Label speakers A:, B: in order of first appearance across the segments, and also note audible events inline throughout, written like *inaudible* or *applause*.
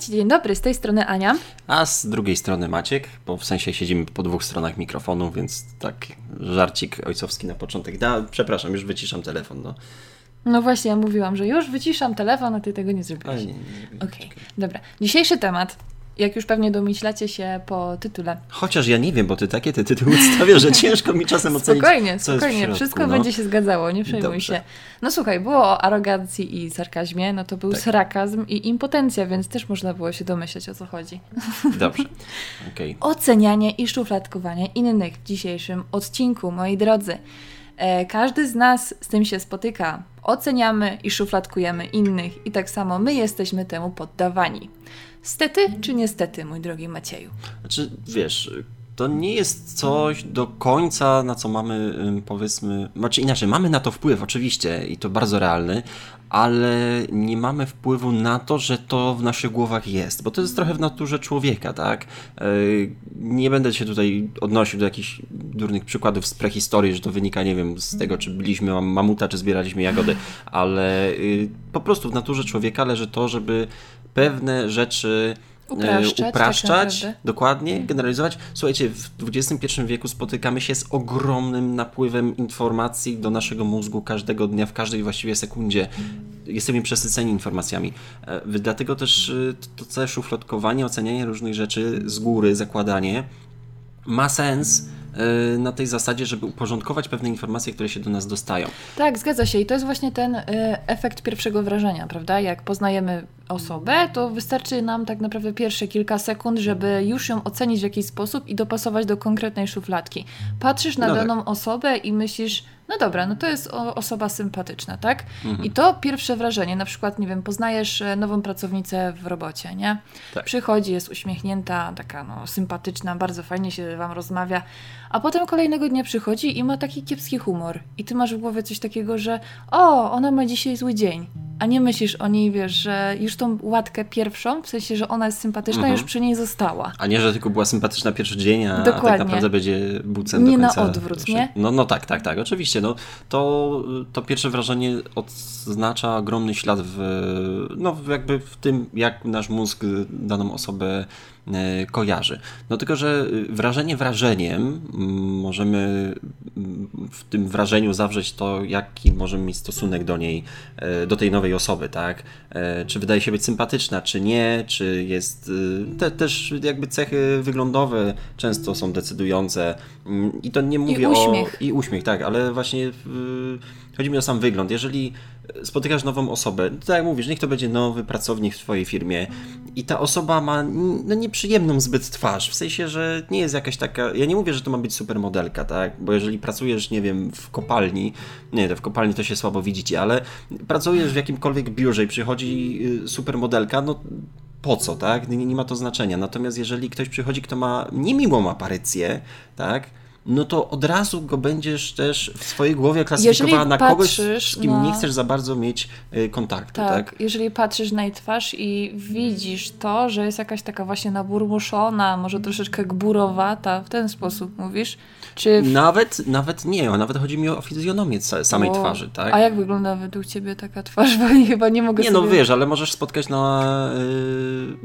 A: Cześć, dzień dobry, z tej strony Ania.
B: A z drugiej strony Maciek, bo w sensie siedzimy po dwóch stronach mikrofonu, więc tak żarcik ojcowski na początek. Da, przepraszam, już wyciszam telefon. No.
A: No właśnie, ja mówiłam, że już wyciszam telefon, a ty tego nie zrobiłeś. Okej,
B: czekaj.
A: dobra. Dzisiejszy temat, jak już pewnie domyślacie się po tytule.
B: Chociaż ja nie wiem, bo ty takie te tytuły stawiasz, że ciężko mi czasem ocenić,
A: Spokojnie, spokojnie,
B: środku,
A: wszystko
B: no.
A: będzie się zgadzało, nie przejmuj
B: Dobrze.
A: się. No słuchaj, było o arogancji i sarkazmie, no to był
B: Tak.
A: sarakazm i impotencja, więc też można było się domyśleć o co chodzi.
B: Dobrze, *laughs* okej.
A: Ocenianie i szufladkowanie innych w dzisiejszym odcinku, moi drodzy. E, Każdy z nas z tym się spotyka. Oceniamy i szufladkujemy innych, i tak samo my jesteśmy temu poddawani. Stety czy niestety, mój drogi Macieju?
B: Znaczy, wiesz, to nie jest coś do końca, na co mamy, powiedzmy, znaczy inaczej, mamy na to wpływ oczywiście i to bardzo realny, ale nie mamy wpływu na to, że to w naszych głowach jest, bo to jest trochę w naturze człowieka, tak? Yy, Nie będę się tutaj odnosił do jakichś durnych przykładów z prehistorii, że to wynika, nie wiem, z tego, czy byliśmy mam- mamuta, czy zbieraliśmy jagody, ale yy, po prostu w naturze człowieka leży to, żeby pewne rzeczy e,
A: Upraszczać, tak
B: upraszczać
A: naprawdę.
B: dokładnie, generalizować. Słuchajcie, w XXI wieku spotykamy się z ogromnym napływem informacji do naszego mózgu każdego dnia, w każdej właściwie sekundzie. Jesteśmy przesyceni informacjami. E, Dlatego też e, to, całe szufladkowanie, ocenianie różnych rzeczy z góry, zakładanie ma sens e, na tej zasadzie, żeby uporządkować pewne informacje, które się do nas dostają.
A: Tak, zgadza się. I to jest właśnie ten y, efekt pierwszego wrażenia, prawda? Jak poznajemy osobę, to wystarczy nam tak naprawdę pierwsze kilka sekund, żeby już ją ocenić w jakiś sposób i dopasować do konkretnej szufladki. Patrzysz na
B: No tak.
A: daną osobę i myślisz, no dobra, no to jest osoba sympatyczna, tak?
B: Mhm.
A: I to pierwsze wrażenie, na przykład, nie wiem, poznajesz e, nową pracownicę w robocie, nie?
B: Tak.
A: Przychodzi, jest uśmiechnięta, taka no, sympatyczna, bardzo fajnie się wam rozmawia, a potem kolejnego dnia przychodzi i ma taki kiepski humor. I ty masz w głowie coś takiego, że o, ona ma dzisiaj zły dzień. A nie myślisz o niej, wiesz, że już tą łatkę pierwszą, w sensie, że ona jest sympatyczna,
B: Mhm.
A: już przy niej została.
B: A nie, że tylko była sympatyczna pierwszy dzień, a, a
A: Dokładnie.
B: tak naprawdę będzie bucem
A: Nie na odwrót, nie?
B: No, no tak, tak, tak, oczywiście. No, to, to pierwsze wrażenie oznacza ogromny ślad w, no, jakby w tym, jak nasz mózg daną osobę kojarzy. No tylko, że wrażenie wrażeniem mm, możemy mm, w tym wrażeniu zawrzeć to, jaki możemy mieć stosunek do niej, e, do tej nowej osoby, tak? E, Czy wydaje się być sympatyczna, czy nie, czy jest... e, Te, też jakby cechy wyglądowe często są decydujące Mm, i to nie mówię
A: uśmiech.
B: o... I uśmiech, tak, ale właśnie y, chodzi mi o sam wygląd. Jeżeli spotykasz nową osobę, to tak jak mówisz, niech to będzie nowy pracownik w twojej firmie i ta osoba ma no, nieprzyjemną zbyt twarz, w sensie, że nie jest jakaś taka, ja nie mówię, że to ma być supermodelka, tak, bo jeżeli pracujesz, nie wiem, w kopalni, nie, to w kopalni to się słabo widzicie, ale pracujesz w jakimkolwiek biurze i przychodzi y, supermodelka, no po co, tak? Nie, nie ma to znaczenia. Natomiast jeżeli ktoś przychodzi, kto ma niemiłą aparycję, tak? No to od razu go będziesz też w swojej głowie klasyfikowała na kogoś, z kim
A: na-
B: nie chcesz za bardzo mieć y, kontaktu, tak?
A: Tak, jeżeli patrzysz na jej twarz i widzisz to, że jest jakaś taka właśnie naburmuszona, może troszeczkę gburowata, w ten sposób mówisz? Czy w...
B: Nawet, nawet nie, nawet chodzi mi o fizjonomię samej
A: o-
B: twarzy, tak?
A: A jak wygląda według ciebie taka twarz? *laughs* Bo ja chyba nie mogę
B: Nie, no
A: sobie...
B: wiesz, ale możesz spotkać na... Yy,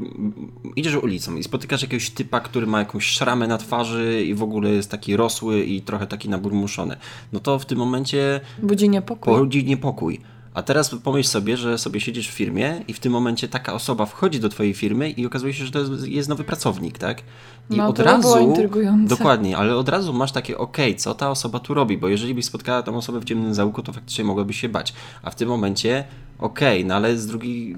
B: idziesz ulicą i spotykasz jakiegoś typa, który ma jakąś szramę na twarzy i w ogóle jest taki rosły i trochę taki naburmuszony. No to w tym momencie
A: Budzi niepokój.
B: budzi niepokój. A teraz pomyśl sobie, że sobie siedzisz w firmie i w tym momencie taka osoba wchodzi do twojej firmy i okazuje się, że to jest, jest nowy pracownik, tak? I
A: No,
B: od
A: to
B: razu.
A: było intrygujące.
B: Dokładnie, ale od razu masz takie, okej, co ta osoba tu robi? Bo jeżeli byś spotkała tą osobę w ciemnym zaułku, to faktycznie mogłabyś się bać. A w tym momencie, okej, no ale z drugiej.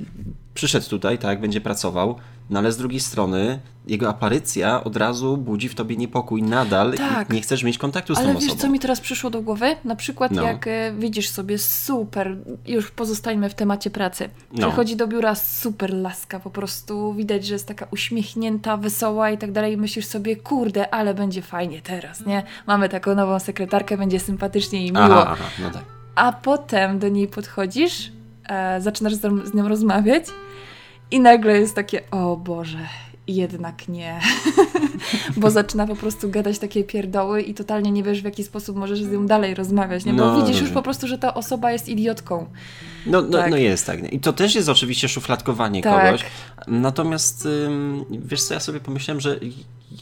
B: Przyszedł tutaj, tak, będzie pracował, no ale z drugiej strony jego aparycja od razu budzi w tobie niepokój nadal
A: Tak.
B: i nie chcesz mieć kontaktu z
A: Ale
B: tą
A: wiesz,
B: osobą.
A: co mi teraz przyszło do głowy? Na przykład
B: No.
A: jak e, widzisz sobie super, już pozostańmy w temacie pracy.
B: No.
A: Przychodzi do biura super laska, po prostu widać, że jest taka uśmiechnięta, wesoła i tak dalej. Myślisz sobie, kurde, ale będzie fajnie teraz, nie? Mamy taką nową sekretarkę, będzie sympatycznie i miło.
B: Aha, aha, no tak.
A: A potem do niej podchodzisz, e, zaczynasz z, z nią rozmawiać i nagle jest takie, o Boże, jednak nie. *laughs* bo zaczyna po prostu gadać takie pierdoły i totalnie nie wiesz, w jaki sposób możesz z nią dalej rozmawiać, nie? Bo
B: No,
A: widzisz już po prostu, że ta osoba jest idiotką.
B: No, no,
A: Tak.
B: no jest tak. nie? I to też jest oczywiście szufladkowanie
A: Tak.
B: kogoś. Natomiast wiesz co, ja sobie pomyślałem, że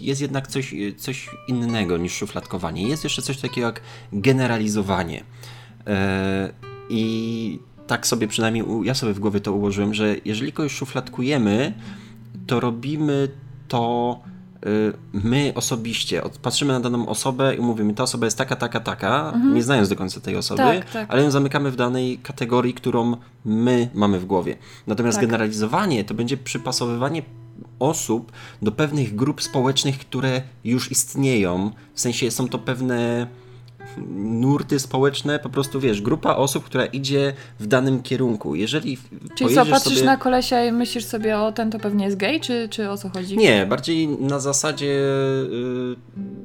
B: jest jednak coś, coś innego niż szufladkowanie. Jest jeszcze coś takiego jak generalizowanie. E, I tak sobie przynajmniej ja sobie w głowie to ułożyłem, że jeżeli kogoś szufladkujemy, to robimy to y, my osobiście. Patrzymy na daną osobę i mówimy, ta osoba jest taka, taka, taka, nie znając do końca tej osoby,
A: Tak, tak.
B: ale ją zamykamy w danej kategorii, którą my mamy w głowie. Natomiast
A: Tak.
B: generalizowanie to będzie przypasowywanie osób do pewnych grup społecznych, które już istnieją. W sensie są to pewne nurty społeczne, po prostu wiesz, grupa osób, która idzie w danym kierunku. Jeżeli
A: Czyli co, patrzysz
B: sobie...
A: na kolesia i myślisz sobie, o ten to pewnie jest gej, czy, czy o co chodzi?
B: Nie, bardziej na zasadzie y,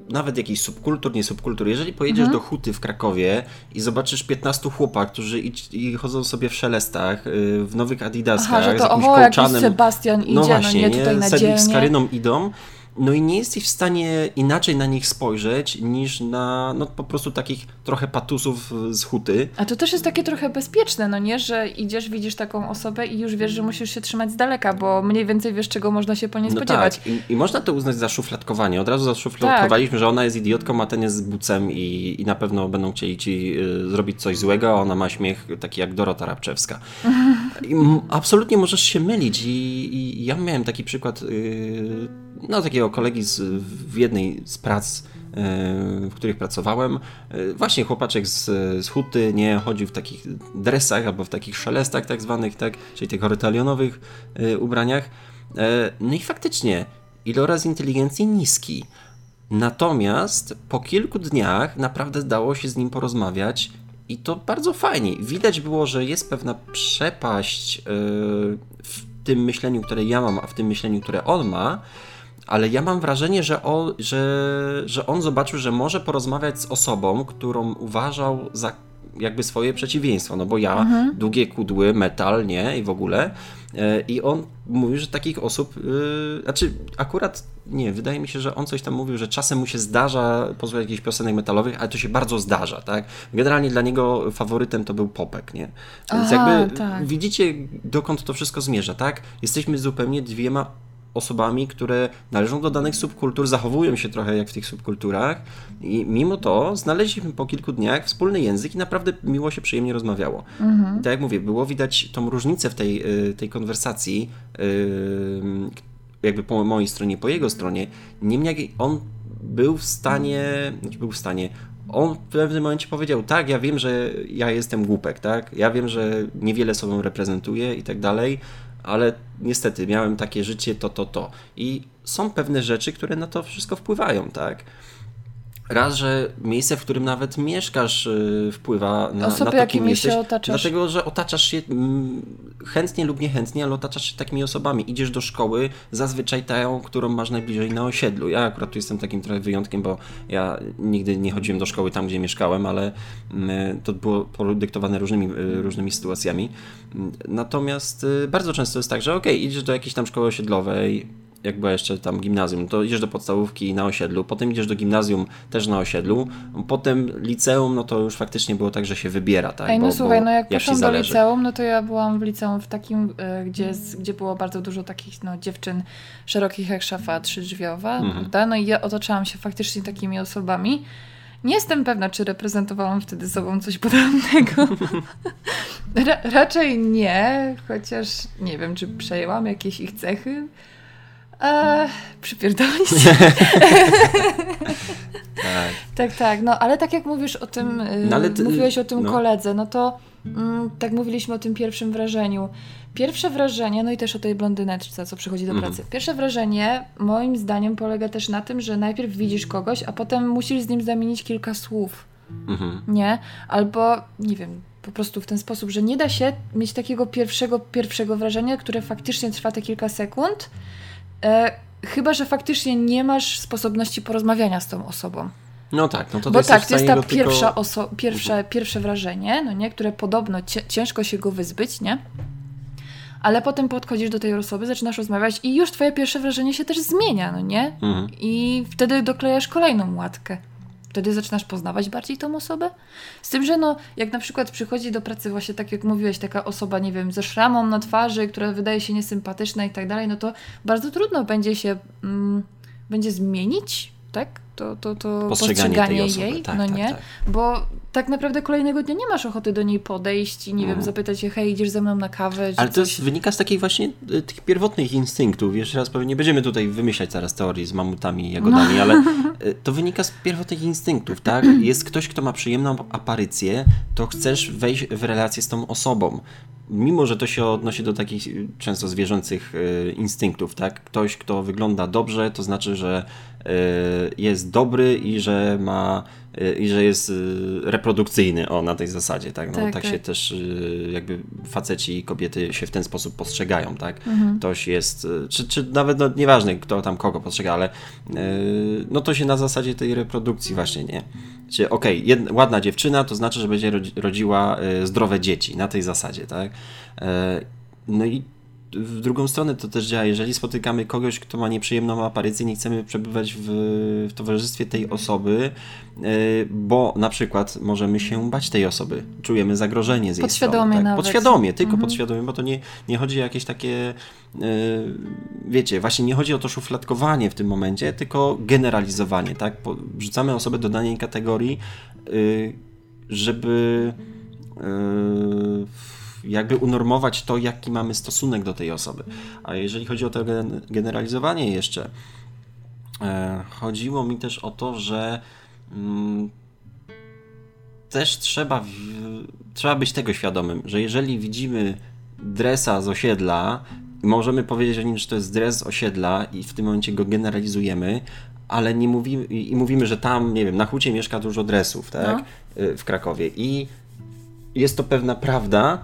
B: nawet jakichś subkultur, nie subkultur. Jeżeli pojedziesz
A: Mhm.
B: do Huty w Krakowie i zobaczysz 15 chłopak, którzy idź, i chodzą sobie w szelestach, y, w nowych adidaskach,
A: Aha, że
B: z
A: to
B: jakimś
A: oho, jakiś
B: kołczanem.
A: Sebastian idzie, no,
B: właśnie,
A: nie tutaj na
B: Cedric z. Karyną idą. No i nie jesteś w stanie inaczej na nich spojrzeć niż na no, po prostu takich trochę patusów z huty.
A: A to też jest takie trochę bezpieczne, no nie? Że idziesz, widzisz taką osobę i już wiesz, że musisz się trzymać z daleka, bo mniej więcej wiesz, czego można się po niej
B: No
A: spodziewać.
B: tak, I, i można to uznać za szufladkowanie. Od razu zaszufladkowaliśmy, że ona jest idiotką, a ten jest bucem i, i na pewno będą chcieli ci y, zrobić coś złego, a ona ma śmiech taki jak Dorota Rabczewska. *laughs* I absolutnie możesz się mylić i, i ja miałem taki przykład y, no, takiego kolegi z, w jednej z prac, y, w których pracowałem. Y, Właśnie chłopaczek z, z huty nie chodził w takich dresach albo w takich szelestach tak zwanych, tak, czyli tych horytalionowych y, ubraniach. E, No i faktycznie, iloraz inteligencji niski. Natomiast po kilku dniach naprawdę dało się z nim porozmawiać i to bardzo fajnie. Widać było, że jest pewna przepaść e, w tym myśleniu, które ja mam, a w tym myśleniu, które on ma. Ale ja mam wrażenie, że on, że, że on zobaczył, że może porozmawiać z osobą, którą uważał za jakby swoje przeciwieństwo. No bo ja, długie kudły, metal, nie? I w ogóle. E, I on mówił, że takich osób, yy, znaczy akurat nie, wydaje mi się, że on coś tam mówił, że czasem mu się zdarza posłuchać jakichś piosenek metalowych, ale to się bardzo zdarza, tak? Generalnie dla niego faworytem to był popek, nie? Więc
A: Aha,
B: jakby
A: tak.
B: widzicie, dokąd to wszystko zmierza, tak? Jesteśmy zupełnie dwiema osobami, które należą do danych subkultur, zachowują się trochę jak w tych subkulturach i mimo to znaleźliśmy po kilku dniach wspólny język i naprawdę miło się, przyjemnie rozmawiało.
A: Mhm.
B: I tak jak mówię, było widać tą różnicę w tej, y, tej konwersacji, y, jakby po mojej stronie, po jego stronie. Niemniej on był w stanie, znaczy był w stanie, on w pewnym momencie powiedział, tak, ja wiem, że ja jestem głupek, tak, ja wiem, że niewiele sobą reprezentuję i tak dalej, ale niestety miałem takie życie, to, to, to. I są pewne rzeczy, które na to wszystko wpływają, tak. Raz, że miejsce, w którym nawet mieszkasz, y, wpływa na,
A: Osoby,
B: na to, kim
A: jakimi
B: jesteś.
A: się otaczasz.
B: Dlatego, że otaczasz się mm, chętnie lub niechętnie, ale otaczasz się takimi osobami. Idziesz do szkoły, zazwyczaj tą, którą masz najbliżej na osiedlu. Ja akurat tu jestem takim trochę wyjątkiem, bo ja nigdy nie chodziłem do szkoły tam, gdzie mieszkałem, ale mm, to było podyktowane różnymi, y, różnymi sytuacjami. Natomiast y, bardzo często jest tak, że okej, idziesz do jakiejś tam szkoły osiedlowej, jak była jeszcze tam gimnazjum, to idziesz do podstawówki na osiedlu, potem idziesz do gimnazjum też na osiedlu, potem liceum, no to już faktycznie było tak, że się wybiera, tak?
A: Ej, no
B: bo,
A: słuchaj,
B: bo
A: no jak
B: ci
A: poszłam do
B: zależy.
A: liceum, no to ja byłam w liceum w takim, e, gdzie, gdzie było bardzo dużo takich no, dziewczyn szerokich jak szafa trzydrzwiowa,
B: Mhm.
A: prawda? No i ja otaczałam się faktycznie takimi osobami. Nie jestem pewna, czy reprezentowałam wtedy sobą coś podobnego. *laughs* Ra raczej nie, chociaż nie wiem, czy przejęłam jakieś ich cechy. Eee, przypierdolić. *laughs*
B: Tak.
A: Tak, tak, no ale tak jak mówisz o tym, y,
B: No, ale ty-
A: mówiłeś o tym
B: no.
A: koledze, no to mm, tak mówiliśmy o tym pierwszym wrażeniu. Pierwsze wrażenie, no i też o tej blondyneczce, co przychodzi do
B: Mhm.
A: pracy. Pierwsze wrażenie, moim zdaniem, polega też na tym, że najpierw widzisz kogoś, a potem musisz z nim zamienić kilka słów,
B: Mhm.
A: nie? Albo, nie wiem, po prostu w ten sposób, że nie da się mieć takiego pierwszego, pierwszego wrażenia, które faktycznie trwa te kilka sekund, e, chyba, że faktycznie nie masz sposobności porozmawiania z tą osobą.
B: No tak, no to ty
A: Bo tak, to jest ta
B: go tylko-
A: pierwsza oso- pierwsze, pierwsze wrażenie, no nie? które podobno ciężko się go wyzbyć, nie? ale potem podchodzisz do tej osoby, zaczynasz rozmawiać i już twoje pierwsze wrażenie się też zmienia, no nie?
B: Mhm.
A: I wtedy doklejasz kolejną łatkę. Wtedy zaczynasz poznawać bardziej tą osobę. Z tym, że no, jak na przykład przychodzi do pracy właśnie tak jak mówiłeś, taka osoba, nie wiem, ze szramą na twarzy, która wydaje się niesympatyczna i tak dalej, no to bardzo trudno będzie się, mm, będzie zmienić, tak? To, to, to
B: Postrzeganie tej osoby,
A: jej,
B: tak,
A: no
B: tak,
A: nie?
B: tak.
A: Bo tak naprawdę kolejnego dnia nie masz ochoty do niej podejść i nie wiem,
B: Mhm.
A: zapytać się, hej, idziesz ze mną na kawę,
B: Ale to jest, wynika z takich właśnie y, tych pierwotnych instynktów. Jeszcze raz powiem, nie będziemy tutaj wymyślać teraz teorii z mamutami i *laughs* jagodami, ale y, to wynika z pierwotnych instynktów, tak? *clears throat* Jest ktoś, kto ma przyjemną aparycję, to chcesz wejść w relację z tą osobą. Mimo, że to się odnosi do takich często zwierzęcych y, instynktów, tak? Ktoś, kto wygląda dobrze, to znaczy, że jest dobry i że ma y, i że jest y, reprodukcyjny, o, na tej zasadzie, tak? No,
A: Tak,
B: tak,
A: tak.
B: się też y, jakby faceci i kobiety się w ten sposób postrzegają, tak?
A: Mhm.
B: Ktoś jest, y, czy, czy nawet no, nieważne kto tam kogo postrzega, ale y, no to się na zasadzie tej reprodukcji właśnie, nie? Czy okej, jed- ładna dziewczyna, to znaczy, że będzie rodzi- rodziła y, zdrowe dzieci, na tej zasadzie, tak? Y, no i w drugą stronę to też działa. Jeżeli spotykamy kogoś, kto ma nieprzyjemną aparycję, nie chcemy przebywać w, w towarzystwie tej osoby, y, bo na przykład możemy się bać tej osoby, czujemy zagrożenie z jej
A: Podświadomie
B: strony. Tak?
A: nawet.
B: Podświadomie, tylko
A: Mhm.
B: podświadomie, bo to nie, nie chodzi o jakieś takie, y, wiecie, właśnie nie chodzi o to szufladkowanie w tym momencie, tylko generalizowanie, tak? Wrzucamy osobę do danej kategorii, y, żeby jakby unormować to, jaki mamy stosunek do tej osoby. A jeżeli chodzi o to gen- generalizowanie jeszcze, e, chodziło mi też o to, że mm, też trzeba, trzeba być tego świadomym, że jeżeli widzimy dresa z osiedla, możemy powiedzieć o nim, że to jest dres z osiedla i w tym momencie go generalizujemy, ale nie mówimy, i mówimy, że tam, nie wiem, na hucie mieszka dużo dresów, tak, y, w Krakowie i jest to pewna prawda,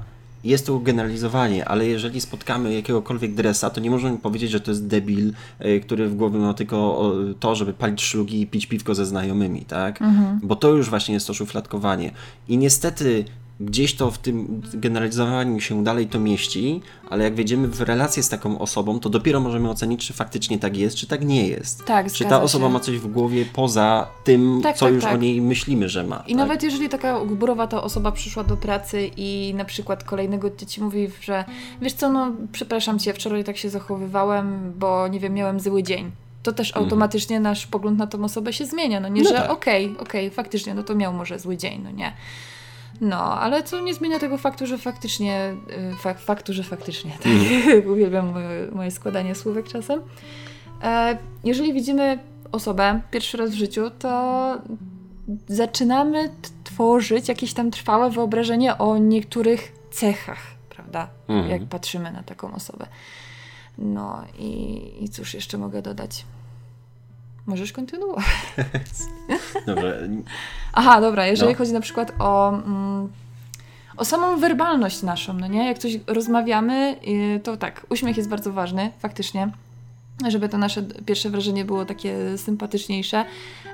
B: jest to generalizowanie, ale jeżeli spotkamy jakiegokolwiek dresa, to nie możemy powiedzieć, że to jest debil, y, który w głowie ma tylko to, żeby palić szlugi i pić piwko ze znajomymi, tak? Bo to już właśnie jest to szufladkowanie. I niestety gdzieś to w tym generalizowaniu się dalej to mieści, ale jak wejdziemy w relację z taką osobą, to dopiero możemy ocenić, czy faktycznie tak jest, czy tak nie jest.
A: Tak,
B: czy ta osoba
A: się.
B: ma coś w głowie poza tym,
A: Tak,
B: co
A: tak,
B: już
A: tak.
B: o niej myślimy, że ma.
A: I
B: tak?
A: nawet jeżeli taka gburowata osoba przyszła do pracy i na przykład kolejnego dnia ci mówi, że wiesz co, no przepraszam cię, wczoraj tak się zachowywałem, bo nie wiem, miałem zły dzień. To też
B: Mhm.
A: automatycznie nasz pogląd na tą osobę się zmienia, no nie,
B: No
A: że
B: tak.
A: okej, okej, faktycznie, no to miał może zły dzień, no nie. No, ale co nie zmienia tego faktu, że faktycznie, y, fak, faktu, że faktycznie, tak,
B: Mhm. *laughs*
A: uwielbiam moje, moje składanie słówek czasem. E, jeżeli widzimy osobę pierwszy raz w życiu, to zaczynamy tworzyć jakieś tam trwałe wyobrażenie o niektórych cechach, prawda?
B: Mhm.
A: Jak patrzymy na taką osobę. No i, i cóż jeszcze mogę dodać? Możesz kontynuować. *laughs*
B: Dobrze.
A: Aha, dobra, jeżeli
B: No.
A: chodzi na przykład o, mm, o samą werbalność naszą, no nie? Jak coś rozmawiamy, y, to tak, uśmiech jest bardzo ważny, faktycznie, żeby to nasze pierwsze wrażenie było takie sympatyczniejsze.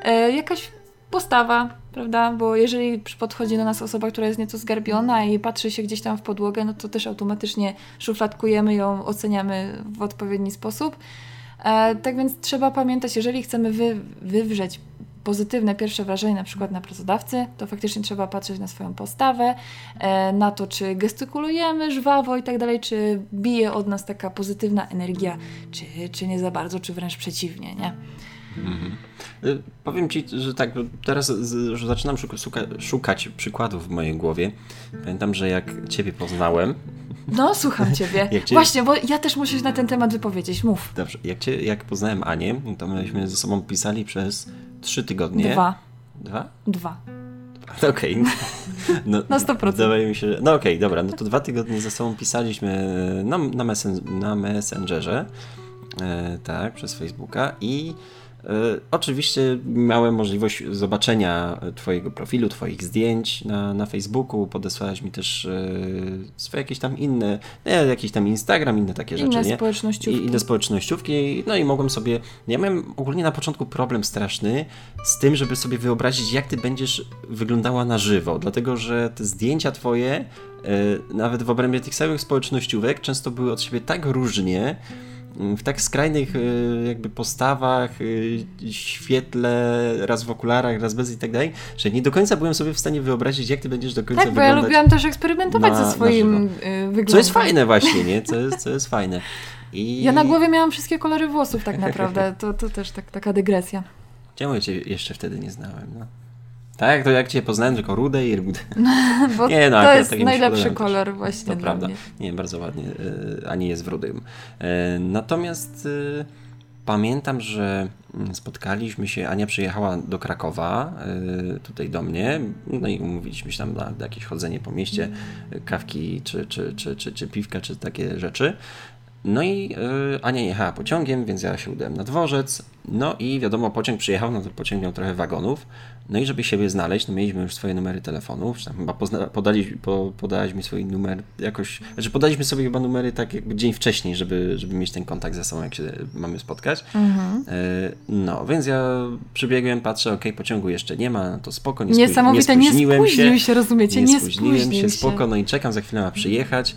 A: E, jakaś postawa, prawda? Bo jeżeli podchodzi do nas osoba, która jest nieco zgarbiona i patrzy się gdzieś tam w podłogę, no to też automatycznie szufladkujemy ją, oceniamy w odpowiedni sposób. E, tak więc trzeba pamiętać, jeżeli chcemy wy, wywrzeć pozytywne pierwsze wrażenie na przykład na pracodawcy, to faktycznie trzeba patrzeć na swoją postawę, e, na to, czy gestykulujemy żwawo i tak dalej, czy bije od nas taka pozytywna energia, czy, czy nie za bardzo, czy wręcz przeciwnie, nie?
B: Y, Powiem ci, że tak, teraz że zaczynam szuka, szuka, szukać przykładów w mojej głowie. Pamiętam, że jak ciebie poznałem,
A: No, słucham Ciebie. *laughs*
B: Cię-
A: Właśnie, bo ja też muszę się na ten temat wypowiedzieć. Mów.
B: dobrze, jak, cię, jak poznałem Anię, to myśmy ze sobą pisali przez trzy tygodnie.
A: Dwa.
B: Dwa?
A: Dwa.
B: Okej. No,
A: Na 100%.
B: Wydaje mi się, że... No okej, dobra, no to dwa tygodnie ze sobą pisaliśmy na, na, messen, na Messengerze. e, tak, przez Facebooka i oczywiście miałem możliwość zobaczenia Twojego profilu, Twoich zdjęć na, na Facebooku, podesłałeś mi też e, swoje jakieś tam inne, nie, jakiś tam Instagram, inne takie
A: Inne
B: rzeczy, nie?
A: społecznościówki.
B: I, inne społecznościówki, no i mogłem sobie, ja miałem ogólnie na początku problem straszny z tym, żeby sobie wyobrazić, jak ty będziesz wyglądała na żywo, dlatego, że te zdjęcia twoje, e, nawet w obrębie tych samych społecznościówek, często były od siebie tak różnie, w tak skrajnych e, jakby postawach, e, świetle, raz w okularach, raz bez i tak dalej, że nie do końca byłem sobie w stanie wyobrazić, jak ty będziesz do końca
A: Tak, bo ja
B: wyglądać.
A: lubiłam też eksperymentować
B: na-
A: ze swoim y, wyglądem.
B: Co jest fajne właśnie, nie? Co jest, co jest fajne. I...
A: Ja na głowie miałam wszystkie kolory włosów tak naprawdę. To, to też tak, taka dygresja.
B: Czemu ja cię jeszcze wtedy nie znałem, no? Tak, to jak cię poznałem, tylko rude i rude. *laughs*
A: Bo
B: Nie, no,
A: to jest najlepszy
B: podobają też.
A: kolor właśnie
B: To prawda.
A: mnie.
B: Nie, bardzo ładnie. e, Ani jest w rudym. E, Natomiast e, pamiętam, że mm, spotkaliśmy się, Ania przyjechała do Krakowa, tutaj do mnie, no i umówiliśmy się tam na jakieś chodzenie po mieście, e, kawki czy, czy, czy, czy, czy piwka, czy takie rzeczy. No i y, Ania jechała pociągiem, więc ja się udałem na dworzec. No i wiadomo, pociąg przyjechał, no to pociąg miał trochę wagonów. No i żeby siebie znaleźć, no mieliśmy już swoje numery telefonów. Czy tam chyba pozna- podali, po, podałaś mi swój numer jakoś. Znaczy, podaliśmy sobie chyba numery tak jakby dzień wcześniej, żeby, żeby mieć ten kontakt ze sobą, jak się mamy spotkać.
A: Mhm.
B: Y, no, więc ja przybiegłem, patrzę, okej, pociągu jeszcze nie ma, no to spoko, nie,
A: Niesamowite,
B: nie
A: nie
B: spóźniłem
A: spóźnił
B: się.
A: się, rozumiecie?
B: Nie
A: Nie
B: spóźniłem
A: spóźnił
B: się, spoko, no i czekam, za chwilę ma przyjechać.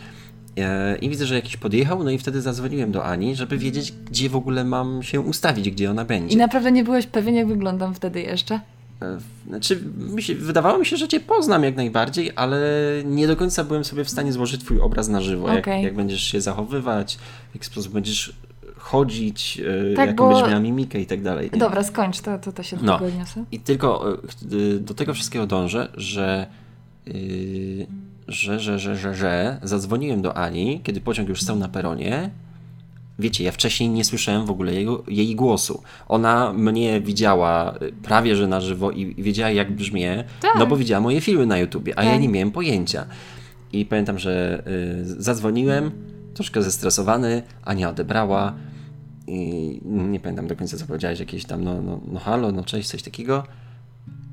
B: E, I widzę, że jakiś podjechał, no i wtedy zadzwoniłem do Ani, żeby wiedzieć, gdzie w ogóle mam się ustawić, gdzie ona będzie.
A: I naprawdę nie byłeś pewien, jak wyglądam wtedy jeszcze?
B: E, Znaczy, mi się, wydawało mi się, że cię poznam jak najbardziej, ale nie do końca byłem sobie w stanie złożyć twój obraz na żywo. Jak,
A: Okej.
B: jak będziesz się zachowywać, w jaki sposób będziesz chodzić, e,
A: Tak,
B: jaką
A: bo-
B: będziesz miała mimikę i tak dalej. nie?
A: Dobra, skończ, to, to, to się do
B: No.
A: tego odniosę.
B: I tylko do tego wszystkiego dążę, że, yy, że, że, że, że, że zadzwoniłem do Ani, kiedy pociąg już stał na peronie. Wiecie, ja wcześniej nie słyszałem w ogóle jego, jej głosu. Ona mnie widziała y, prawie że na żywo i wiedziała, jak brzmię,
A: Tak.
B: no bo widziała moje filmy na YouTubie, a ja
A: Tak.
B: nie miałem pojęcia. I pamiętam, że y, zadzwoniłem, troszkę zestresowany, Ania odebrała i nie pamiętam do końca, co powiedziałeś, jakieś tam, no, no, no halo, no cześć, coś takiego.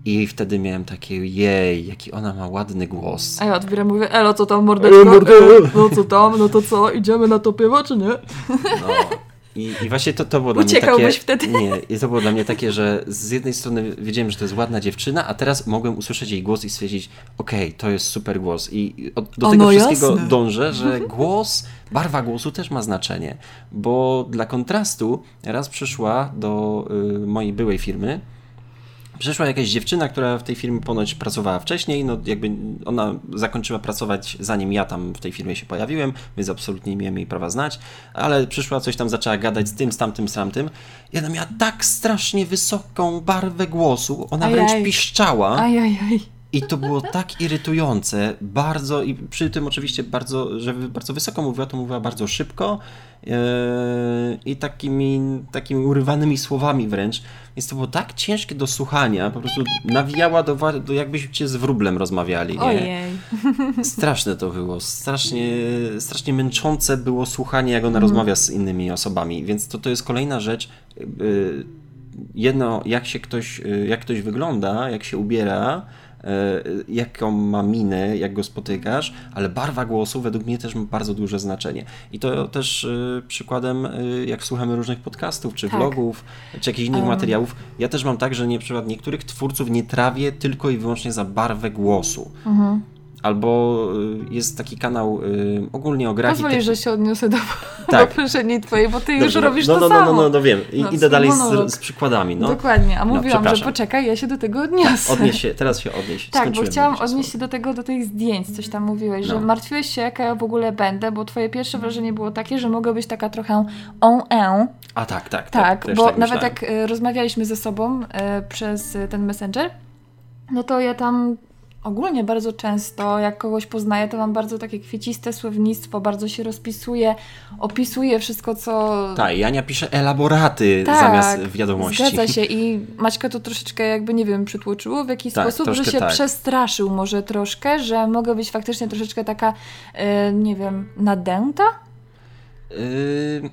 B: I wtedy miałem takie, jej, jaki ona ma ładny głos.
A: A ja odbieram, mówię, elo, co tam, mordeczko? E, No co tam, no to co, idziemy na to piwo, czy nie?
B: No. I, I właśnie to, to było dla mnie takie...
A: Wtedy.
B: Nie, i to było dla mnie takie, że z jednej strony wiedziałem, że to jest ładna dziewczyna, a teraz mogłem usłyszeć jej głos i stwierdzić, okej, to jest super głos. I od, do
A: O,
B: tego
A: no
B: wszystkiego
A: jasne.
B: dążę, że głos, barwa głosu też ma znaczenie. Bo dla kontrastu raz przyszła do y, mojej byłej firmy, Przyszła jakaś dziewczyna, która w tej firmie ponoć pracowała wcześniej, no jakby ona zakończyła pracować zanim ja tam w tej firmie się pojawiłem, więc absolutnie nie miałem jej prawa znać, ale przyszła, coś tam zaczęła gadać z tym, z tamtym, z tamtym i ona miała tak strasznie wysoką barwę głosu, ona
A: Ajaj.
B: wręcz piszczała
A: Ajajaj.
B: i to było tak irytujące, bardzo i przy tym oczywiście bardzo, że bardzo wysoko mówiła, to mówiła bardzo szybko i takimi, takimi urywanymi słowami wręcz, więc to było tak ciężkie do słuchania, po prostu nawijała do, do jakbyście z wróblem rozmawiali, nie?
A: Ojej. *laughs*
B: Straszne to było, strasznie, strasznie męczące było słuchanie, jak ona
A: Mhm.
B: rozmawia z innymi osobami, więc to, to jest kolejna rzecz. y, Jedno, jak się ktoś, y, jak ktoś wygląda, jak się ubiera, jaką ma minę, jak go spotykasz, ale barwa głosu według mnie też ma bardzo duże znaczenie. I to też y, przykładem, y, jak słuchamy różnych podcastów, czy
A: Tak.
B: vlogów, czy jakichś innych
A: Um.
B: materiałów, ja też mam tak, że nie, niektórych twórców nie trawię tylko i wyłącznie za barwę głosu.
A: Mhm.
B: Albo y, jest taki kanał y, ogólnie o grach i
A: Pozwolisz, że się odniosę do, *laughs*
B: Tak.
A: do poprzedniej twojej, bo ty już
B: Dobrze,
A: robisz
B: no,
A: to
B: no, no,
A: samo.
B: no, no, no wiem. I,
A: No,
B: idę dalej z, z przykładami. No.
A: Dokładnie, a
B: No,
A: mówiłam, że poczekaj, ja się do tego odniosę.
B: Odnieś się, teraz się odnieś.
A: Tak, bo chciałam odnieść się do tego, do tych zdjęć, coś tam mówiłeś, że
B: No.
A: martwiłeś się, jaka ja w ogóle będę, bo twoje pierwsze wrażenie było takie, że mogę być taka trochę on en,
B: A tak, tak.
A: tak,
B: też
A: bo
B: tak
A: nawet jak e, rozmawialiśmy ze sobą e, przez e, ten messenger, no to ja tam ogólnie bardzo często, jak kogoś poznaję, to mam bardzo takie kwieciste słownictwo, bardzo się rozpisuję, opisuję wszystko, co...
B: Tak, Jania pisze elaboraty
A: Tak,
B: zamiast wiadomości.
A: Zgadza się i *laughs* Maćka to troszeczkę jakby, nie wiem, przytłoczyło w jakiś
B: Tak,
A: sposób, że się
B: tak.
A: przestraszył może troszkę, że mogę być faktycznie troszeczkę taka, e, nie wiem, nadęta?
B: Y,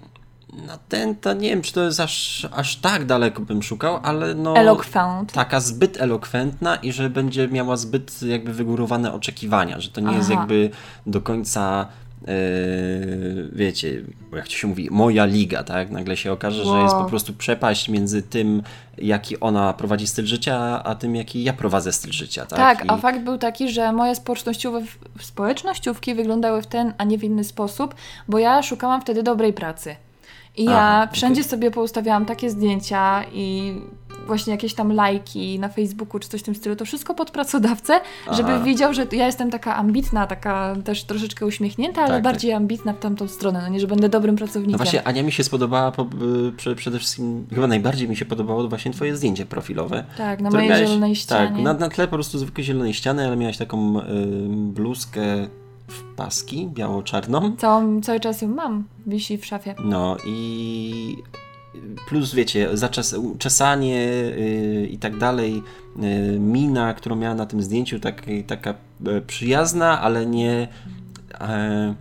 B: No ten, to nie wiem, czy to jest aż, aż tak daleko bym szukał, ale no...
A: Eloquent.
B: Taka zbyt elokwentna i że będzie miała zbyt jakby wygórowane oczekiwania, że to nie Aha. jest jakby do końca Yy, wiecie, jak to się mówi, moja liga, tak? Nagle się okaże, wow. że jest po prostu przepaść między tym, jaki ona prowadzi styl życia, a tym, jaki ja prowadzę styl życia, tak?
A: Tak, I... a fakt był taki, że moje społecznościówki wyglądały w ten, a nie w inny sposób, bo ja szukałam wtedy dobrej pracy. I ja Aha, wszędzie okay. sobie poustawiałam takie zdjęcia i właśnie jakieś tam lajki na Facebooku czy coś w tym stylu, to wszystko pod pracodawcę, Aha. żeby widział, że ja jestem taka ambitna, taka też troszeczkę uśmiechnięta, ale tak, tak. bardziej tak. ambitna w tamtą stronę, no nie, że będę dobrym pracownikiem.
B: No właśnie, Ania mi się spodobała po, y, przede wszystkim, chyba najbardziej mi się podobało właśnie twoje zdjęcie profilowe.
A: Tak, na mojej miałeś, zielonej tak, ścianie.
B: Tak, na, na tle po prostu zwykłej zielonej ściany, ale miałaś taką y, bluzkę w paski biało-czarną.
A: Całą, cały czas ją mam, wisi w szafie.
B: No i plus wiecie, zaczes, czesanie yy, i tak dalej, yy, mina, którą miała na tym zdjęciu, tak, taka yy, przyjazna, ale nie e,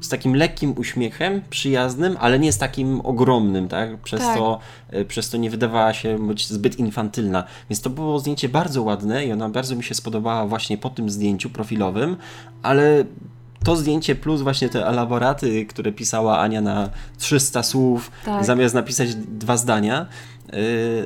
B: z takim lekkim uśmiechem, przyjaznym, ale nie z takim ogromnym, tak? Przez, tak. To, e, przez to nie wydawała się być zbyt infantylna. Więc to było zdjęcie bardzo ładne i ona bardzo mi się spodobała właśnie po tym zdjęciu profilowym, ale to zdjęcie plus właśnie te elaboraty, które pisała Ania na 300 słów, tak. zamiast napisać dwa zdania,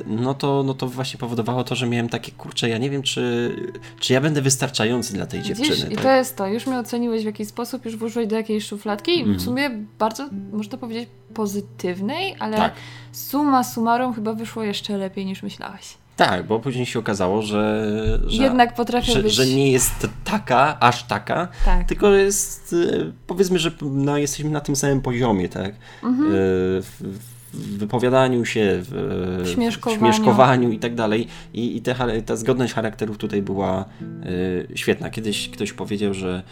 B: no to, no to właśnie powodowało to, że miałem takie, kurcze, ja nie wiem, czy, czy ja będę wystarczający dla tej Widzisz, dziewczyny.
A: I tak? to jest to, już mnie oceniłeś w jakiś sposób, już włożyłeś do jakiejś szufladki, mm. w mhm. sumie bardzo, można powiedzieć, pozytywnej, ale tak. suma summarum chyba wyszło jeszcze lepiej niż myślałeś.
B: Tak, bo później się okazało, że, że
A: jednak potrafi
B: że,
A: być.
B: Że nie jest taka, aż taka, tak. tylko jest, y, powiedzmy, że no, jesteśmy na tym samym poziomie, tak? Mhm. Y, w wypowiadaniu się, w, w śmieszkowaniu. śmieszkowaniu i tak dalej. I, i te, ta zgodność charakterów tutaj była y, świetna. Kiedyś ktoś powiedział, że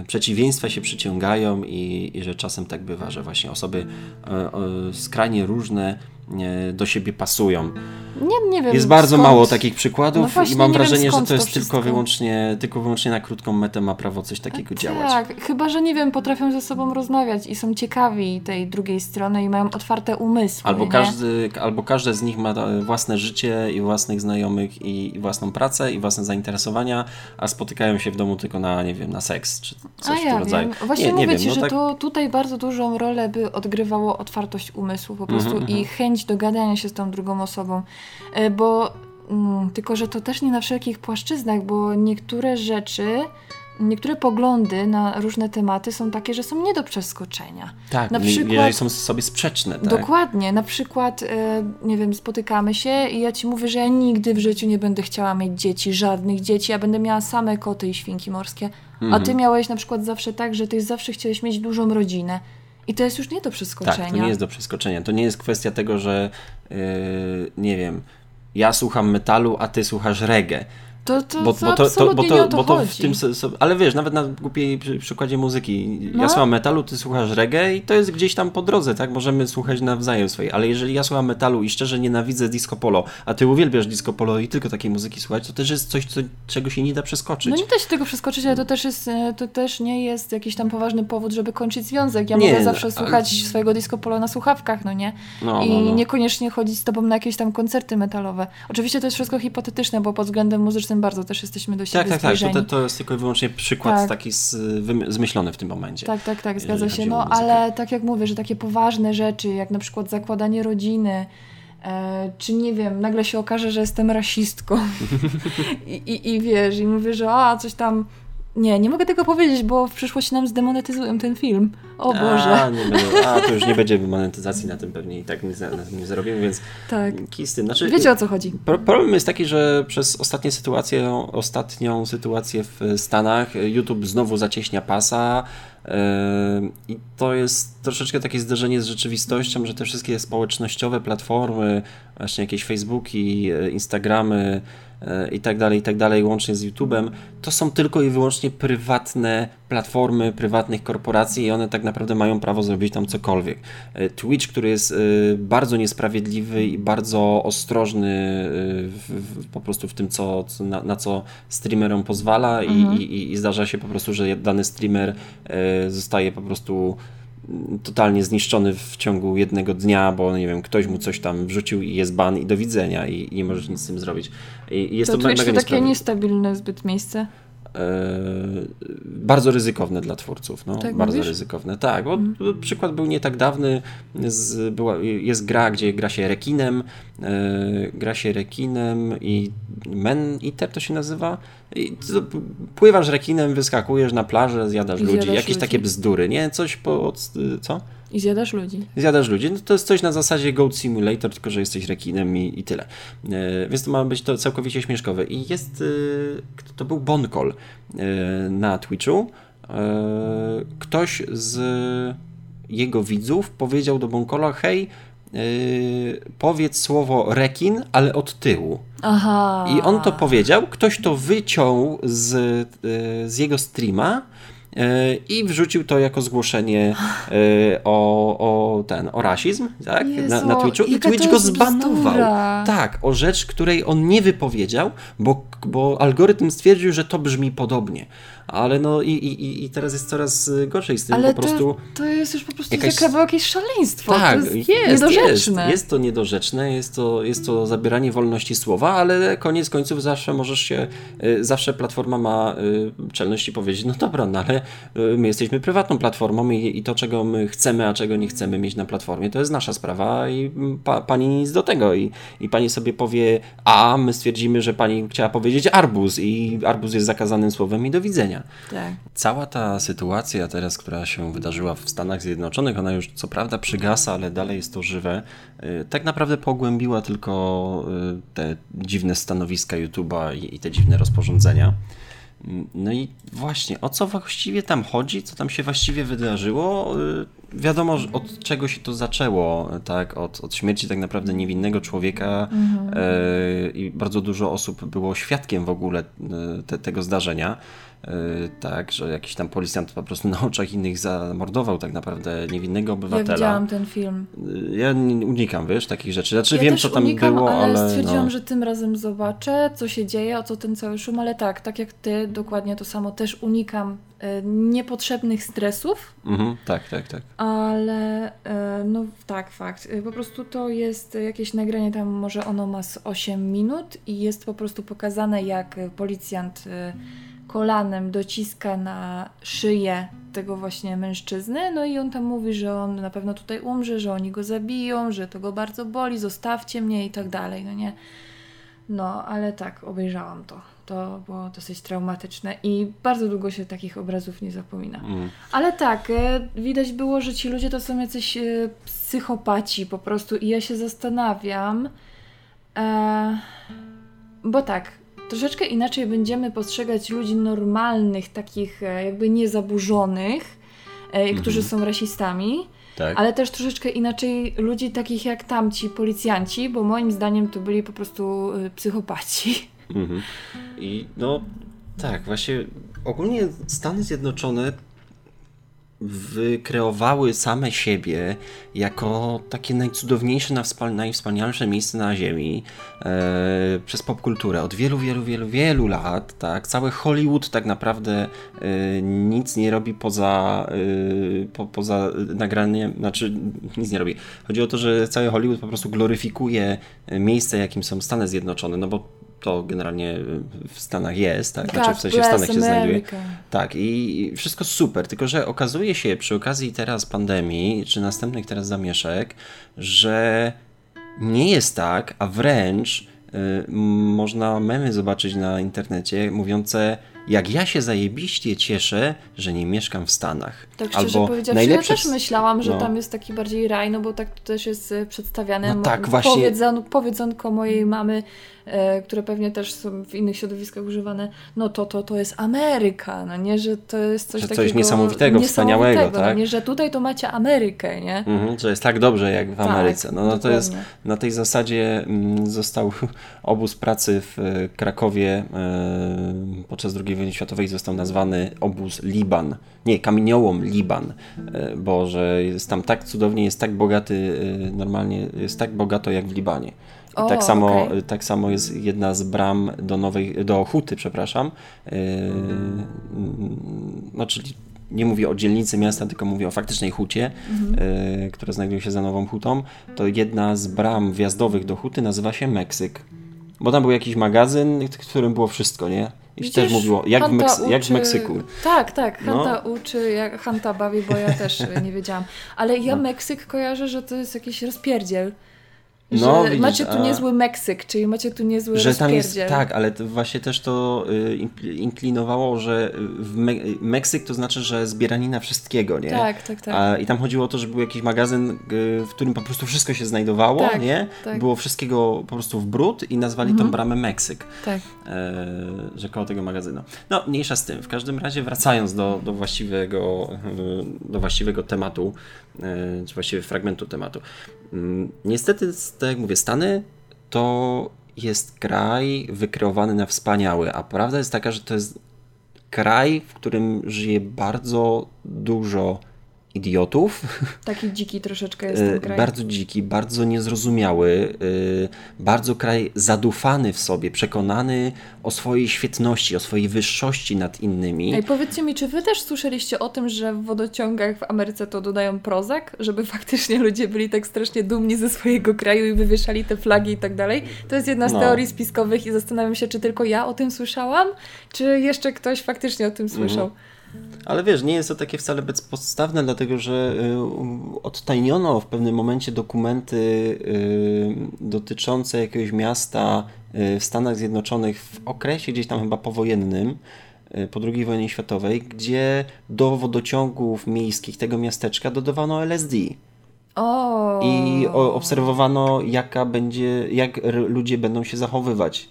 B: y, przeciwieństwa się przyciągają i, i, że czasem tak bywa, że właśnie osoby y, skrajnie różne do siebie pasują.
A: Nie, nie wiem.
B: Jest bardzo skąd... mało takich przykładów no i mam wrażenie, że to jest to tylko, wyłącznie, tylko wyłącznie na krótką metę ma prawo coś takiego tak, działać.
A: Tak, chyba, że nie wiem, potrafią ze sobą rozmawiać i są ciekawi tej drugiej strony i mają otwarte umysły.
B: Albo, każdy, albo każde z nich ma własne życie i własnych znajomych i, i, własną pracę i własne zainteresowania, a spotykają się w domu tylko na, nie wiem, na seks czy coś a ja w tym rodzaju.
A: Właśnie
B: nie,
A: mówię
B: nie
A: Ci,
B: wiem,
A: no
B: że tak...
A: to tutaj bardzo dużą rolę by odgrywało otwartość umysłu po prostu mm -hmm, i chęć dogadania się z tą drugą osobą, e, bo mm, tylko, że to też nie na wszelkich płaszczyznach, bo niektóre rzeczy niektóre poglądy na różne tematy są takie, że są nie do przeskoczenia.
B: Tak, na przykład, jeżeli są sobie sprzeczne. Tak?
A: Dokładnie. Na przykład, e, nie wiem, spotykamy się i ja ci mówię, że ja nigdy w życiu nie będę chciała mieć dzieci, żadnych dzieci, ja będę miała same koty i świnki morskie. Mhm. A ty miałeś na przykład zawsze tak, że ty zawsze chciałeś mieć dużą rodzinę. I to jest już nie do przeskoczenia.
B: Tak, to nie jest do przeskoczenia. To nie jest kwestia tego, że yy, nie wiem, ja słucham metalu, a ty słuchasz reggae.
A: To, to, bo, bo, to, to, bo to, bo to w tym,
B: ale wiesz, nawet na głupiej przykładzie muzyki. No. Ja słucham metalu, ty słuchasz reggae i to jest gdzieś tam po drodze, tak? Możemy słuchać nawzajem swojej, ale jeżeli ja słucham metalu i szczerze nienawidzę disco polo, a ty uwielbiasz disco polo i tylko takiej muzyki słuchać, to też jest coś, co, czego się nie da przeskoczyć.
A: No nie da się tego przeskoczyć, ale to też, jest, e, to też nie jest jakiś tam poważny powód, żeby kończyć związek. Ja nie, mogę zawsze słuchać ale... swojego disco polo na słuchawkach, no nie? No, I no, no. niekoniecznie chodzić z tobą na jakieś tam koncerty metalowe. Oczywiście to jest wszystko hipotetyczne, bo pod względem muzycznym bardzo też jesteśmy do siebie
B: Tak, tak, tak. To, to jest tylko i wyłącznie przykład tak. taki z, zmyślony w tym momencie.
A: Tak, tak, tak, zgadza się. No ale tak jak mówię, że takie poważne rzeczy, jak na przykład zakładanie rodziny, E, czy nie wiem, nagle się okaże, że jestem rasistką *laughs* I, i, i wiesz, i mówię, że a coś tam nie, nie mogę tego powiedzieć, bo w przyszłości nam zdemonetyzują ten film. O Boże.
B: A, nie a to już nie będzie monetyzacji na tym pewnie i tak nie, nie zarobimy, więc
A: tak.
B: kisty. Znaczy,
A: Wiecie o co chodzi.
B: Problem jest taki, że przez ostatnie sytuację, ostatnią sytuację w Stanach YouTube znowu zacieśnia pasa, yy, i to jest troszeczkę takie zderzenie z rzeczywistością, że te wszystkie społecznościowe platformy, właśnie jakieś Facebooki, Instagramy, i tak dalej, i tak dalej, łącznie z YouTube'em, to są tylko i wyłącznie prywatne platformy, prywatnych korporacji i one tak naprawdę mają prawo zrobić tam cokolwiek. E, Twitch, który jest e, bardzo niesprawiedliwy i bardzo ostrożny w, w, po prostu w tym, co, na, na, co streamerom pozwala mhm. i, i, i, zdarza się po prostu, że dany streamer zostaje po prostu totalnie zniszczony w ciągu jednego dnia, bo nie wiem, ktoś mu coś tam wrzucił i jest ban i do widzenia i, i nie możesz nic z tym zrobić. I jest
A: to,
B: to,
A: to
B: mega
A: takie
B: niesprawiedliwe.
A: niestabilne zbyt miejsce.
B: E, bardzo ryzykowne dla twórców. No,
A: Tak
B: bardzo
A: mówisz?
B: ryzykowne. Tak, bo przykład był nie tak dawny. Z, była, jest gra, gdzie gra się rekinem. E, gra się rekinem i Men Eater to się nazywa. I to, pływasz rekinem, wyskakujesz na plażę, zjadasz
A: I
B: ludzi. Jakieś
A: ludzi.
B: takie bzdury, nie? Coś po. Co?
A: I zjadasz ludzi.
B: Zjadasz ludzi. No to jest coś na zasadzie Goat Simulator, tylko że jesteś rekinem i, i tyle. E, więc to ma być to całkowicie śmieszkowe. I jest. Kto to był Bonkol e, na Twitchu. Ktoś z jego widzów powiedział do Bonkola: Hej, e, powiedz słowo rekin, ale od tyłu.
A: Aha.
B: I on to powiedział, ktoś to wyciął z, e, z jego streama i wrzucił to jako zgłoszenie e, o, o ten, o rasizm, tak?
A: Jezu,
B: na, na Twitchu i Twitch go zbanował.
A: bzdura.
B: Tak, o rzecz, której on nie wypowiedział, bo, bo algorytm stwierdził, że to brzmi podobnie. Ale no i, i, i- teraz jest coraz gorzej z tym
A: Ale
B: po prostu.
A: to, to jest już po prostu
B: jakaś-
A: jakaś... jakieś szaleństwo.
B: Tak,
A: to jest,
B: jest,
A: niedorzeczne.
B: Jest, jest to niedorzeczne, jest to, jest to zabieranie wolności słowa, ale koniec końców zawsze możesz się, y, zawsze platforma ma y, czelność i powiedzieć, no dobra, no ale y, my jesteśmy prywatną platformą i, i to, czego my chcemy, a czego nie chcemy mieć na platformie, to jest nasza sprawa i pa, pani nic do tego i, i pani sobie powie A, my stwierdzimy, że pani chciała powiedzieć arbuz i arbuz jest zakazanym słowem i do widzenia.
A: Tak.
B: Cała ta sytuacja teraz, która się wydarzyła w Stanach Zjednoczonych, ona już co prawda przygasa, ale dalej jest to żywe, y, tak naprawdę pogłębiła tylko y, te dziwne stanowiska YouTube'a i te dziwne rozporządzenia. No i właśnie, o co właściwie tam chodzi, co tam się właściwie wydarzyło? Y, Wiadomo, od czego się to zaczęło, tak? Od, od śmierci tak naprawdę niewinnego człowieka y, i bardzo dużo osób było świadkiem w ogóle y, te, tego zdarzenia. Y, Tak, że jakiś tam policjant po prostu *laughs* na oczach innych zamordował tak naprawdę niewinnego
A: Ja
B: obywatela.
A: widziałam ten film.
B: Y, Ja unikam, wiesz, takich rzeczy. Znaczy
A: ja
B: wiem,
A: też
B: co tam
A: unikam,
B: było,
A: ale,
B: ale.
A: stwierdziłam,
B: no.
A: że tym razem zobaczę, co się dzieje, o co ten cały szum, ale tak, tak jak ty, dokładnie to samo, też unikam e, niepotrzebnych stresów,
B: Mhm, tak, tak, tak.
A: ale no tak, fakt. Po prostu to jest jakieś nagranie, tam może ono ma z 8 minut i jest po prostu pokazane, jak policjant kolanem dociska na szyję tego właśnie mężczyzny, no i on tam mówi, że on na pewno tutaj umrze, że oni go zabiją, że to go bardzo boli, zostawcie mnie i tak dalej, no nie? No, ale tak, obejrzałam to. To było dosyć traumatyczne i bardzo długo się takich obrazów nie zapomina.
B: Mm.
A: Ale tak, e, widać było, że ci ludzie to są jacyś e, psychopaci po prostu i ja się zastanawiam, e, bo tak, troszeczkę inaczej będziemy postrzegać ludzi normalnych, takich e, jakby niezaburzonych, e, którzy są rasistami,
B: Tak.
A: ale też troszeczkę inaczej ludzi takich jak tamci policjanci, bo moim zdaniem to byli po prostu e, psychopaci.
B: Mhm. I no tak, właśnie ogólnie Stany Zjednoczone wykreowały same siebie jako takie najcudowniejsze, najwspanialsze miejsce na ziemi e, przez popkulturę od wielu, wielu, wielu, wielu lat, tak, cały Hollywood tak naprawdę e, nic nie robi poza, e, po, poza nagraniem, znaczy nic nie robi. Chodzi o to, że cały Hollywood po prostu gloryfikuje e, miejsce, jakim są Stany Zjednoczone, no bo to generalnie w Stanach jest, tak? Znaczy w sensie w Stanach się znajduje. Tak, i wszystko super, tylko że okazuje się przy okazji teraz pandemii, czy następnych teraz zamieszek, że nie jest tak, a wręcz y, można memy zobaczyć na internecie mówiące jak ja się zajebiście cieszę, że nie mieszkam w Stanach.
A: Tak szczerze powiedziawszy,
B: najlepsze
A: ja też myślałam, że
B: no.
A: tam jest taki bardziej raj, no bo tak to też jest e, przedstawiane.
B: No tak, właśnie.
A: Powiedzon, powiedzonko mojej mamy, e, które pewnie też są w innych środowiskach używane, no to, to, to jest Ameryka, no nie, że to jest coś
B: Że coś
A: takiego...
B: niesamowitego, wspaniałego,
A: no
B: tak?
A: nie, że tutaj to macie Amerykę, nie?
B: Mhm, że jest tak dobrze jak w
A: Tak,
B: Ameryce. No, no to jest na tej zasadzie mm, został *laughs* obóz pracy w e, Krakowie e, podczas II wojny światowej został nazwany obóz Liban. Nie, kamieniołom Liban, e, bo że jest tam tak cudownie, jest tak bogaty, e, normalnie jest tak bogato jak w Libanie. I
A: O,
B: tak, samo,
A: okej.
B: tak samo jest jedna z bram do nowej, do Huty, przepraszam. E, no, czyli nie mówię o dzielnicy miasta, tylko mówię o faktycznej hucie,
A: Mhm.
B: która znajduje się za Nową Hutą, to jedna z bram wjazdowych do huty nazywa się Meksyk. Bo tam był jakiś magazyn, w którym było wszystko, nie? I się też
A: Widzisz,
B: mówiło, jak w, Meks- jak w
A: uczy-
B: Meksyku.
A: Tak, tak.
B: No.
A: Hanta uczy, jak Hanta bawi, bo ja też y, nie wiedziałam. Ale ja
B: No.
A: Meksyk kojarzę, że to jest jakiś rozpierdziel.
B: No,
A: że
B: widzisz,
A: macie tu
B: a-
A: niezły Meksyk, czyli macie tu niezły
B: Że tam jest, tak, ale to właśnie też to y, inkl- inklinowało, że w Me- Meksyk to znaczy, że zbieranina wszystkiego, nie?
A: Tak, tak, tak.
B: A, I tam chodziło o to, że był jakiś magazyn, y, w którym po prostu wszystko się znajdowało,
A: Tak,
B: nie?
A: tak.
B: Było wszystkiego po prostu w brud i nazwali
A: Mhm.
B: tą bramę Meksyk,
A: tak.
B: e, że koło tego magazynu. No, mniejsza z tym. W każdym razie wracając do, do, właściwego, y, do właściwego tematu, y, czy właściwie fragmentu tematu. Mm, Niestety, tak jak mówię, Stany to jest kraj wykreowany na wspaniały, a prawda jest taka, że to jest kraj, w którym żyje bardzo dużo idiotów,
A: Taki dziki troszeczkę jest
B: e,
A: ten kraj.
B: bardzo dziki, bardzo niezrozumiały, e, bardzo kraj zadufany w sobie, przekonany o swojej świetności, o swojej wyższości nad innymi.
A: Ej, powiedzcie mi, czy wy też słyszeliście o tym, że w wodociągach w Ameryce to dodają prozak, żeby *laughs* faktycznie ludzie byli tak strasznie dumni ze swojego kraju i wywieszali te flagi i tak dalej? To jest jedna z
B: No.
A: teorii spiskowych i zastanawiam się, czy tylko ja o tym słyszałam, czy jeszcze ktoś faktycznie o tym słyszał.
B: Mhm. Ale wiesz, nie jest to takie wcale bezpodstawne, dlatego że y, odtajniono w pewnym momencie dokumenty y, dotyczące jakiegoś miasta y, w Stanach Zjednoczonych w okresie gdzieś tam chyba powojennym, po II wojnie światowej, gdzie do wodociągów miejskich tego miasteczka dodawano LSD.
A: O.
B: I obserwowano, jaka będzie, jak ludzie będą się zachowywać.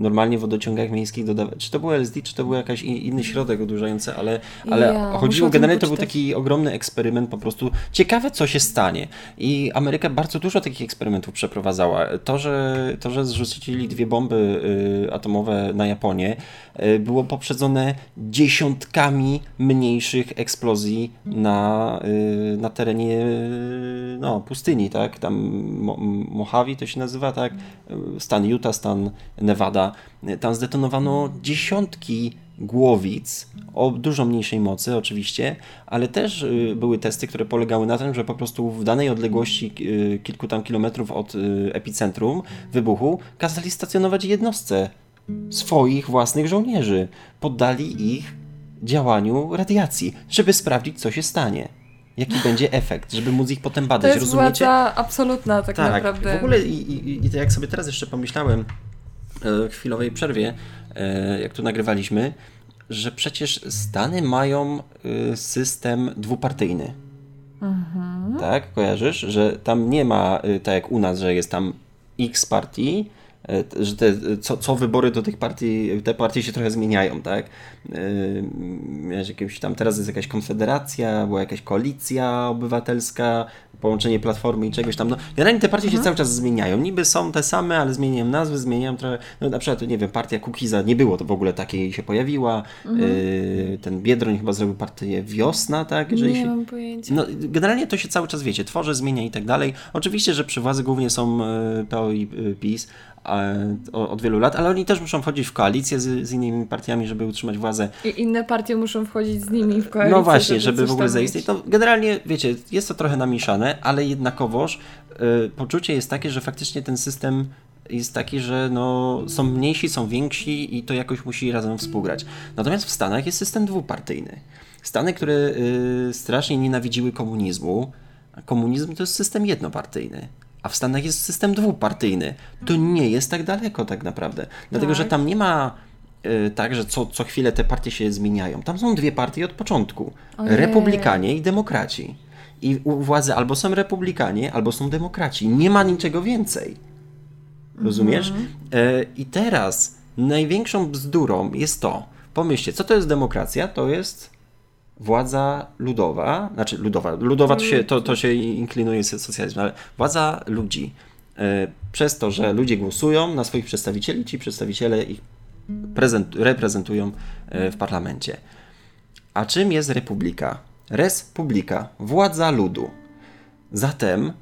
B: Normalnie w wodociągach miejskich dodawać. Czy to był LSD, czy to był jakiś inny środek odurzający, ale, ale
A: Ja,
B: chodziło generalnie, to był taki ogromny eksperyment, po prostu ciekawe, co się stanie. I Ameryka bardzo dużo takich eksperymentów przeprowadzała. To, że, to, że zrzucili dwie bomby y, atomowe na Japonię, y, było poprzedzone dziesiątkami mniejszych eksplozji na, y, na terenie y, no, pustyni, tak? Tam Mo Mojave to się nazywa, tak? Stan Utah, stan Nevada. Tam zdetonowano dziesiątki głowic o dużo mniejszej mocy oczywiście, ale też y, były testy, które polegały na tym, że po prostu w danej odległości y, kilku tam kilometrów od y, epicentrum wybuchu kazali stacjonować jednostce swoich własnych żołnierzy. Poddali ich działaniu radiacji, żeby sprawdzić, co się stanie. Jaki będzie efekt, żeby móc ich potem
A: To
B: badać,
A: jest
B: rozumiecie?
A: władza absolutna tak,
B: Tak,
A: naprawdę.
B: w ogóle i, i, i to jak sobie teraz jeszcze pomyślałem chwilowej przerwie, e, jak tu nagrywaliśmy, że przecież Stany mają e, system dwupartyjny.
A: Mhm.
B: Tak, kojarzysz? Że tam nie ma, e, tak jak u nas, że jest tam X partii, e, że te, co, co wybory do tych partii, te partie się trochę zmieniają, tak? Miałeś jakieś tam, teraz jest jakaś konfederacja, była jakaś koalicja obywatelska, połączenie platformy i czegoś tam. No, generalnie te partie się cały czas zmieniają. Niby są te same, ale zmieniają nazwy, zmieniają trochę. No, na przykład, nie wiem, partia Kukiza nie było to w ogóle takiej się pojawiła. Yy, ten Biedroń chyba zrobił partię Wiosna, tak? Jeżeli
A: nie
B: się,
A: mam pojęcia.
B: no, generalnie to się cały czas, wiecie, tworzy, zmienia i tak dalej. Oczywiście, że przy władzy głównie są PO i e, PiS od wielu lat, ale oni też muszą wchodzić w koalicję z, z innymi partiami, żeby utrzymać władzę.
A: I inne partie muszą wchodzić z nimi w koalicję.
B: No właśnie, żeby
A: coś
B: w ogóle zaistnieć.
A: mieć.
B: No, generalnie, wiecie, jest to trochę namieszane, ale jednakowoż e, poczucie jest takie, że faktycznie ten system jest taki, że no, są mniejsi, są więksi i to jakoś musi razem współgrać. Natomiast w Stanach jest system dwupartyjny. Stany, które y, strasznie nienawidziły komunizmu, a komunizm to jest system jednopartyjny. A w Stanach jest system dwupartyjny. To nie jest tak daleko tak naprawdę. Dlatego,
A: Tak.
B: że tam nie ma y, tak, że co, co chwilę te partie się zmieniają. Tam są dwie partie od początku.
A: Ojej.
B: Republikanie i demokraci. I u władzy albo są republikanie, albo są demokraci. Nie ma niczego więcej. Rozumiesz? E, I teraz największą bzdurą jest to, pomyślcie, co to jest demokracja? To jest władza ludowa, znaczy ludowa, ludowa to się, to, to się inklinuje so- socjalizm, ale władza ludzi. E, Przez to, że ludzie głosują na swoich przedstawicieli, ci przedstawiciele ich prezent, reprezentują e, w parlamencie. A czym jest republika? Res publica, władza ludu. Zatem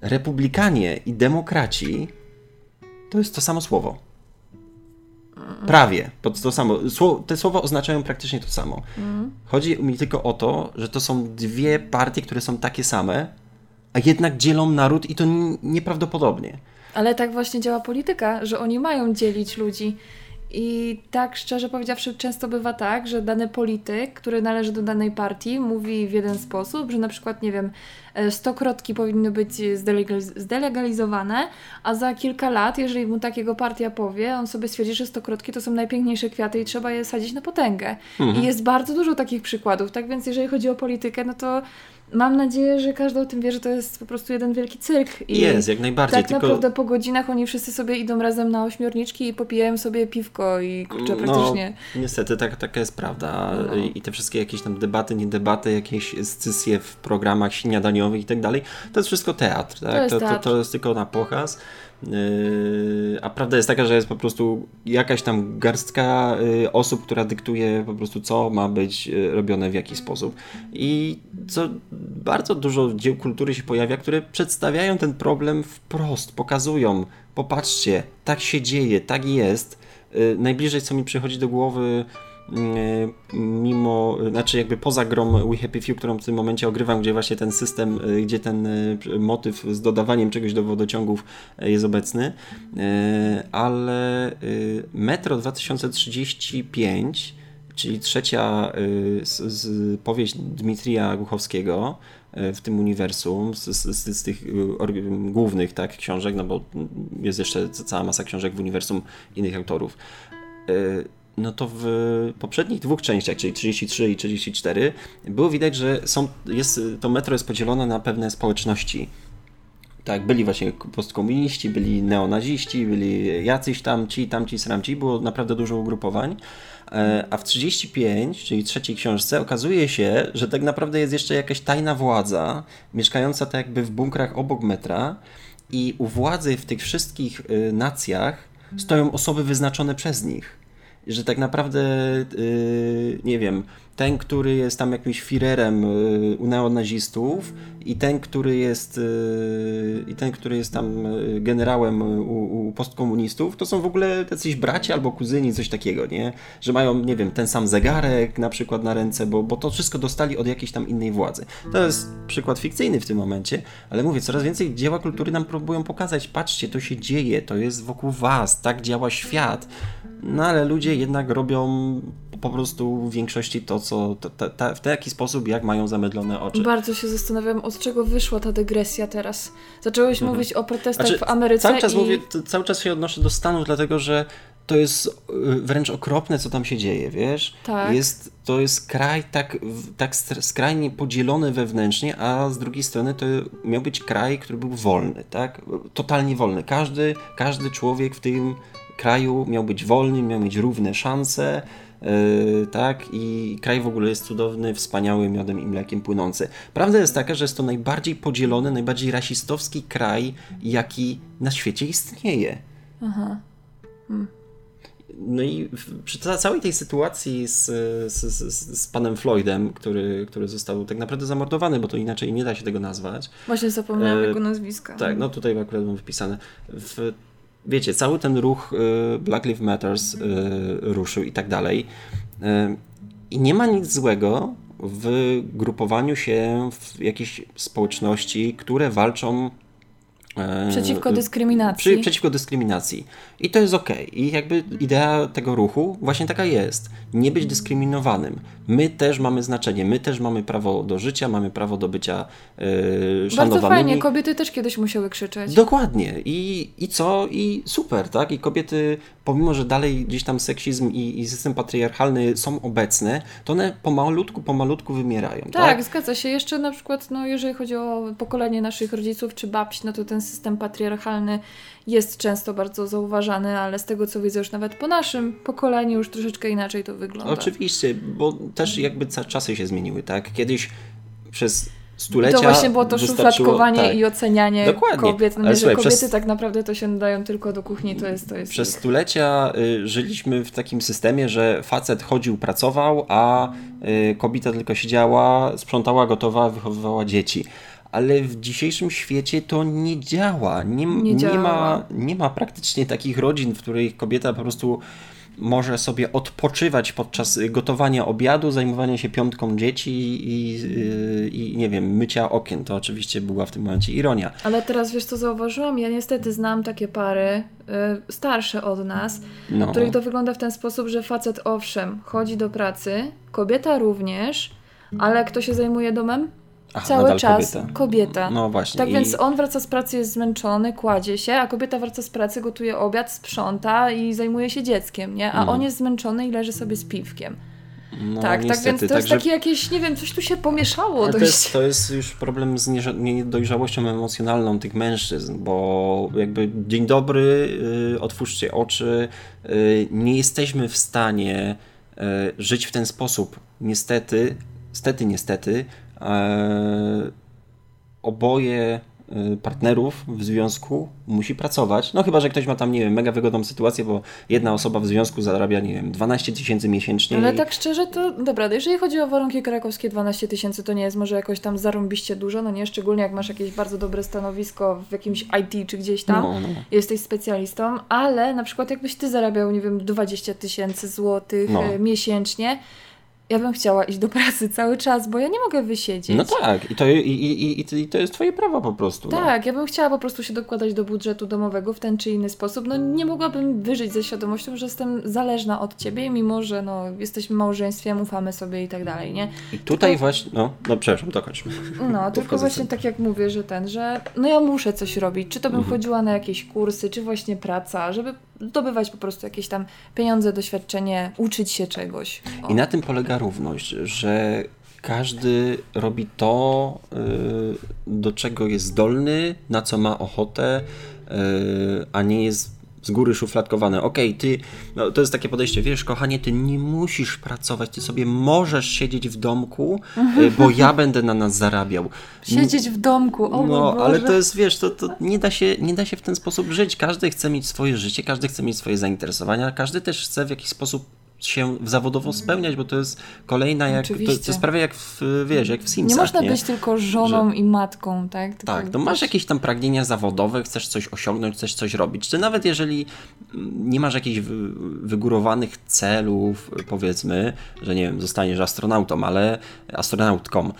B: republikanie i demokraci to jest to samo słowo. Prawie, to, to samo. Te słowa oznaczają praktycznie to samo. Chodzi mi tylko o to, że to są dwie partie, które są takie same, a jednak dzielą naród i to nieprawdopodobnie.
A: Ale tak właśnie działa polityka, że oni mają dzielić ludzi. I tak szczerze powiedziawszy, często bywa tak, że dany polityk, który należy do danej partii, mówi w jeden sposób, że na przykład, nie wiem, e, stokrotki powinny być zdelegaliz- zdelegalizowane, a za kilka lat, jeżeli mu takiego partia powie, on sobie stwierdzi, że stokrotki to są najpiękniejsze kwiaty i trzeba je sadzić na potęgę. I jest bardzo dużo takich przykładów. Tak więc, jeżeli chodzi o politykę, no to mam nadzieję, że każdy o tym wie, że to jest po prostu jeden wielki cyrk. I
B: Jest, jak najbardziej,
A: tak
B: tylko...
A: naprawdę po godzinach oni wszyscy sobie idą razem na ośmiorniczki i popijają sobie piwko i kurczę, praktycznie.
B: No, niestety tak, taka jest prawda.
A: No.
B: I- te wszystkie jakieś tam debaty, nie debaty, jakieś scysje w programach śniadaniowych i tak dalej, to jest wszystko teatr. Tak?
A: jest
B: to, to,
A: teatr.
B: to jest tylko na pokaz. Yy, a prawda jest taka, że jest po prostu jakaś tam garstka yy, osób, która dyktuje po prostu, co ma być yy, robione w jaki sposób. I co bardzo dużo dzieł kultury się pojawia, które przedstawiają ten problem wprost, pokazują, popatrzcie, tak się dzieje, tak jest. Najbliżej, co mi przychodzi do głowy, mimo, znaczy jakby poza grą We Happy Few, którą w tym momencie ogrywam, gdzie właśnie ten system, yy, gdzie ten yy, motyw z dodawaniem czegoś do wodociągów jest obecny, ale Metro 2035 czyli trzecia y, z, z powieść Dmitrija Głuchowskiego y, w tym uniwersum, z, z, z, tych y, głównych tak, książek, no bo jest jeszcze cała masa książek w uniwersum innych autorów. No to w poprzednich dwóch częściach, czyli 33 i 34, było widać, że są, jest, to metro jest podzielone na pewne społeczności. Tak, byli właśnie postkomuniści, byli neonaziści, byli jacyś tam, ci, tamci, sramci, było naprawdę dużo ugrupowań. E, A w 35, czyli trzeciej książce, okazuje się, że tak naprawdę jest jeszcze jakaś tajna władza, mieszkająca tak jakby w bunkrach obok metra i u władzy w tych wszystkich y, nacjach stoją osoby wyznaczone przez nich. Że tak naprawdę, y, nie wiem, ten, który jest tam jakimś firerem y, u neonazistów i ten, który jest y, i ten, który jest tam generałem u, u postkomunistów, to są w ogóle jacyś bracia albo kuzyni, coś takiego, nie? Że mają, nie wiem, ten sam zegarek na przykład na ręce, bo, bo to wszystko dostali od jakiejś tam innej władzy. To jest przykład fikcyjny w tym momencie, ale mówię, coraz więcej dzieła kultury nam próbują pokazać, patrzcie, to się dzieje, to jest wokół was, tak działa świat. No ale ludzie jednak robią po prostu w większości to, co w taki sposób, jak mają zamydlone oczy.
A: Bardzo się zastanawiam, od czego wyszła ta dygresja teraz. Zacząłeś mówić o protestach
B: Znaczy,
A: w Ameryce
B: Cały czas
A: i...
B: mówię, cały czas się odnoszę do Stanów, dlatego że to jest y, wręcz okropne, co tam się dzieje, wiesz?
A: Tak.
B: Jest, to jest kraj tak, tak skrajnie podzielony wewnętrznie, a z drugiej strony to miał być kraj, który był wolny, tak? Totalnie wolny. Każdy, każdy człowiek w tym kraju miał być wolny, miał mieć równe szanse, yy, tak? I kraj w ogóle jest cudowny, wspaniały, miodem i mlekiem płynący. Prawda jest taka, że jest to najbardziej podzielony, najbardziej rasistowski kraj, jaki na świecie istnieje. No i w, przy ca- całej tej sytuacji z, z, z, z panem Floydem, który, który został tak naprawdę zamordowany, bo to inaczej nie da się tego nazwać.
A: Właśnie zapomniałam
B: E,
A: jego nazwiska.
B: Tak, no tutaj akurat mam wypisane. W, wiecie, cały ten ruch y, Black Lives Matters y, ruszył i tak dalej. Y, I nie ma nic złego w grupowaniu się w jakiejś społeczności, które walczą
A: Przeciwko dyskryminacji.
B: przy, przeciwko dyskryminacji. I to jest okej. I jakby idea tego ruchu właśnie taka jest. Nie być dyskryminowanym. My też mamy znaczenie. My też mamy prawo do życia, mamy prawo do bycia yy,
A: Bardzo
B: szanowanymi.
A: fajnie, kobiety też kiedyś musiały krzyczeć.
B: Dokładnie. I, I co? I super, tak? I kobiety, pomimo, że dalej gdzieś tam seksizm i, i system patriarchalny są obecne, to one pomalutku, pomalutku wymierają, tak?
A: Tak, zgadza się. Jeszcze na przykład, no, jeżeli chodzi o pokolenie naszych rodziców czy babci, no to ten system patriarchalny jest często bardzo ale z tego co widzę już nawet po naszym pokoleniu już troszeczkę inaczej to wygląda.
B: Oczywiście, bo też jakby czasy się zmieniły, tak? Kiedyś przez stulecia
A: To właśnie było to szufladkowanie
B: tak.
A: i ocenianie
B: Dokładnie.
A: kobiet. No nie,
B: słuchaj,
A: kobiety
B: przez-
A: tak naprawdę to się nadają tylko do kuchni, to jest to jest.
B: Przez
A: ich.
B: stulecia y, żyliśmy w takim systemie, że facet chodził, pracował, a y, kobieta tylko siedziała, sprzątała, gotowała, wychowywała dzieci. Ale w dzisiejszym świecie to nie działa. Nie,
A: Nie
B: nie,
A: działa.
B: ma, nie ma praktycznie takich rodzin, w których kobieta po prostu może sobie odpoczywać podczas gotowania obiadu, zajmowania się piątką dzieci i, i, i nie wiem, mycia okien. To oczywiście była w tym momencie ironia.
A: Ale teraz wiesz co zauważyłam? Ja niestety znam takie pary y, starsze od nas, no. których to wygląda w ten sposób, że facet owszem chodzi do pracy, kobieta również, ale kto się zajmuje domem? Aha, Cały czas kobieta. kobieta.
B: No właśnie.
A: Tak I... więc on wraca z pracy, jest zmęczony, kładzie się, a kobieta wraca z pracy, gotuje obiad, sprząta i zajmuje się dzieckiem, nie? A no. on jest zmęczony i leży sobie z piwkiem. No, tak, niestety, tak więc to tak, jest takie jakieś, nie wiem, coś tu się pomieszało.
B: To jest, to jest już problem z niedojrzałością emocjonalną tych mężczyzn, bo jakby dzień dobry, yy, otwórzcie oczy, yy, nie jesteśmy w stanie yy, żyć w ten sposób. Niestety, stety, niestety, oboje e, partnerów w związku musi pracować. No chyba, że ktoś ma tam, nie wiem, mega wygodną sytuację, bo jedna osoba w związku zarabia, nie wiem, 12 tysięcy miesięcznie.
A: Ale
B: i...
A: tak szczerze, to dobra, jeżeli chodzi o warunki krakowskie, 12 tysięcy to nie jest może jakoś tam zarąbiście dużo, no nie, szczególnie jak masz jakieś bardzo dobre stanowisko w jakimś IT czy gdzieś tam, no, no. jesteś specjalistą, ale na przykład jakbyś ty zarabiał, nie wiem, 20 tysięcy złotych no. E, miesięcznie, ja bym chciała iść do pracy cały czas, bo ja nie mogę wysiedzieć.
B: No tak, i to, i, i, i, to jest twoje prawo po prostu.
A: No. Tak, no. ja bym chciała po prostu się dokładać do budżetu domowego w ten czy inny sposób. No nie mogłabym wyżyć ze świadomością, że jestem zależna od ciebie, mimo że no, jesteśmy małżeństwem, ufamy sobie i tak dalej, nie?
B: I tutaj tylko... właśnie, no, no przepraszam, dokończmy.
A: No, tylko właśnie tak jak mówię, że ten, że no ja muszę coś robić. Czy to bym mhm. chodziła na jakieś kursy, czy właśnie praca, żeby zdobywać po prostu jakieś tam pieniądze, doświadczenie, uczyć się czegoś.
B: O. I na tym polega równość, że każdy robi to, y, do czego jest zdolny, na co ma ochotę, y, a nie jest z góry szufladkowane. Okej, okay, ty, no, to jest takie podejście, wiesz, kochanie, ty nie musisz pracować, ty sobie możesz siedzieć w domku, y, bo ja *laughs* będę na nas zarabiał.
A: Siedzieć w domku, o No,
B: ale to jest, wiesz, to, to nie, da się, nie da się w ten sposób żyć. Każdy chce mieć swoje życie, każdy chce mieć swoje zainteresowania, każdy też chce w jakiś sposób się zawodowo spełniać, bo to jest kolejna jak, to, to, jest prawie jak w, wiesz, jak w Simsach.
A: Nie można nie? być tylko żoną Że... i matką, tak? Tylko
B: tak, to masz jakieś tam pragnienia zawodowe, chcesz coś osiągnąć, chcesz coś robić, czy nawet jeżeli nie masz jakichś wygórowanych celów, powiedzmy, że nie wiem, zostaniesz astronautą, ale astronautką,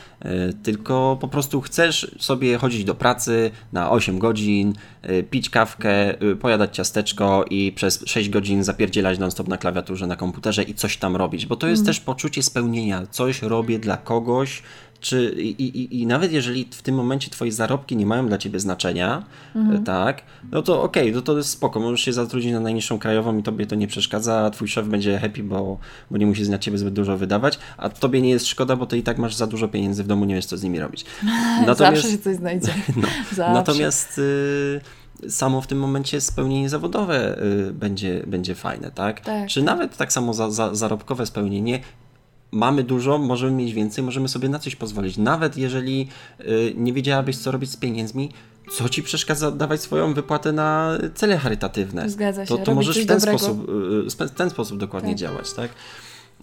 B: tylko po prostu chcesz sobie chodzić do pracy na 8 godzin, e, pić kawkę, e, pojadać ciasteczko i przez 6 godzin zapierdzielać non-stop na klawiaturze na komputerze komputerze i coś tam robić, bo to jest mm. też poczucie spełnienia. Coś robię dla kogoś, czy, i, i, i nawet jeżeli w tym momencie twoje zarobki nie mają dla ciebie znaczenia, mm. tak, no to okej, okay, no to jest spoko, możesz się zatrudnić na najniższą krajową i tobie to nie przeszkadza, a twój szef będzie happy, bo, bo nie musi na ciebie zbyt dużo wydawać, a tobie nie jest szkoda, bo ty i tak masz za dużo pieniędzy w domu, nie wiesz co z nimi robić. *laughs*
A: Natomiast, Zawsze się coś znajdzie. *laughs* No,
B: natomiast... Y samo w tym momencie spełnienie zawodowe y, będzie, będzie fajne, tak? tak? Czy nawet tak samo za, za, zarobkowe spełnienie. Mamy dużo, możemy mieć więcej, możemy sobie na coś pozwolić. Nawet jeżeli y, nie wiedziałabyś, co robić z pieniędzmi, co ci przeszkadza dawać swoją wypłatę na cele charytatywne?
A: Zgadza się.
B: To, to możesz w ten sposób, y, w ten sposób dokładnie tak. działać, tak?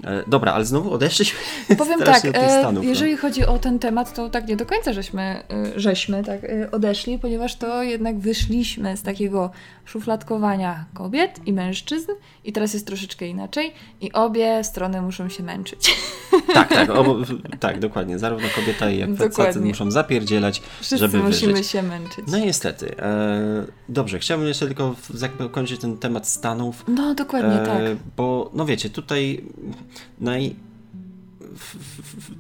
B: E, dobra, ale znowu odeszliśmy *laughs*
A: Powiem tak, e, Stanów. No. Jeżeli no. chodzi o ten temat, to tak nie do końca żeśmy, e, żeśmy tak odeszli, ponieważ to jednak wyszliśmy z takiego szufladkowania kobiet i mężczyzn i teraz jest troszeczkę inaczej i obie strony muszą się męczyć. *laughs*
B: Tak, tak, obo, *laughs* tak, dokładnie. Zarówno kobieta, jak facet muszą zapierdzielać,
A: Wszyscy
B: żeby
A: musimy
B: wyżyć.
A: się męczyć.
B: No niestety. E, dobrze, chciałbym jeszcze tylko zakończyć ten temat Stanów.
A: No, dokładnie e, tak.
B: Bo, no wiecie, tutaj naj...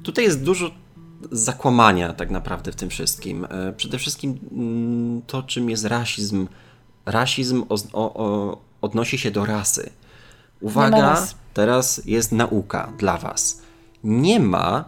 B: Tutaj jest dużo zakłamania tak naprawdę w tym wszystkim. E, przede wszystkim mm, to, czym jest rasizm. Rasizm o, o, odnosi się do rasy. Uwaga, teraz jest nauka dla Was. Nie ma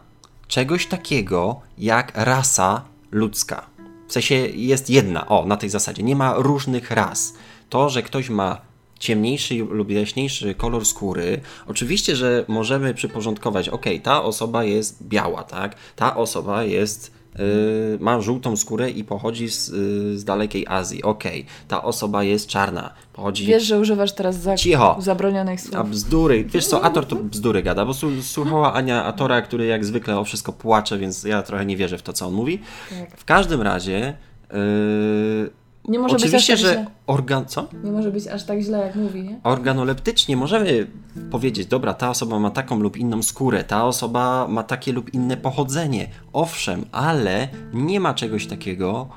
B: czegoś takiego jak rasa ludzka. W sensie jest jedna, o, na tej zasadzie. Nie ma różnych ras. To, że ktoś ma ciemniejszy lub jaśniejszy kolor skóry, oczywiście, że możemy przyporządkować, ok, ta osoba jest biała, tak? Ta osoba jest Yy, ma żółtą skórę i pochodzi z, yy, z dalekiej Azji. Okej, okay. ta osoba jest czarna. Pochodzi...
A: Wiesz, że używasz teraz za...
B: Cicho.
A: zabronionych słów.
B: A bzdury. Wiesz co, Ator to bzdury gada, bo słuchała Ania Atora, który jak zwykle o wszystko płacze, więc ja trochę nie wierzę w to, co on mówi. Tak. W każdym razie yy,
A: Nie może
B: Oczywiście,
A: być aż tak
B: że
A: źle.
B: organ... Co?
A: Nie może być aż tak źle, jak mówi, nie?
B: Organoleptycznie możemy powiedzieć, dobra, ta osoba ma taką lub inną skórę, ta osoba ma takie lub inne pochodzenie. Owszem, ale nie ma czegoś takiego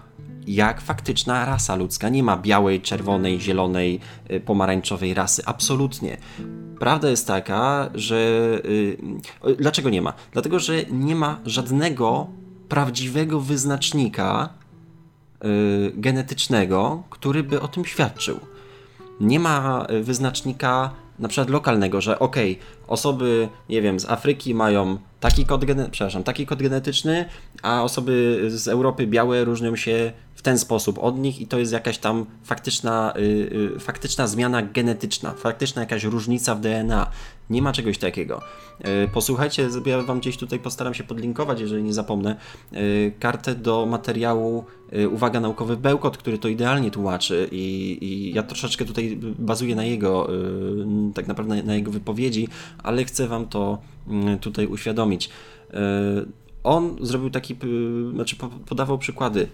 B: jak faktyczna rasa ludzka. Nie ma białej, czerwonej, zielonej, y, pomarańczowej rasy. Absolutnie. Prawda jest taka, że. y, y, Dlaczego nie ma? Dlatego, że nie ma żadnego prawdziwego wyznacznika genetycznego, który by o tym świadczył. Nie ma y, wyznacznika na przykład lokalnego, że okej, osoby, nie wiem, z Afryki mają taki kod, przepraszam, taki kod genetyczny, a osoby z Europy białe różnią się w ten sposób od nich i to jest jakaś tam faktyczna, y, y, faktyczna zmiana genetyczna, faktyczna jakaś różnica w DNA. Nie ma czegoś takiego. Y, Posłuchajcie, ja wam gdzieś tutaj postaram się podlinkować, jeżeli nie zapomnę, y, kartę do materiału y, Uwaga Naukowy Bełkot, który to idealnie tłumaczy i, i ja troszeczkę tutaj bazuję na jego, tak naprawdę na jego wypowiedzi, ale chcę wam to y, tutaj uświadomić. On zrobił taki, znaczy po- podawał przykłady.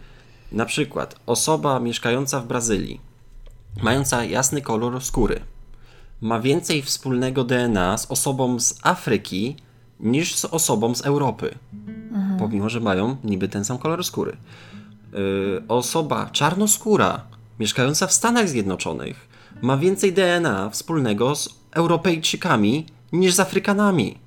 B: Na przykład osoba mieszkająca w Brazylii, mająca jasny kolor skóry, ma więcej wspólnego DNA z osobą z Afryki niż z osobą z Europy. Pomimo, że mają niby ten sam kolor skóry. Yy, osoba czarnoskóra, mieszkająca w Stanach Zjednoczonych, ma więcej DNA wspólnego z Europejczykami niż z Afrykanami.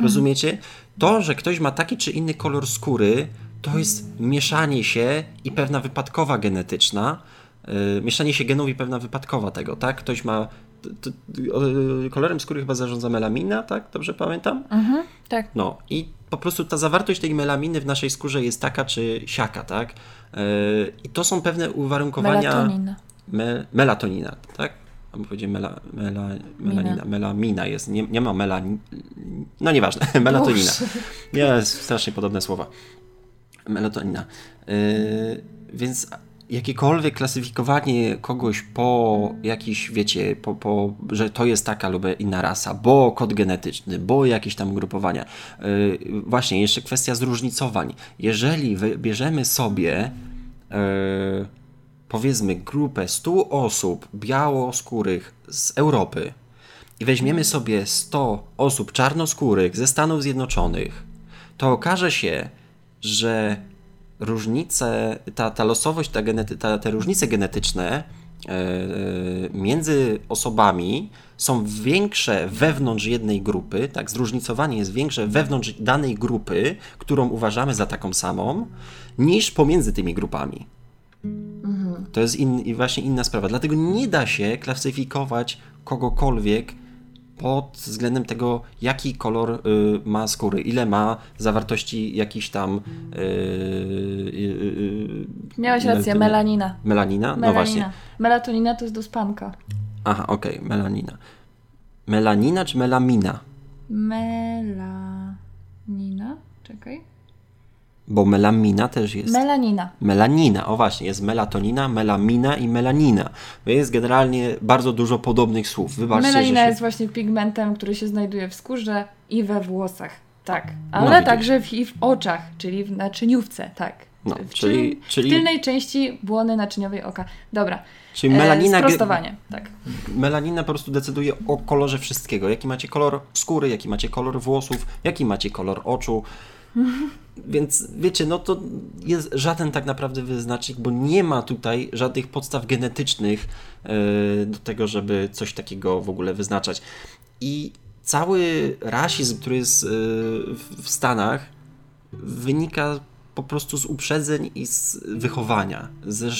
B: Rozumiecie? To, że ktoś ma taki czy inny kolor skóry, to jest mieszanie się i pewna wypadkowa genetyczna. Yy, mieszanie się genów i pewna wypadkowa tego, tak? Ktoś ma. T- t- yy, kolorem skóry chyba zarządza melamina, tak? Dobrze pamiętam?
A: Mhm, tak.
B: No i po prostu ta zawartość tej melaminy w naszej skórze jest taka czy siaka, tak? Yy, I to są pewne uwarunkowania.
A: Melatonina.
B: Me, melatonina, tak? A powiedzieć mela, mela, melanina, melamina jest, nie, nie ma mela, no nieważne, *laughs* melatonina. Nie, strasznie podobne słowa. Melatonina. Yy, więc jakiekolwiek klasyfikowanie kogoś po jakiś, wiecie, po, po, że to jest taka lub inna rasa, bo kod genetyczny, bo jakieś tam grupowania. Yy, właśnie, jeszcze kwestia zróżnicowań. Jeżeli wybierzemy sobie yy, powiedzmy grupę 100 osób białoskórych z Europy i weźmiemy sobie 100 osób czarnoskórych ze Stanów Zjednoczonych, to okaże się, że różnice, ta, ta losowość, ta genety, ta, te różnice genetyczne e, między osobami są większe wewnątrz jednej grupy, tak, zróżnicowanie jest większe wewnątrz danej grupy, którą uważamy za taką samą, niż pomiędzy tymi grupami. To jest in, właśnie inna sprawa. Dlatego nie da się klasyfikować kogokolwiek pod względem tego, jaki kolor y, ma skóry, ile ma zawartości jakichś tam. Y, y,
A: Miałeś rację, melanina.
B: Melanina? No właśnie.
A: Melatonina to jest do spanka.
B: Aha, okej, melanina. Melanina czy melamina?
A: Melanina? Czekaj.
B: Bo melamina też jest.
A: Melanina.
B: Melanina, o właśnie, jest melatonina, melamina i melanina. Jest generalnie bardzo dużo podobnych słów. Wybaczcie,
A: Melanina
B: się...
A: jest właśnie pigmentem, który się znajduje w skórze i we włosach. Tak. Ale
B: No
A: także w, i w oczach, czyli w naczyniówce, tak.
B: No,
A: w,
B: czyli- czyli-
A: w tylnej części błony naczyniowej oka. Dobra.
B: Czyli melanina,
A: E, sprostowanie, tak.
B: melanina po prostu decyduje o kolorze wszystkiego. Jaki macie kolor skóry, jaki macie kolor włosów, jaki macie kolor oczu. *laughs* Więc wiecie, no to jest żaden tak naprawdę wyznacznik, bo nie ma tutaj żadnych podstaw genetycznych e, do tego, żeby coś takiego w ogóle wyznaczać. I cały rasizm, który jest e, w Stanach, wynika po prostu z uprzedzeń i z wychowania, ze,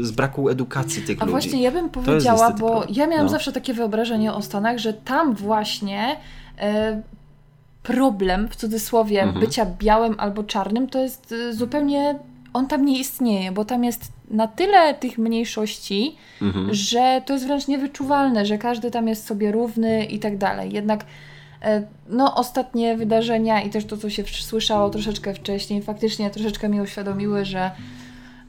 B: z braku edukacji tych
A: A
B: ludzi.
A: właśnie ja bym powiedziała, bo
B: problem.
A: ja miałam
B: No.
A: zawsze takie wyobrażenie o Stanach, że tam właśnie e, problem w cudzysłowie
B: Mhm.
A: bycia białym albo czarnym to jest e, zupełnie. On tam nie istnieje, bo tam jest na tyle tych mniejszości,
B: Mhm.
A: że to jest wręcz niewyczuwalne, że każdy tam jest sobie równy i tak dalej. Jednak e, no, ostatnie wydarzenia i też to, co się słyszało troszeczkę wcześniej, faktycznie troszeczkę mi uświadomiły, że,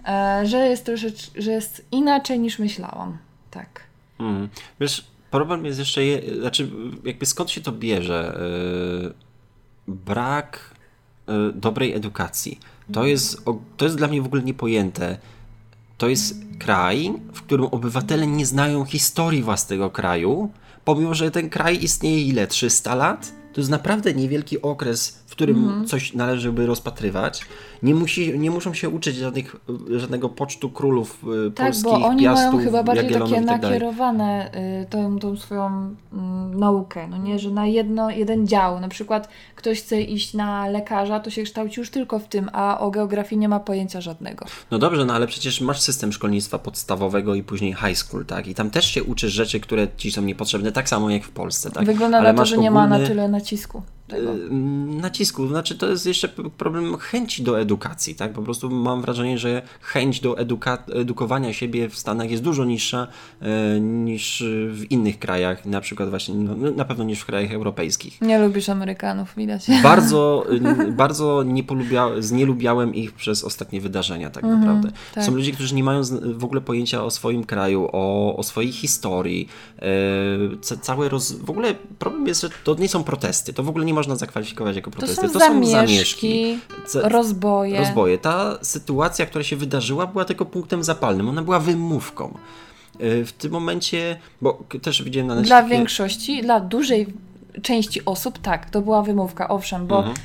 A: e, że, jest troszecz, że jest inaczej niż myślałam. Tak.
B: Mhm. Wiesz, problem jest jeszcze, je, znaczy jakby skąd się to bierze? Yy, brak yy, dobrej edukacji. To jest, o- to jest dla mnie w ogóle niepojęte. to jest kraj, w którym obywatele nie znają historii własnego kraju, pomimo że ten kraj istnieje ile? 300 lat? To jest naprawdę niewielki okres, którym
A: Mhm.
B: coś należy by rozpatrywać. Nie, musi, nie muszą się uczyć żadnych, żadnego pocztu królów y,
A: Tak,
B: polskich,
A: bo oni
B: piastów,
A: mają chyba bardziej takie
B: tak
A: nakierowane y, tą, tą swoją mm, naukę, no nie, że na jedno, jeden dział, na przykład ktoś chce iść na lekarza, to się kształci już tylko w tym, a o geografii nie ma pojęcia żadnego.
B: No dobrze, no ale przecież masz system szkolnictwa podstawowego i później high school, tak? I tam też się uczysz rzeczy, które ci są niepotrzebne, tak samo jak w Polsce, tak?
A: Wygląda
B: ale
A: na to, że nie ma na
B: ogólny-
A: tyle nacisku tego.
B: y, nacisku. Znaczy, to jest jeszcze problem chęci do edukacji, tak? Po prostu mam wrażenie, że chęć do eduka- edukowania siebie w Stanach jest dużo niższa e, niż w innych krajach, na przykład właśnie, no, na pewno niż w krajach europejskich.
A: Nie lubisz Amerykanów, widać. *laughs*
B: Bardzo, *laughs* y, bardzo nie polubia, znielubiałem ich przez ostatnie wydarzenia, tak naprawdę.
A: tak.
B: Są ludzie, którzy nie mają w ogóle pojęcia o swoim kraju, o, o swojej historii. E, ca- całe roz... W ogóle problem jest, że to nie są protesty. To w ogóle nie można zakwalifikować jako
A: To
B: protesty.
A: są zamieszki,
B: Ca-
A: rozboje.
B: rozboje. Ta sytuacja, która się wydarzyła, była tylko punktem zapalnym. Ona była wymówką. E, W tym momencie, bo też widziałem na
A: Dla
B: necie-
A: większości, dla dużej części osób, tak, to była wymówka, owszem, bo
B: Mhm.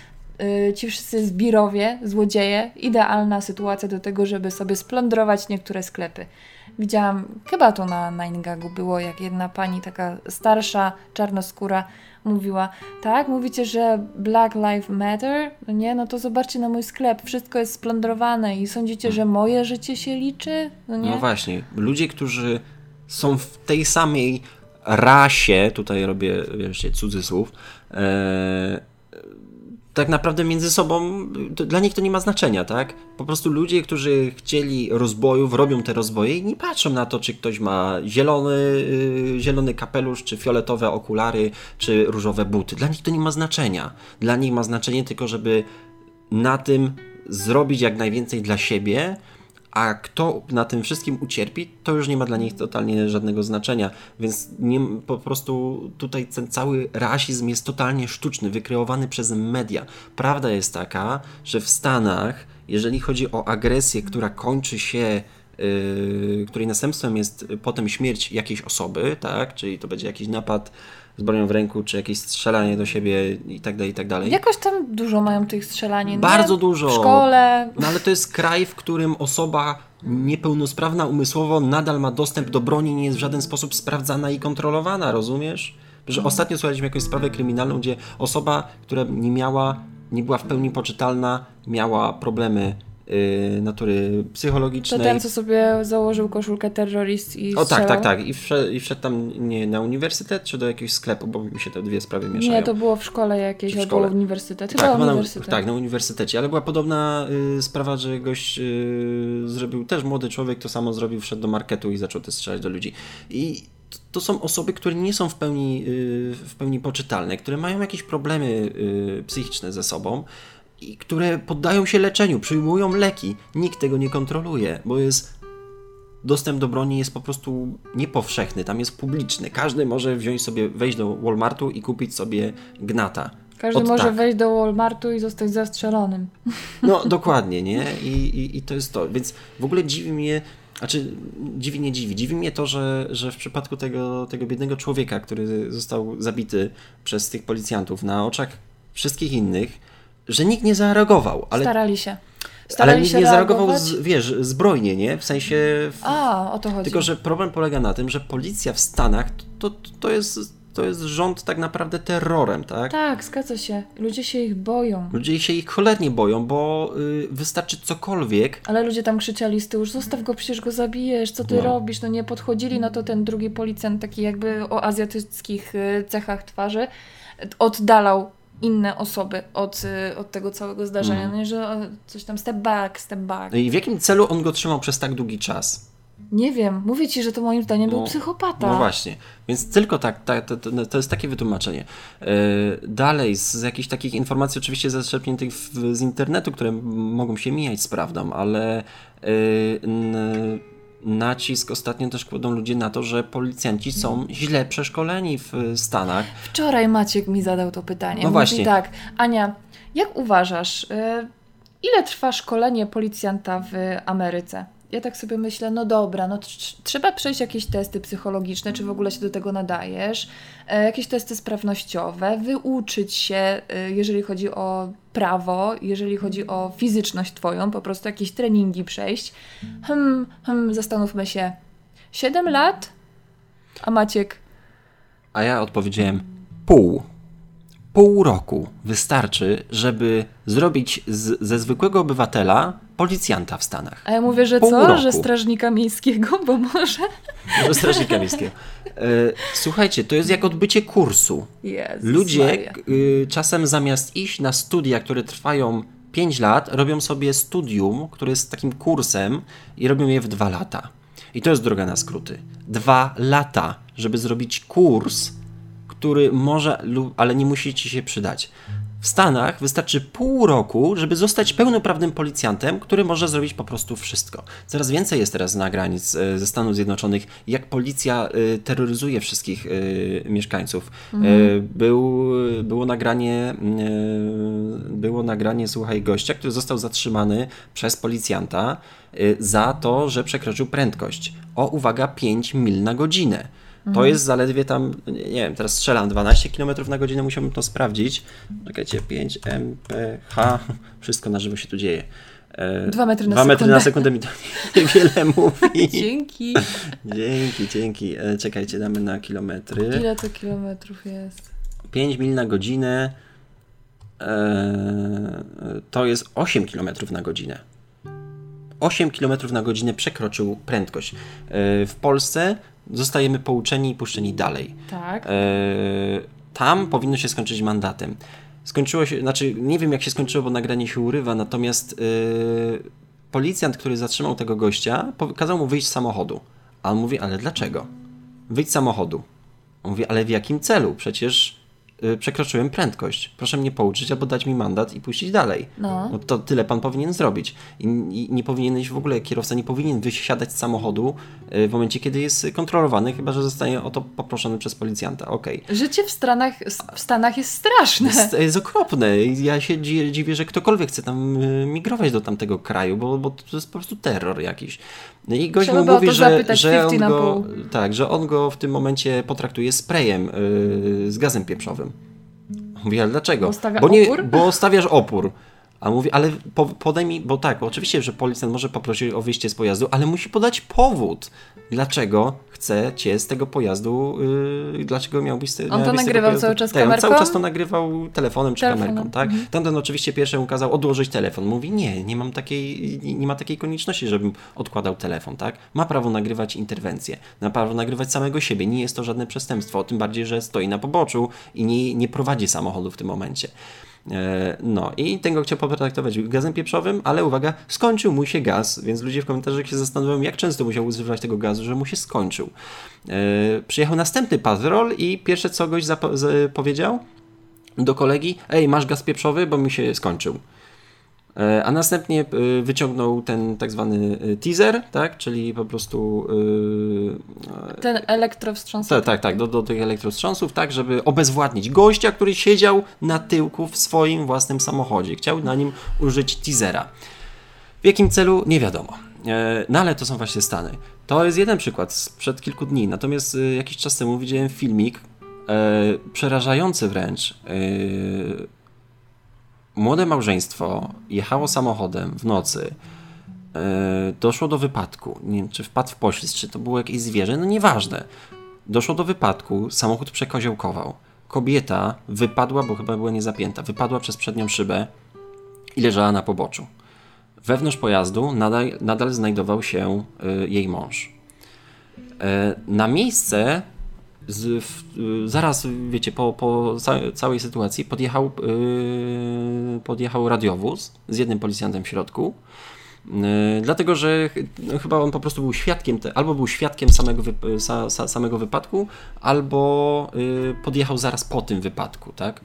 A: y, ci wszyscy zbirowie, złodzieje, idealna sytuacja do tego, żeby sobie splądrować niektóre sklepy. Widziałam, chyba to na Nine Gagu było, jak jedna pani, taka starsza, czarnoskóra, mówiła, tak, mówicie, że Black Lives Matter, no nie, no to zobaczcie na mój sklep, wszystko jest splądrowane i sądzicie, że moje życie się liczy? No nie?
B: No właśnie, ludzie, którzy są w tej samej rasie, tutaj robię wiesz, cudzysłów, e, tak naprawdę między sobą, dla nich to nie ma znaczenia, tak? Po prostu ludzie, którzy chcieli rozbojów, robią te rozboje i nie patrzą na to, czy ktoś ma zielony, y, zielony kapelusz, czy fioletowe okulary, czy różowe buty. Dla nich to nie ma znaczenia. Dla nich ma znaczenie tylko, żeby na tym zrobić jak najwięcej dla siebie, a kto na tym wszystkim ucierpi, to już nie ma dla nich totalnie żadnego znaczenia. Więc nie, po prostu tutaj ten cały rasizm jest totalnie sztuczny, wykreowany przez media. Prawda jest taka, że w Stanach, jeżeli chodzi o agresję, która kończy się yy, której następstwem jest potem śmierć jakiejś osoby, tak? Czyli to będzie jakiś napad z bronią w ręku, czy jakieś strzelanie do siebie i tak dalej, i tak dalej.
A: Jakoś tam dużo mają tych strzelanin.
B: Bardzo
A: nie?
B: dużo.
A: W szkole.
B: No ale to jest kraj, w którym osoba niepełnosprawna umysłowo nadal ma dostęp do broni, nie jest w żaden sposób sprawdzana i kontrolowana, rozumiesz? Że
A: Mhm.
B: ostatnio słuchaliśmy jakąś sprawę kryminalną, gdzie osoba, która nie miała, nie była w pełni poczytalna, miała problemy yy, natury
A: To
B: psychologicznej.
A: ten, co sobie założył koszulkę terroryst i
B: O tak,
A: strzelał?
B: tak, tak. I wszedł, I wszedł tam nie na uniwersytet, czy do jakiegoś sklepu, bo mi się te dwie sprawy mieszają.
A: Nie, to było w szkole jakieś
B: w
A: albo
B: szkole?
A: uniwersytet. Chyba
B: Tak, chyba na,
A: uniwersytet.
B: tak, na uniwersytecie, ale była podobna y, sprawa, że gość y, zrobił, też młody człowiek to samo zrobił, wszedł do marketu i zaczął też strzelać do ludzi. I to są osoby, które nie są w pełni, y, w pełni poczytalne, które mają jakieś problemy y, psychiczne ze sobą i które poddają się leczeniu, przyjmują leki. Nikt tego nie kontroluje, bo jest dostęp do broni jest po prostu niepowszechny, tam jest publiczny. Każdy może wziąć sobie, wejść do Walmartu i kupić sobie gnata.
A: Każdy
B: Od
A: może
B: tak.
A: wejść do Walmartu i zostać zastrzelonym.
B: No, *laughs* dokładnie, nie? I, i, I to jest to. Więc w ogóle dziwi mnie, znaczy dziwi, nie dziwi. Dziwi mnie to, że, że w przypadku tego, tego biednego człowieka, który został zabity przez tych policjantów na oczach wszystkich innych, że nikt nie zareagował. Ale,
A: Starali się.
B: ale
A: Starali
B: nikt
A: się
B: nie zareagował, z, wiesz, zbrojnie, nie? W sensie... W,
A: A, o to chodzi.
B: tylko, że problem polega na tym, że policja w Stanach to, to, to, jest, to jest rząd tak naprawdę terrorem, tak?
A: Tak, zgadza się. Ludzie się ich boją.
B: Ludzie się ich cholernie boją, bo y, wystarczy cokolwiek,
A: Ale ludzie tam krzyczeli z tyłu, że zostaw go, przecież go zabijesz, co ty
B: No.
A: robisz? No nie podchodzili, no to ten drugi policjant, taki jakby o azjatyckich y, cechach twarzy, oddalał inne osoby od, y, od tego całego zdarzenia. No nie, że o, coś tam step back, step back.
B: No i w jakim celu on go trzymał przez tak długi czas?
A: Nie wiem, mówię ci, że to moim zdaniem był
B: No,
A: psychopata.
B: No właśnie, więc tylko tak, tak to, to, to jest takie wytłumaczenie. Yy, dalej, z jakichś takich informacji, oczywiście zaczerpniętych w, z internetu, które mogą się mijać z prawdą, ale yy, nacisk ostatnio też kładą ludzie na to, że policjanci są źle przeszkoleni w Stanach.
A: Wczoraj Maciek mi zadał to pytanie.
B: No
A: Mówi
B: właśnie.
A: tak, Ania, jak uważasz, y, ile trwa szkolenie policjanta w Ameryce? Ja tak sobie myślę, no dobra, no tr- trzeba przejść jakieś testy psychologiczne, czy w ogóle się do tego nadajesz, e, jakieś testy sprawnościowe, wyuczyć się, e, jeżeli chodzi o prawo, jeżeli chodzi o fizyczność twoją, po prostu jakieś treningi przejść. Hmm, hmm, zastanówmy się. 7 lat? A Maciek?
B: A ja odpowiedziałem pół. Pół roku wystarczy, żeby zrobić z, ze zwykłego obywatela policjanta w Stanach.
A: A ja mówię, że
B: Pół
A: co?
B: roku.
A: Że strażnika miejskiego, bo może...
B: Może strażnika miejskiego. E, słuchajcie, to jest jak odbycie kursu.
A: Jezus
B: Ludzie y, czasem zamiast iść na studia, które trwają 5 lat, robią sobie studium, które jest takim kursem i robią je w 2 lata. I to jest droga na skróty. Dwa lata, żeby zrobić kurs, który może, ale nie musi ci się przydać. W Stanach wystarczy pół roku, żeby zostać pełnoprawnym policjantem, który może zrobić po prostu wszystko. Coraz więcej jest teraz nagrań z, e, ze Stanów Zjednoczonych, jak policja e, terroryzuje wszystkich e, mieszkańców. E, Był, było nagranie, było nagranie, słuchaj, gościa, który został zatrzymany przez policjanta za to, że przekroczył prędkość. O, uwaga, 5 mil na godzinę. To jest zaledwie tam, nie wiem, teraz strzelam 12 km na godzinę, musiałbym to sprawdzić. Czekajcie, 5 mph, *laughs* wszystko na żywo się tu dzieje. E,
A: Dwa metry na
B: Dwa metry
A: sekundę.
B: na sekundę mi to *laughs* niewiele mówi. *laughs*
A: Dzięki.
B: Dzięki, dzięki. E, Czekajcie, damy na kilometry.
A: Ile to kilometrów jest?
B: 5 mil na godzinę e, to jest 8 km na godzinę. 8 km na godzinę przekroczył prędkość. W Polsce zostajemy pouczeni i puszczeni dalej.
A: Tak.
B: E, tam powinno się skończyć mandatem. Skończyło się, znaczy nie wiem jak się skończyło, bo nagranie się urywa, natomiast e, policjant, który zatrzymał tego gościa, kazał mu wyjść z samochodu. A on mówi, ale dlaczego? Wyjdź z samochodu. On mówi, ale w jakim celu? Przecież przekroczyłem prędkość. Proszę mnie pouczyć albo dać mi mandat i puścić dalej.
A: No.
B: to tyle pan powinien zrobić. I, I nie powinieneś w ogóle, kierowca nie powinien wysiadać z samochodu y, w momencie, kiedy jest kontrolowany, chyba że zostanie o to poproszony przez policjanta. Okej.
A: Życie w Stanach, w Stanach jest straszne.
B: Jest, jest okropne. Ja się dzi- dziwię, że ktokolwiek chce tam y, migrować do tamtego kraju, bo, bo to jest po prostu terror jakiś. No I gość
A: Trzeba
B: mu mówi, że, że,
A: 50
B: on go, tak, że on go w tym momencie potraktuje sprayem y, z gazem pieprzowym. Mówi, ale dlaczego?
A: Bo
B: bo, nie, bo stawiasz opór. A mówi, ale po, podaj mi, bo tak, oczywiście, że policjant może poprosić o wyjście z pojazdu, ale musi podać powód, dlaczego chce cię z tego pojazdu, yy, dlaczego miałbyś z,
A: to
B: tego
A: nagrywał cały czas
B: tak, on cały
A: kamerką?
B: czas to nagrywał telefonem czy
A: Telefonem,
B: kamerką, tak?
A: mhm.
B: Tamten oczywiście pierwszy kazał odłożyć telefon. Mówi, nie, nie mam takiej, nie, nie ma takiej konieczności, żebym odkładał telefon, tak? Ma prawo nagrywać interwencje, ma prawo nagrywać samego siebie, nie jest to żadne przestępstwo, tym bardziej, że stoi na poboczu i nie, nie prowadzi samochodu w tym momencie. E, No i ten go chciał potraktować gazem pieprzowym, ale uwaga, skończył mu się gaz, więc ludzie w komentarzach się zastanawiają, jak często musiał używać tego gazu, że mu się skończył. E, Przyjechał następny patrol i pierwsze co goś powiedział do kolegi, ej, masz gaz pieprzowy, bo mi się skończył. E, A następnie e, wyciągnął ten tak zwany e, teaser, tak? czyli po prostu
A: Ten elektrowstrząs.
B: tak, tak, tak, do, do tych elektrostrząsów, tak, żeby obezwładnić gościa, który siedział na tyłku w swoim własnym samochodzie. Chciał na nim użyć teasera. W jakim celu? Nie wiadomo. No ale to są właśnie Stany. To jest jeden przykład sprzed kilku dni. Natomiast jakiś czas temu widziałem filmik, e, przerażający wręcz. E, młode małżeństwo jechało samochodem w nocy. E, doszło do wypadku. Nie wiem, czy wpadł w poślizg, czy to było jakieś zwierzę, no nieważne. Doszło do wypadku, samochód przekoziołkował. Kobieta wypadła, bo chyba była niezapięta, wypadła przez przednią szybę i leżała na poboczu. Wewnątrz pojazdu nadal, nadal znajdował się y, jej mąż. E, na miejsce z, w, y, zaraz, wiecie, po, po ca całej sytuacji podjechał, y, podjechał radiowóz z jednym policjantem w środku. Y, Dlatego, że no, chyba on po prostu był świadkiem, te, albo był świadkiem samego, wyp- sa, sa, samego wypadku, albo y, podjechał zaraz po tym wypadku, tak?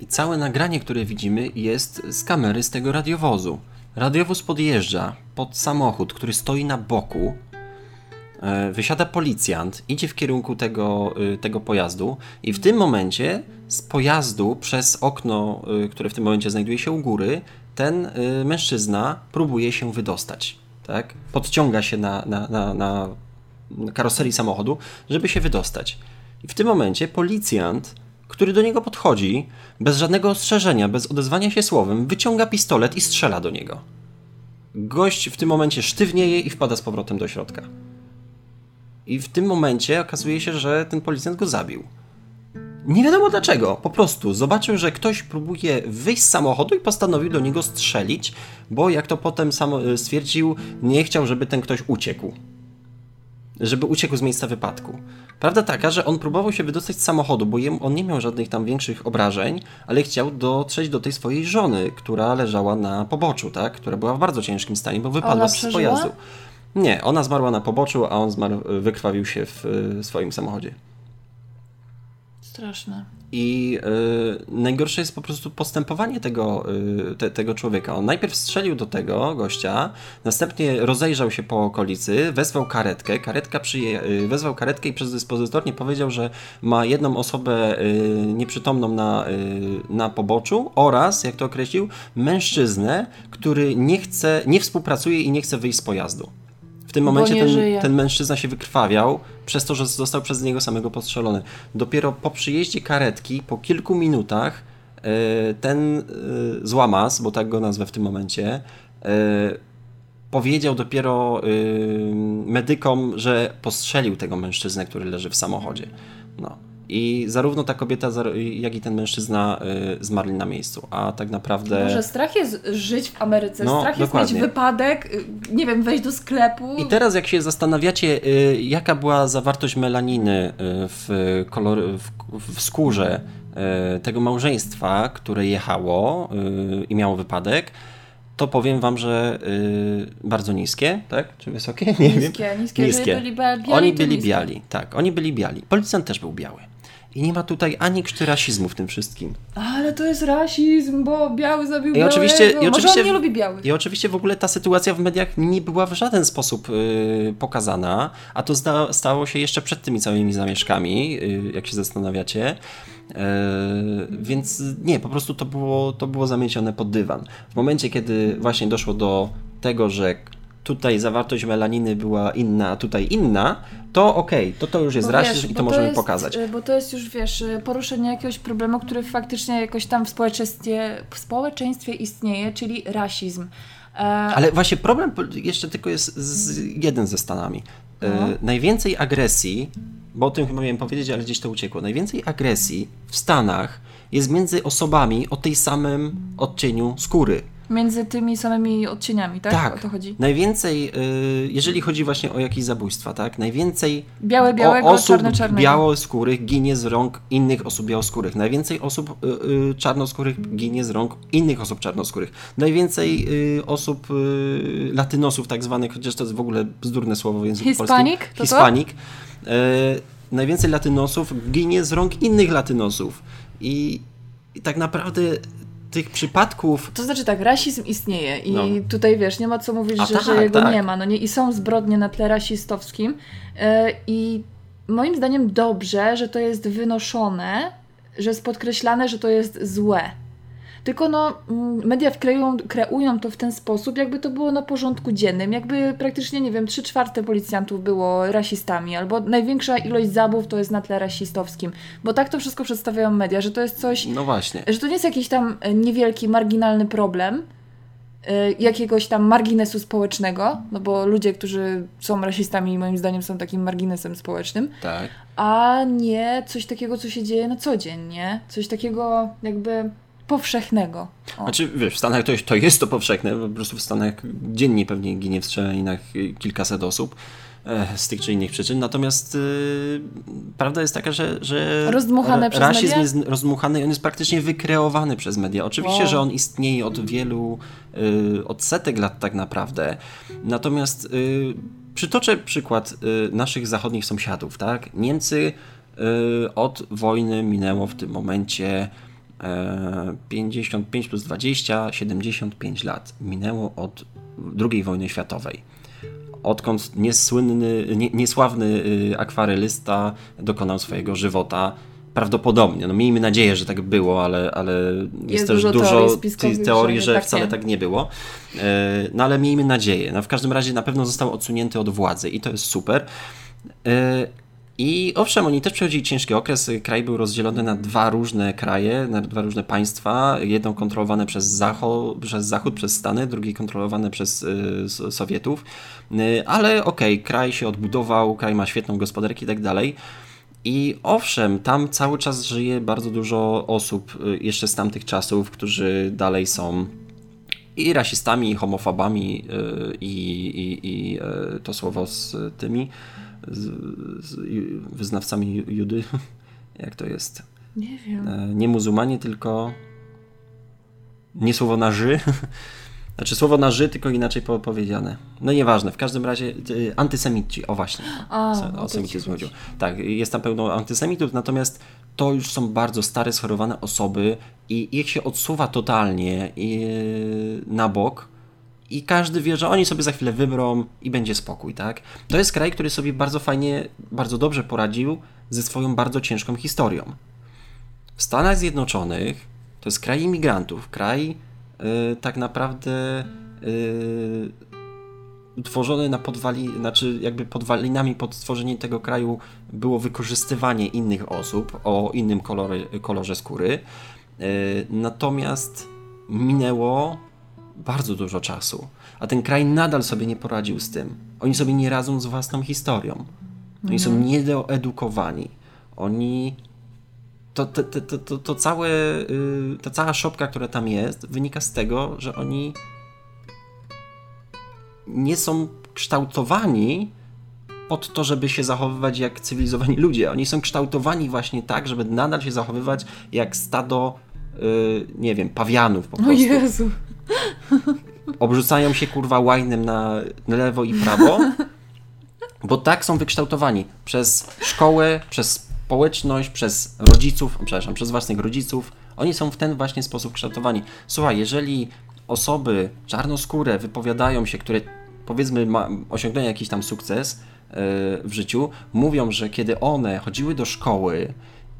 B: I całe nagranie, które widzimy, jest z kamery z tego radiowozu. Radiowóz podjeżdża pod samochód, który stoi na boku. E, Wysiada policjant, idzie w kierunku tego, y, tego pojazdu, i w tym momencie z pojazdu przez okno, y, które w tym momencie znajduje się u góry, ten y, mężczyzna próbuje się wydostać. Tak? Podciąga się na, na, na, na karoserii samochodu, żeby się wydostać. I w tym momencie policjant, który do niego podchodzi, bez żadnego ostrzeżenia, bez odezwania się słowem, wyciąga pistolet i strzela do niego. Gość w tym momencie sztywnieje i wpada z powrotem do środka. I w tym momencie okazuje się, że ten policjant go zabił. Nie wiadomo dlaczego, po prostu zobaczył, że ktoś próbuje wyjść z samochodu i postanowił do niego strzelić, bo jak to potem sam stwierdził, nie chciał, żeby ten ktoś uciekł. Żeby uciekł z miejsca wypadku. Prawda taka, że on próbował się wydostać z samochodu, bo on nie miał żadnych tam większych obrażeń, ale chciał dotrzeć do tej swojej żony, która leżała na poboczu, tak? Która była w bardzo ciężkim stanie, bo wypadła z pojazdu. Nie, ona zmarła na poboczu, a on zmarł, wykrwawił się w swoim samochodzie.
A: Straszne.
B: I y, najgorsze jest po prostu postępowanie tego, y, te, tego człowieka. On najpierw strzelił do tego gościa, następnie rozejrzał się po okolicy, wezwał karetkę. Karetka przyje, y, wezwał karetkę i przez dyspozytornie powiedział, że ma jedną osobę y, nieprzytomną na, y, na poboczu oraz, jak to określił, mężczyznę, który nie chce, nie współpracuje i nie chce wyjść z pojazdu tym momencie ten, ten, mężczyzna się wykrwawiał przez to, że został przez niego samego postrzelony. Dopiero po przyjeździe karetki, po kilku minutach, e, ten e, złamas, bo tak go nazwę w tym momencie, e, powiedział dopiero medykom, że postrzelił tego mężczyznę, który leży w samochodzie. No. I zarówno ta kobieta, jak i ten mężczyzna y, zmarli na miejscu. A tak naprawdę.
A: Może strach jest żyć w Ameryce, no, strach dokładnie. jest mieć wypadek, y, nie wiem, wejść do sklepu.
B: I teraz, jak się zastanawiacie, y, jaka była zawartość melaniny w, kolor, w, skórze tego małżeństwa, które jechało i miało wypadek, to powiem wam, że bardzo niskie, tak? Czy wysokie? *laughs* Nie
A: niskie,
B: wiem.
A: Niskie, niskie. Byli biali,
B: oni byli biali, tak. Oni byli biali. Policjant też był biały. I nie ma tutaj ani krzty rasizmu w tym wszystkim.
A: Ale to jest rasizm, bo biały zabił I oczywiście, i oczywiście, on nie lubi białych.
B: I oczywiście w ogóle ta sytuacja w mediach nie była w żaden sposób yy, pokazana, a to zda, stało się jeszcze przed tymi całymi zamieszkami, yy, jak się zastanawiacie. Yy, więc nie, po prostu to było, to było zamiecione pod dywan. W momencie, kiedy właśnie doszło do tego, że tutaj zawartość melaniny była inna, a tutaj inna, to okej, okay, to to już jest rasizm i to możemy
A: jest,
B: pokazać.
A: Bo to jest już, wiesz, poruszenie jakiegoś problemu, który faktycznie jakoś tam w społeczeństwie, w społeczeństwie istnieje, czyli rasizm.
B: E... Ale właśnie problem jeszcze tylko jest z, jeden ze Stanami. E, no. najwięcej agresji, bo o tym chyba miałem powiedzieć, ale gdzieś to uciekło. Najwięcej agresji w Stanach jest między osobami o tej samym odcieniu skóry.
A: Między tymi samymi odcieniami, tak? Tak. O to chodzi.
B: Najwięcej, y, jeżeli chodzi właśnie o jakieś zabójstwa, tak? Najwięcej
A: Białe, białego,
B: osób
A: czarne, czarnego.
B: białoskórych ginie z rąk innych osób białoskórych. Najwięcej osób y, y, czarnoskórych ginie z rąk innych osób czarnoskórych. Najwięcej osób latynosów tak zwanych, chociaż to jest w ogóle bzdurne słowo w języku
A: Hispanik?
B: polskim. Hispanik. To to? najwięcej latynosów ginie z rąk innych latynosów. I, i tak naprawdę tych przypadków.
A: To znaczy tak, rasizm istnieje i no. tutaj wiesz, nie ma co mówić, że, tak, że jego tak. nie ma. No nie, I są zbrodnie na tle rasistowskim. Yy, I moim zdaniem dobrze, że to jest wynoszone, że jest podkreślane, że to jest złe. Tylko no, mm, media wkreują, kreują to w ten sposób, jakby to było na porządku dziennym, jakby praktycznie, nie wiem, 3 czwarte policjantów było rasistami, albo największa ilość zabójstw to jest na tle rasistowskim. Bo tak to wszystko przedstawiają media, że to jest coś...
B: No właśnie.
A: Że to nie jest jakiś tam e, niewielki, marginalny problem, e, jakiegoś tam marginesu społecznego, no bo ludzie, którzy są rasistami, moim zdaniem są takim marginesem społecznym,
B: tak.
A: a nie coś takiego, co się dzieje na co dzień, nie? Coś takiego jakby powszechnego.
B: O. Znaczy, wiesz, w Stanach to, to jest to powszechne, po prostu w Stanach dziennie pewnie ginie w strzelaninach kilkaset osób e, z tych czy innych przyczyn, natomiast yy, prawda jest taka, że, że
A: Rozdmuchane przez
B: rasizm jest rozdmuchany i on jest praktycznie wykreowany przez media. Oczywiście, wow. że on istnieje od wielu, yy, od setek lat tak naprawdę, natomiast yy, przytoczę przykład naszych zachodnich sąsiadów, tak? Niemcy od wojny minęło w tym momencie 55 plus 20, 75 lat minęło od II wojny światowej. Odkąd niesłynny, nie, niesławny y, akwarylysta dokonał swojego żywota prawdopodobnie, no miejmy nadzieję, że tak było, ale, ale jest,
A: Jest
B: też
A: dużo
B: dużo
A: teorii
B: teorii,
A: że
B: że
A: tak
B: wcale
A: nie.
B: tak nie było. E, No ale miejmy nadzieję. No, w każdym razie na pewno został odsunięty od władzy i to jest super. I owszem, oni też przechodzili ciężki okres. Kraj był rozdzielony na dwa różne kraje, na dwa różne państwa. Jedno kontrolowane przez Zachód, przez, Zachód, przez Stany, drugie kontrolowane przez y, Sowietów. Y, ale okej, kraj się odbudował, kraj ma świetną gospodarkę i tak dalej. I owszem, tam cały czas żyje bardzo dużo osób y, jeszcze z tamtych czasów, którzy dalej są i rasistami, i homofobami, y, i, i, i y, to słowo z tymi z, z wyznawcami ju- judy. *laughs* Jak to jest?
A: Nie wiem.
B: E, Nie muzułmanie, tylko nie słowo na ży. *laughs* Znaczy słowo na ży, tylko inaczej po- powiedziane. No nieważne, w każdym razie y, antysemici, o właśnie.
A: A,
B: Co-
A: o
B: o semityzm
A: chodzi.
B: chodziło. Tak, jest tam pełno antysemitów, natomiast to już są bardzo stare, schorowane osoby i ich się odsuwa totalnie i, na bok i każdy wie, że oni sobie za chwilę wybrą i będzie spokój, tak? To jest kraj, który sobie bardzo fajnie, bardzo dobrze poradził ze swoją bardzo ciężką historią. W Stanach Zjednoczonych to jest kraj imigrantów, kraj y, tak naprawdę y, utworzony na podwali, znaczy jakby podwalinami pod stworzenie tego kraju było wykorzystywanie innych osób o innym kolorze skóry. Y, Natomiast minęło bardzo dużo czasu, a ten kraj nadal sobie nie poradził z tym. Oni sobie nie radzą z własną historią. Oni są niedoedukowani. Oni to, to, to, to, to, całe, y, ta cała szopka, która tam jest, wynika z tego, że oni nie są kształtowani pod to, żeby się zachowywać jak cywilizowani ludzie. Oni są kształtowani właśnie tak, żeby nadal się zachowywać jak stado, y, nie wiem, pawianów po
A: O
B: prostu.
A: Jezu.
B: Obrzucają się kurwa łajnem na lewo i prawo, bo tak są wykształtowani przez szkołę, przez społeczność, przez rodziców, przepraszam, przez własnych rodziców. Oni są w ten właśnie sposób kształtowani. Słuchaj, jeżeli osoby czarnoskóre wypowiadają się, które powiedzmy ma, osiągnęły jakiś tam sukces yy, w życiu, mówią, że kiedy one chodziły do szkoły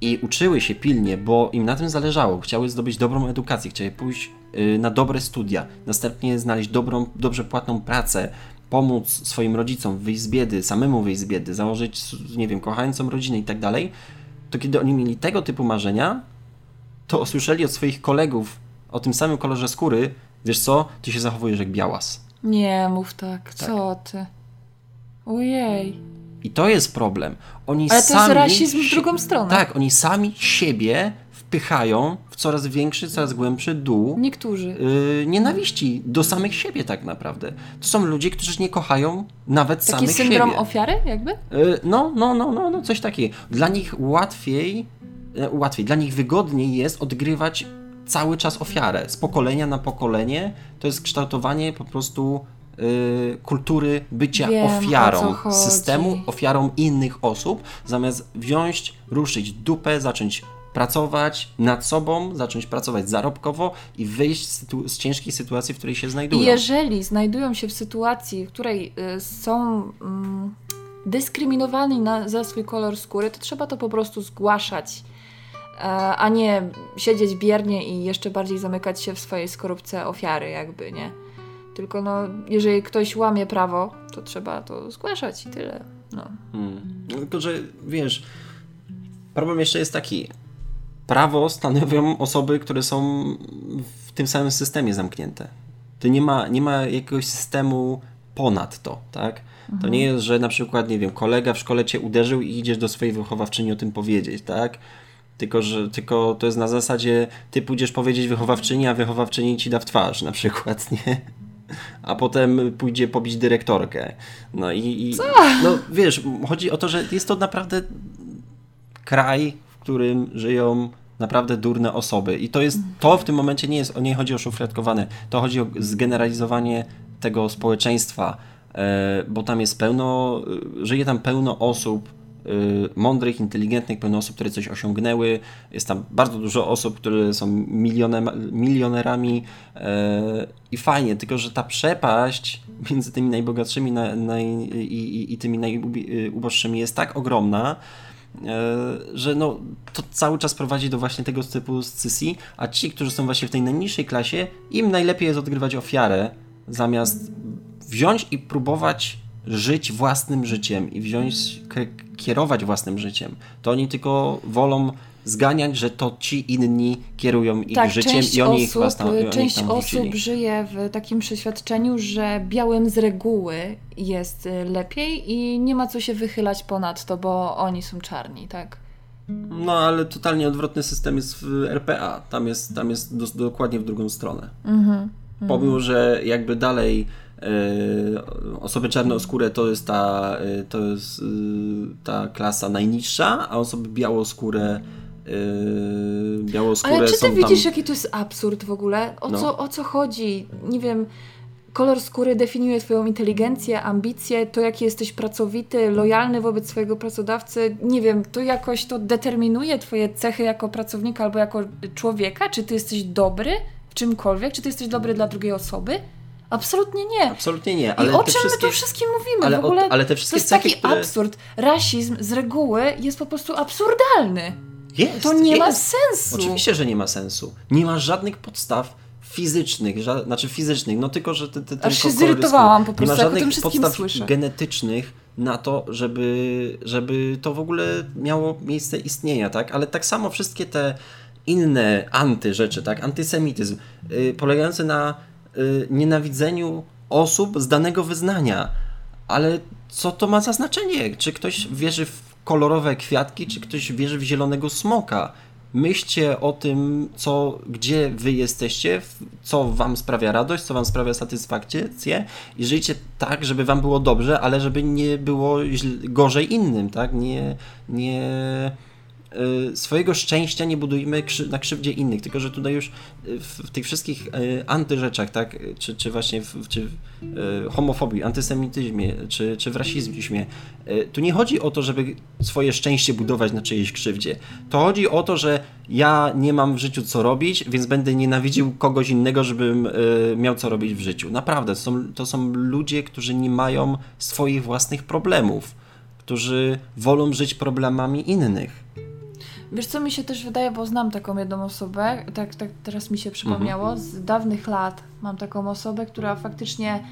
B: i uczyły się pilnie, bo im na tym zależało, chciały zdobyć dobrą edukację, chciały pójść yy, na dobre studia, następnie znaleźć dobrą, dobrze płatną pracę, pomóc swoim rodzicom wyjść z biedy, samemu wyjść z biedy, założyć, nie wiem, kochającą rodzinę i tak dalej, to kiedy oni mieli tego typu marzenia, to usłyszeli od swoich kolegów o tym samym kolorze skóry, wiesz co, ty się zachowujesz jak białas.
A: Nie mów tak. Co ty? Ojej.
B: I to jest problem. Oni
A: Ale to
B: sami...
A: jest rasizm w drugą stronę.
B: Tak, oni sami siebie wpychają w coraz większy, coraz głębszy dół
A: Niektórzy.
B: yy, nienawiści do samych siebie tak naprawdę. To są ludzie, którzy nie kochają nawet
A: Taki
B: samych
A: syndrom
B: siebie.
A: ofiary jakby?
B: Y, No, no, no, no, no, coś takiego. Dla nich łatwiej, e, łatwiej, dla nich wygodniej jest odgrywać cały czas ofiarę. Z pokolenia na pokolenie to jest kształtowanie po prostu kultury bycia
A: Wiem,
B: ofiarą systemu, ofiarą innych osób, zamiast wziąć, ruszyć dupę, zacząć pracować nad sobą, zacząć pracować zarobkowo i wyjść z, z ciężkiej sytuacji, w której się znajdują.
A: Jeżeli znajdują się w sytuacji, w której y, są mm, dyskryminowani na, za swój kolor skóry, to trzeba to po prostu zgłaszać, e, a nie siedzieć biernie i jeszcze bardziej zamykać się w swojej skorupce ofiary, jakby, nie? Tylko no, jeżeli ktoś łamie prawo, to trzeba to zgłaszać i tyle. No.
B: Hmm. No, Tylko, że wiesz, problem jeszcze jest taki. Prawo stanowią osoby, które są w tym samym systemie zamknięte. To nie ma, nie ma jakiegoś systemu ponad to, tak? To nie jest, że na przykład, nie wiem, kolega w szkole cię uderzył i idziesz do swojej wychowawczyni o tym powiedzieć, tak? Tylko, że tylko to jest na zasadzie, ty pójdziesz powiedzieć wychowawczyni, a wychowawczyni ci da w twarz, na przykład, *laughs* nie? A potem pójdzie pobić dyrektorkę. No i, i no wiesz, chodzi o to, że jest to naprawdę kraj, w którym żyją naprawdę durne osoby. I to jest, to w tym momencie nie jest, nie chodzi o szufladkowane, to chodzi o zgeneralizowanie tego społeczeństwa, e, bo tam jest pełno, e, żyje tam pełno osób, mądrych, inteligentnych, pełno osób, które coś osiągnęły. Jest tam bardzo dużo osób, które są milionerami e, i fajnie, tylko że ta przepaść między tymi najbogatszymi na, naj, i, i, i tymi najuboższymi jest tak ogromna, że no, to cały czas prowadzi do właśnie tego typu scysji, a ci, którzy są właśnie w tej najniższej klasie, im najlepiej jest odgrywać ofiarę, zamiast wziąć i próbować żyć własnym życiem i wziąć, kierować własnym życiem. To oni tylko wolą zganiać, że to ci inni kierują ich tak, życiem i oni osób, ich własną
A: Część osób żyje w takim przeświadczeniu, że białym z reguły jest y, lepiej i nie ma co się wychylać ponad to, bo oni są czarni, tak?
B: No, ale totalnie odwrotny system jest w RPA. Tam jest, tam jest do, dokładnie w drugą stronę. Mhm. Pomimo, że jakby dalej osoby czarnoskóre to jest ta, e, to jest e, ta klasa najniższa, a osoby białoskóre białoskóre
A: Ale czy ty
B: widzisz,
A: tam... jaki to jest absurd w ogóle? O, no. co, o co chodzi? Nie wiem, kolor skóry definiuje twoją inteligencję, ambicje, to jaki jesteś pracowity, lojalny wobec swojego pracodawcy. Nie wiem, to jakoś to determinuje twoje cechy jako pracownika albo jako człowieka? Czy ty jesteś dobry w czymkolwiek? Czy ty jesteś dobry dla drugiej osoby? Absolutnie nie.
B: Absolutnie nie. Ale
A: I o czym wszystkie... my tu wszystkim mówimy?
B: Ale,
A: w ogóle
B: ale te wszystkie
A: to jest taki które... absurd. Rasizm z reguły jest po prostu absurdalny.
B: Jest,
A: to nie
B: jest.
A: ma sensu.
B: Oczywiście, że nie ma sensu. Nie ma żadnych podstaw fizycznych, ża znaczy fizycznych, no tylko, że te, te,
A: Aż się zirytowałam po prostu,
B: Nie ma żadnych
A: podstaw
B: słyszę. genetycznych na to, żeby, żeby to w ogóle miało miejsce istnienia, tak? Ale tak samo wszystkie te inne anty rzeczy, tak? Antysemityzm, yy, polegający na nienawidzeniu osób z danego wyznania. Ale co to ma za znaczenie? Czy ktoś wierzy w kolorowe kwiatki, czy ktoś wierzy w zielonego smoka. Myślcie o tym, co, gdzie wy jesteście, co wam sprawia radość, co wam sprawia satysfakcję i żyjcie tak, żeby wam było dobrze, ale żeby nie było gorzej innym, tak? Nie, nie Y, swojego szczęścia nie budujmy na krzywdzie innych, tylko że tutaj już y, w tych wszystkich y, antyrzeczach, tak, czy, czy właśnie w, czy homofobii, antysemityzmie, czy, czy w rasizmie, tu nie chodzi o to, żeby swoje szczęście budować na czyjejś krzywdzie. To chodzi o to, że ja nie mam w życiu co robić, więc będę nienawidził kogoś innego, żebym miał co robić w życiu. Naprawdę, to są, to są ludzie, którzy nie mają swoich własnych problemów, którzy wolą żyć problemami innych.
A: Wiesz, co mi się też wydaje, bo znam taką jedną osobę, tak, tak teraz mi się przypomniało, mhm. z dawnych lat mam taką osobę, która faktycznie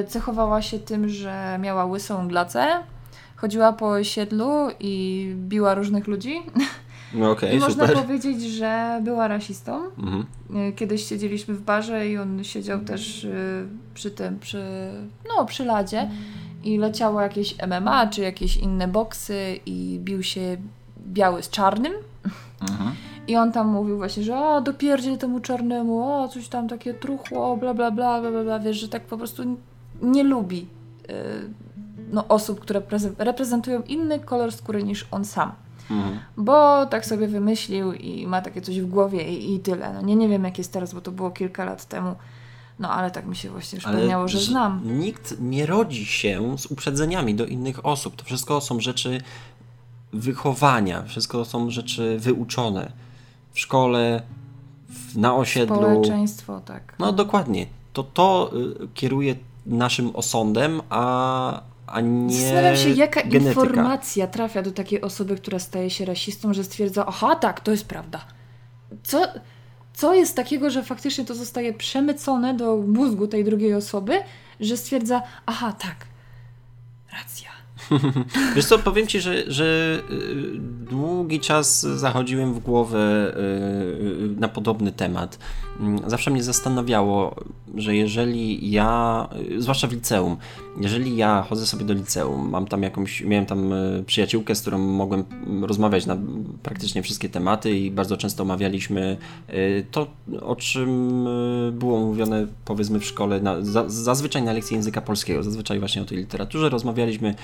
A: y, cechowała się tym, że miała łysą glacę, chodziła po osiedlu i biła różnych ludzi.
B: No okay,
A: I można powiedzieć, że była rasistą. Mhm. Y, kiedyś siedzieliśmy w barze i on siedział też y, przy tym, przy, no, przy ladzie i leciało jakieś MMA czy jakieś inne boksy i bił się biały z czarnym. Mhm. I on tam mówił właśnie, że a dopierdziel temu czarnemu, o coś tam takie truchło, bla bla bla, bla bla, wiesz, że tak po prostu nie lubi yy, no, osób, które reprezentują inny kolor skóry niż on sam. Mhm. Bo tak sobie wymyślił i ma takie coś w głowie i, i tyle. No nie, nie wiem jak jest teraz, bo to było kilka lat temu. No ale tak mi się właśnie przypomniało, że znam.
B: Nikt nie rodzi się z uprzedzeniami do innych osób. To wszystko są rzeczy wychowania. Wszystko są rzeczy wyuczone w szkole, w, na osiedlu.
A: Społeczeństwo, tak.
B: No dokładnie. To to y, kieruje naszym osądem, a, a nie.
A: Zastanawiam się, jaka genetyka. informacja trafia do takiej osoby, która staje się rasistą, że stwierdza, aha, tak, to jest prawda. Co, co jest takiego, że faktycznie to zostaje przemycone do mózgu tej drugiej osoby, że stwierdza, aha, tak, racja. *laughs*
B: Wiesz co, powiem Ci, że, że y, długi czas zachodziłem w głowę y, y, na podobny temat. Mm, zawsze mnie zastanawiało, że jeżeli ja, zwłaszcza w liceum, jeżeli ja chodzę sobie do liceum, mam tam jakąś, miałem tam przyjaciółkę, z którą mogłem rozmawiać na praktycznie wszystkie tematy i bardzo często omawialiśmy to, o czym było mówione powiedzmy w szkole, na, zazwyczaj na lekcji języka polskiego, zazwyczaj właśnie o tej literaturze rozmawialiśmy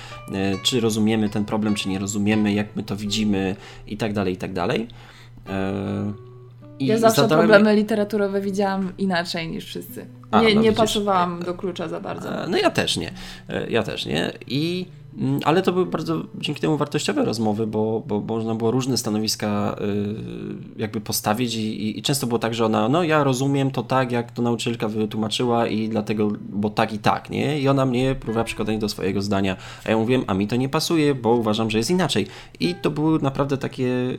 B: czy rozumiemy ten problem, czy nie rozumiemy, jak my to widzimy i tak dalej, i tak dalej.
A: I ja zawsze zadałem... problemy literaturowe widziałam inaczej niż wszyscy. A, nie, no nie pasowałam do klucza za bardzo.
B: No ja też nie. Ja też nie. I Mm, ale to były bardzo dzięki temu wartościowe rozmowy, bo, bo, można było różne stanowiska y, jakby postawić i, i, często było tak, że ona, no ja rozumiem to tak, jak to nauczycielka wytłumaczyła i dlatego, bo tak i tak, nie? I ona mnie próbowała przekonać do swojego zdania, a ja mówiłem, a mi to nie pasuje, bo uważam, że jest inaczej. I to były naprawdę takie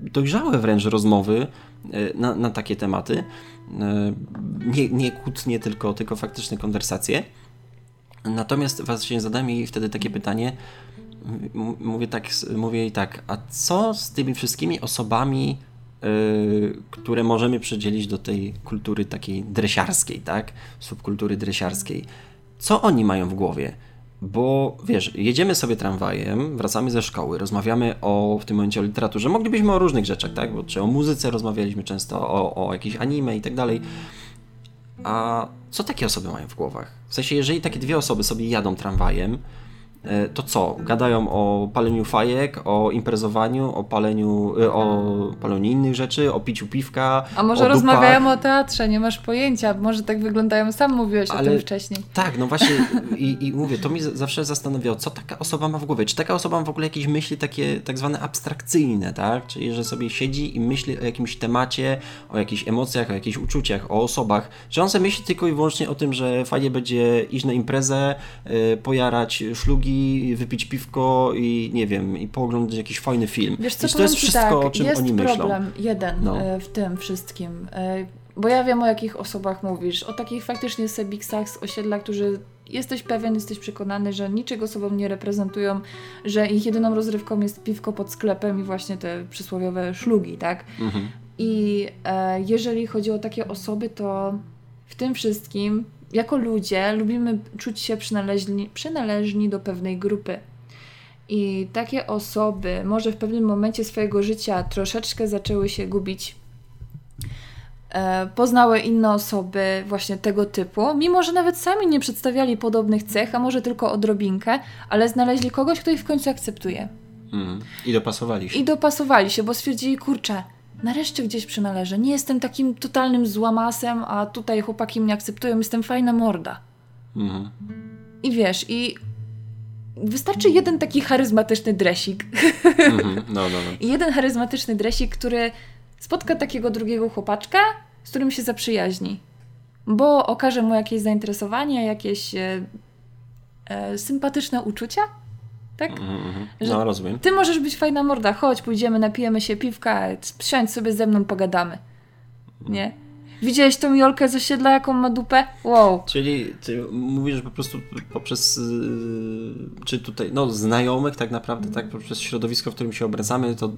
B: dojrzałe wręcz rozmowy na, na takie tematy. Nie, nie kłótnie, tylko, tylko faktyczne konwersacje. Natomiast właśnie zadałem jej wtedy takie pytanie, mówię tak, mówię jej tak, a co z tymi wszystkimi osobami, yy, które możemy przydzielić do tej kultury takiej dresiarskiej, tak? Subkultury dresiarskiej. Co oni mają w głowie? Bo wiesz, jedziemy sobie tramwajem, wracamy ze szkoły, rozmawiamy o w tym momencie o literaturze. Moglibyśmy o różnych rzeczach, tak? Bo, czy o muzyce rozmawialiśmy często, o, o jakiejś anime i tak dalej. A co takie osoby mają w głowach? W sensie, jeżeli takie dwie osoby sobie jadą tramwajem, to co? Gadają o paleniu fajek, o imprezowaniu, o paleniu, e, o paleniu innych rzeczy, o piciu piwka.
A: A może o rozmawiają o teatrze, nie masz pojęcia, może tak wyglądają, sam mówiłeś Ale, o tym wcześniej.
B: Tak, no właśnie i, i mówię, to mi zawsze zastanawiało, co taka osoba ma w głowie. Czy taka osoba ma w ogóle jakieś myśli takie tak zwane abstrakcyjne, tak? Czyli, że sobie siedzi i myśli o jakimś temacie, o jakichś emocjach, o jakichś uczuciach, o osobach. Czy on sobie myśli tylko i wyłącznie o tym, że fajnie będzie iść na imprezę, yy, pojarać szlugi, wypić piwko i nie wiem, i pooglądać jakiś fajny film.
A: Wiesz co,
B: I to jest wszystko, tak,
A: o
B: czym
A: jest
B: oni
A: myślą.
B: Jest
A: problem jeden no. E, w tym wszystkim. E, bo ja wiem, o jakich osobach mówisz. O takich faktycznie sebiksach z osiedla, którzy jesteś pewien, jesteś przekonany, że niczego sobą nie reprezentują, że ich jedyną rozrywką jest piwko pod sklepem i właśnie te przysłowiowe szlugi, tak? Mhm. I e, jeżeli chodzi o takie osoby, to w tym wszystkim jako ludzie lubimy czuć się przynależni, przynależni do pewnej grupy. I takie osoby może w pewnym momencie swojego życia troszeczkę zaczęły się gubić. E, poznały inne osoby właśnie tego typu, mimo że nawet sami nie przedstawiali podobnych cech, a może tylko odrobinkę, ale znaleźli kogoś, kto ich w końcu akceptuje.
B: Mm. I dopasowali się.
A: I dopasowali się, bo stwierdzili, kurczę, nareszcie gdzieś przynależę. Nie jestem takim totalnym złamasem, a tutaj chłopaki mnie akceptują, jestem fajna morda. Mhm. I wiesz, i wystarczy jeden taki charyzmatyczny dresik. Mhm. *laughs* No, no, no. I jeden charyzmatyczny dresik, który spotka takiego drugiego chłopaczka, z którym się zaprzyjaźni. Bo okaże mu jakieś zainteresowanie, jakieś e, e, sympatyczne uczucia tak? Mm
B: -hmm. No, rozumiem.
A: Ty możesz być fajna morda, chodź, pójdziemy, napijemy się piwka, siądź sobie ze mną, pogadamy. Nie? Widziałeś tą Jolkę z osiedla, jaką ma dupę? Wow.
B: Czyli ty mówisz, że po prostu poprzez yy, czy tutaj, no znajomych tak naprawdę, tak, poprzez środowisko, w którym się obracamy, to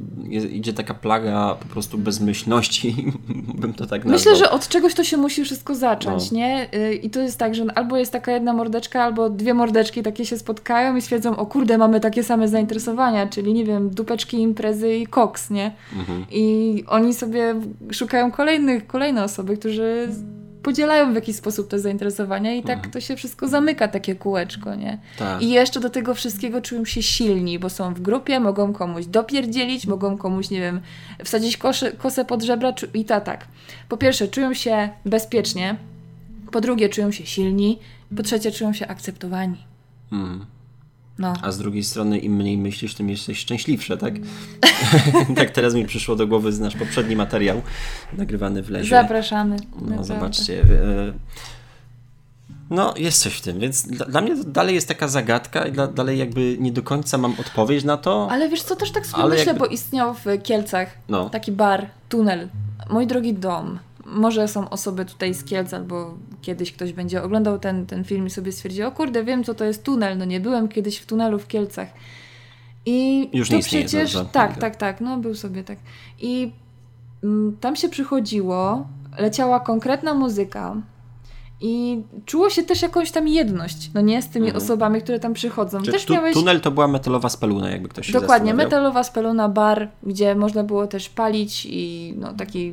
B: idzie taka plaga po prostu bezmyślności, *laughs* bym to tak nazwał.
A: Myślę, że od czegoś to się musi wszystko zacząć, no. nie? Yy, I to jest tak, że albo jest taka jedna mordeczka, albo dwie mordeczki takie się spotkają i stwierdzą, o kurde, mamy takie same zainteresowania, czyli nie wiem, dupeczki, imprezy i koks, nie? Mhm. I oni sobie szukają kolejnych, kolejne osoby, osoby, którzy podzielają w jakiś sposób te zainteresowania i tak mhm. to się wszystko zamyka, takie kółeczko, nie? Tak. I jeszcze do tego wszystkiego czują się silni, bo są w grupie, mogą komuś dopierdzielić, mogą komuś, nie wiem, wsadzić kosze, kosę pod żebra i to tak. Po pierwsze, czują się bezpiecznie, po drugie, czują się silni, po trzecie, czują się akceptowani. Mhm.
B: No. A z drugiej strony, im mniej myślisz, tym jesteś szczęśliwsze, tak? *laughs* tak teraz mi przyszło do głowy z nasz poprzedni materiał nagrywany w lesie.
A: Zapraszamy.
B: No, naprawdę. zobaczcie. E, no, jest coś w tym, więc dla, dla mnie to dalej jest taka zagadka i dla, dalej jakby nie do końca mam odpowiedź na to.
A: Ale wiesz co, też tak sobie myślę, jakby... bo istniał w Kielcach no. taki bar, tunel, Mój drogi dom może są osoby tutaj z Kielc, albo kiedyś ktoś będzie oglądał ten, ten film i sobie stwierdzi, o kurde, wiem co to jest tunel, no nie byłem kiedyś w tunelu w Kielcach. I
B: Już to nie przecież,
A: tak, tak, tak, tak, no był sobie tak. I mm, tam się przychodziło, leciała konkretna muzyka, i czuło się też jakąś tam jedność, no nie, z tymi mhm. osobami, które tam przychodzą.
B: Czy też tu, miałeś... Tunel to była metalowa speluna, jakby ktoś się
A: Dokładnie, metalowa speluna, bar, gdzie można było też palić i no taki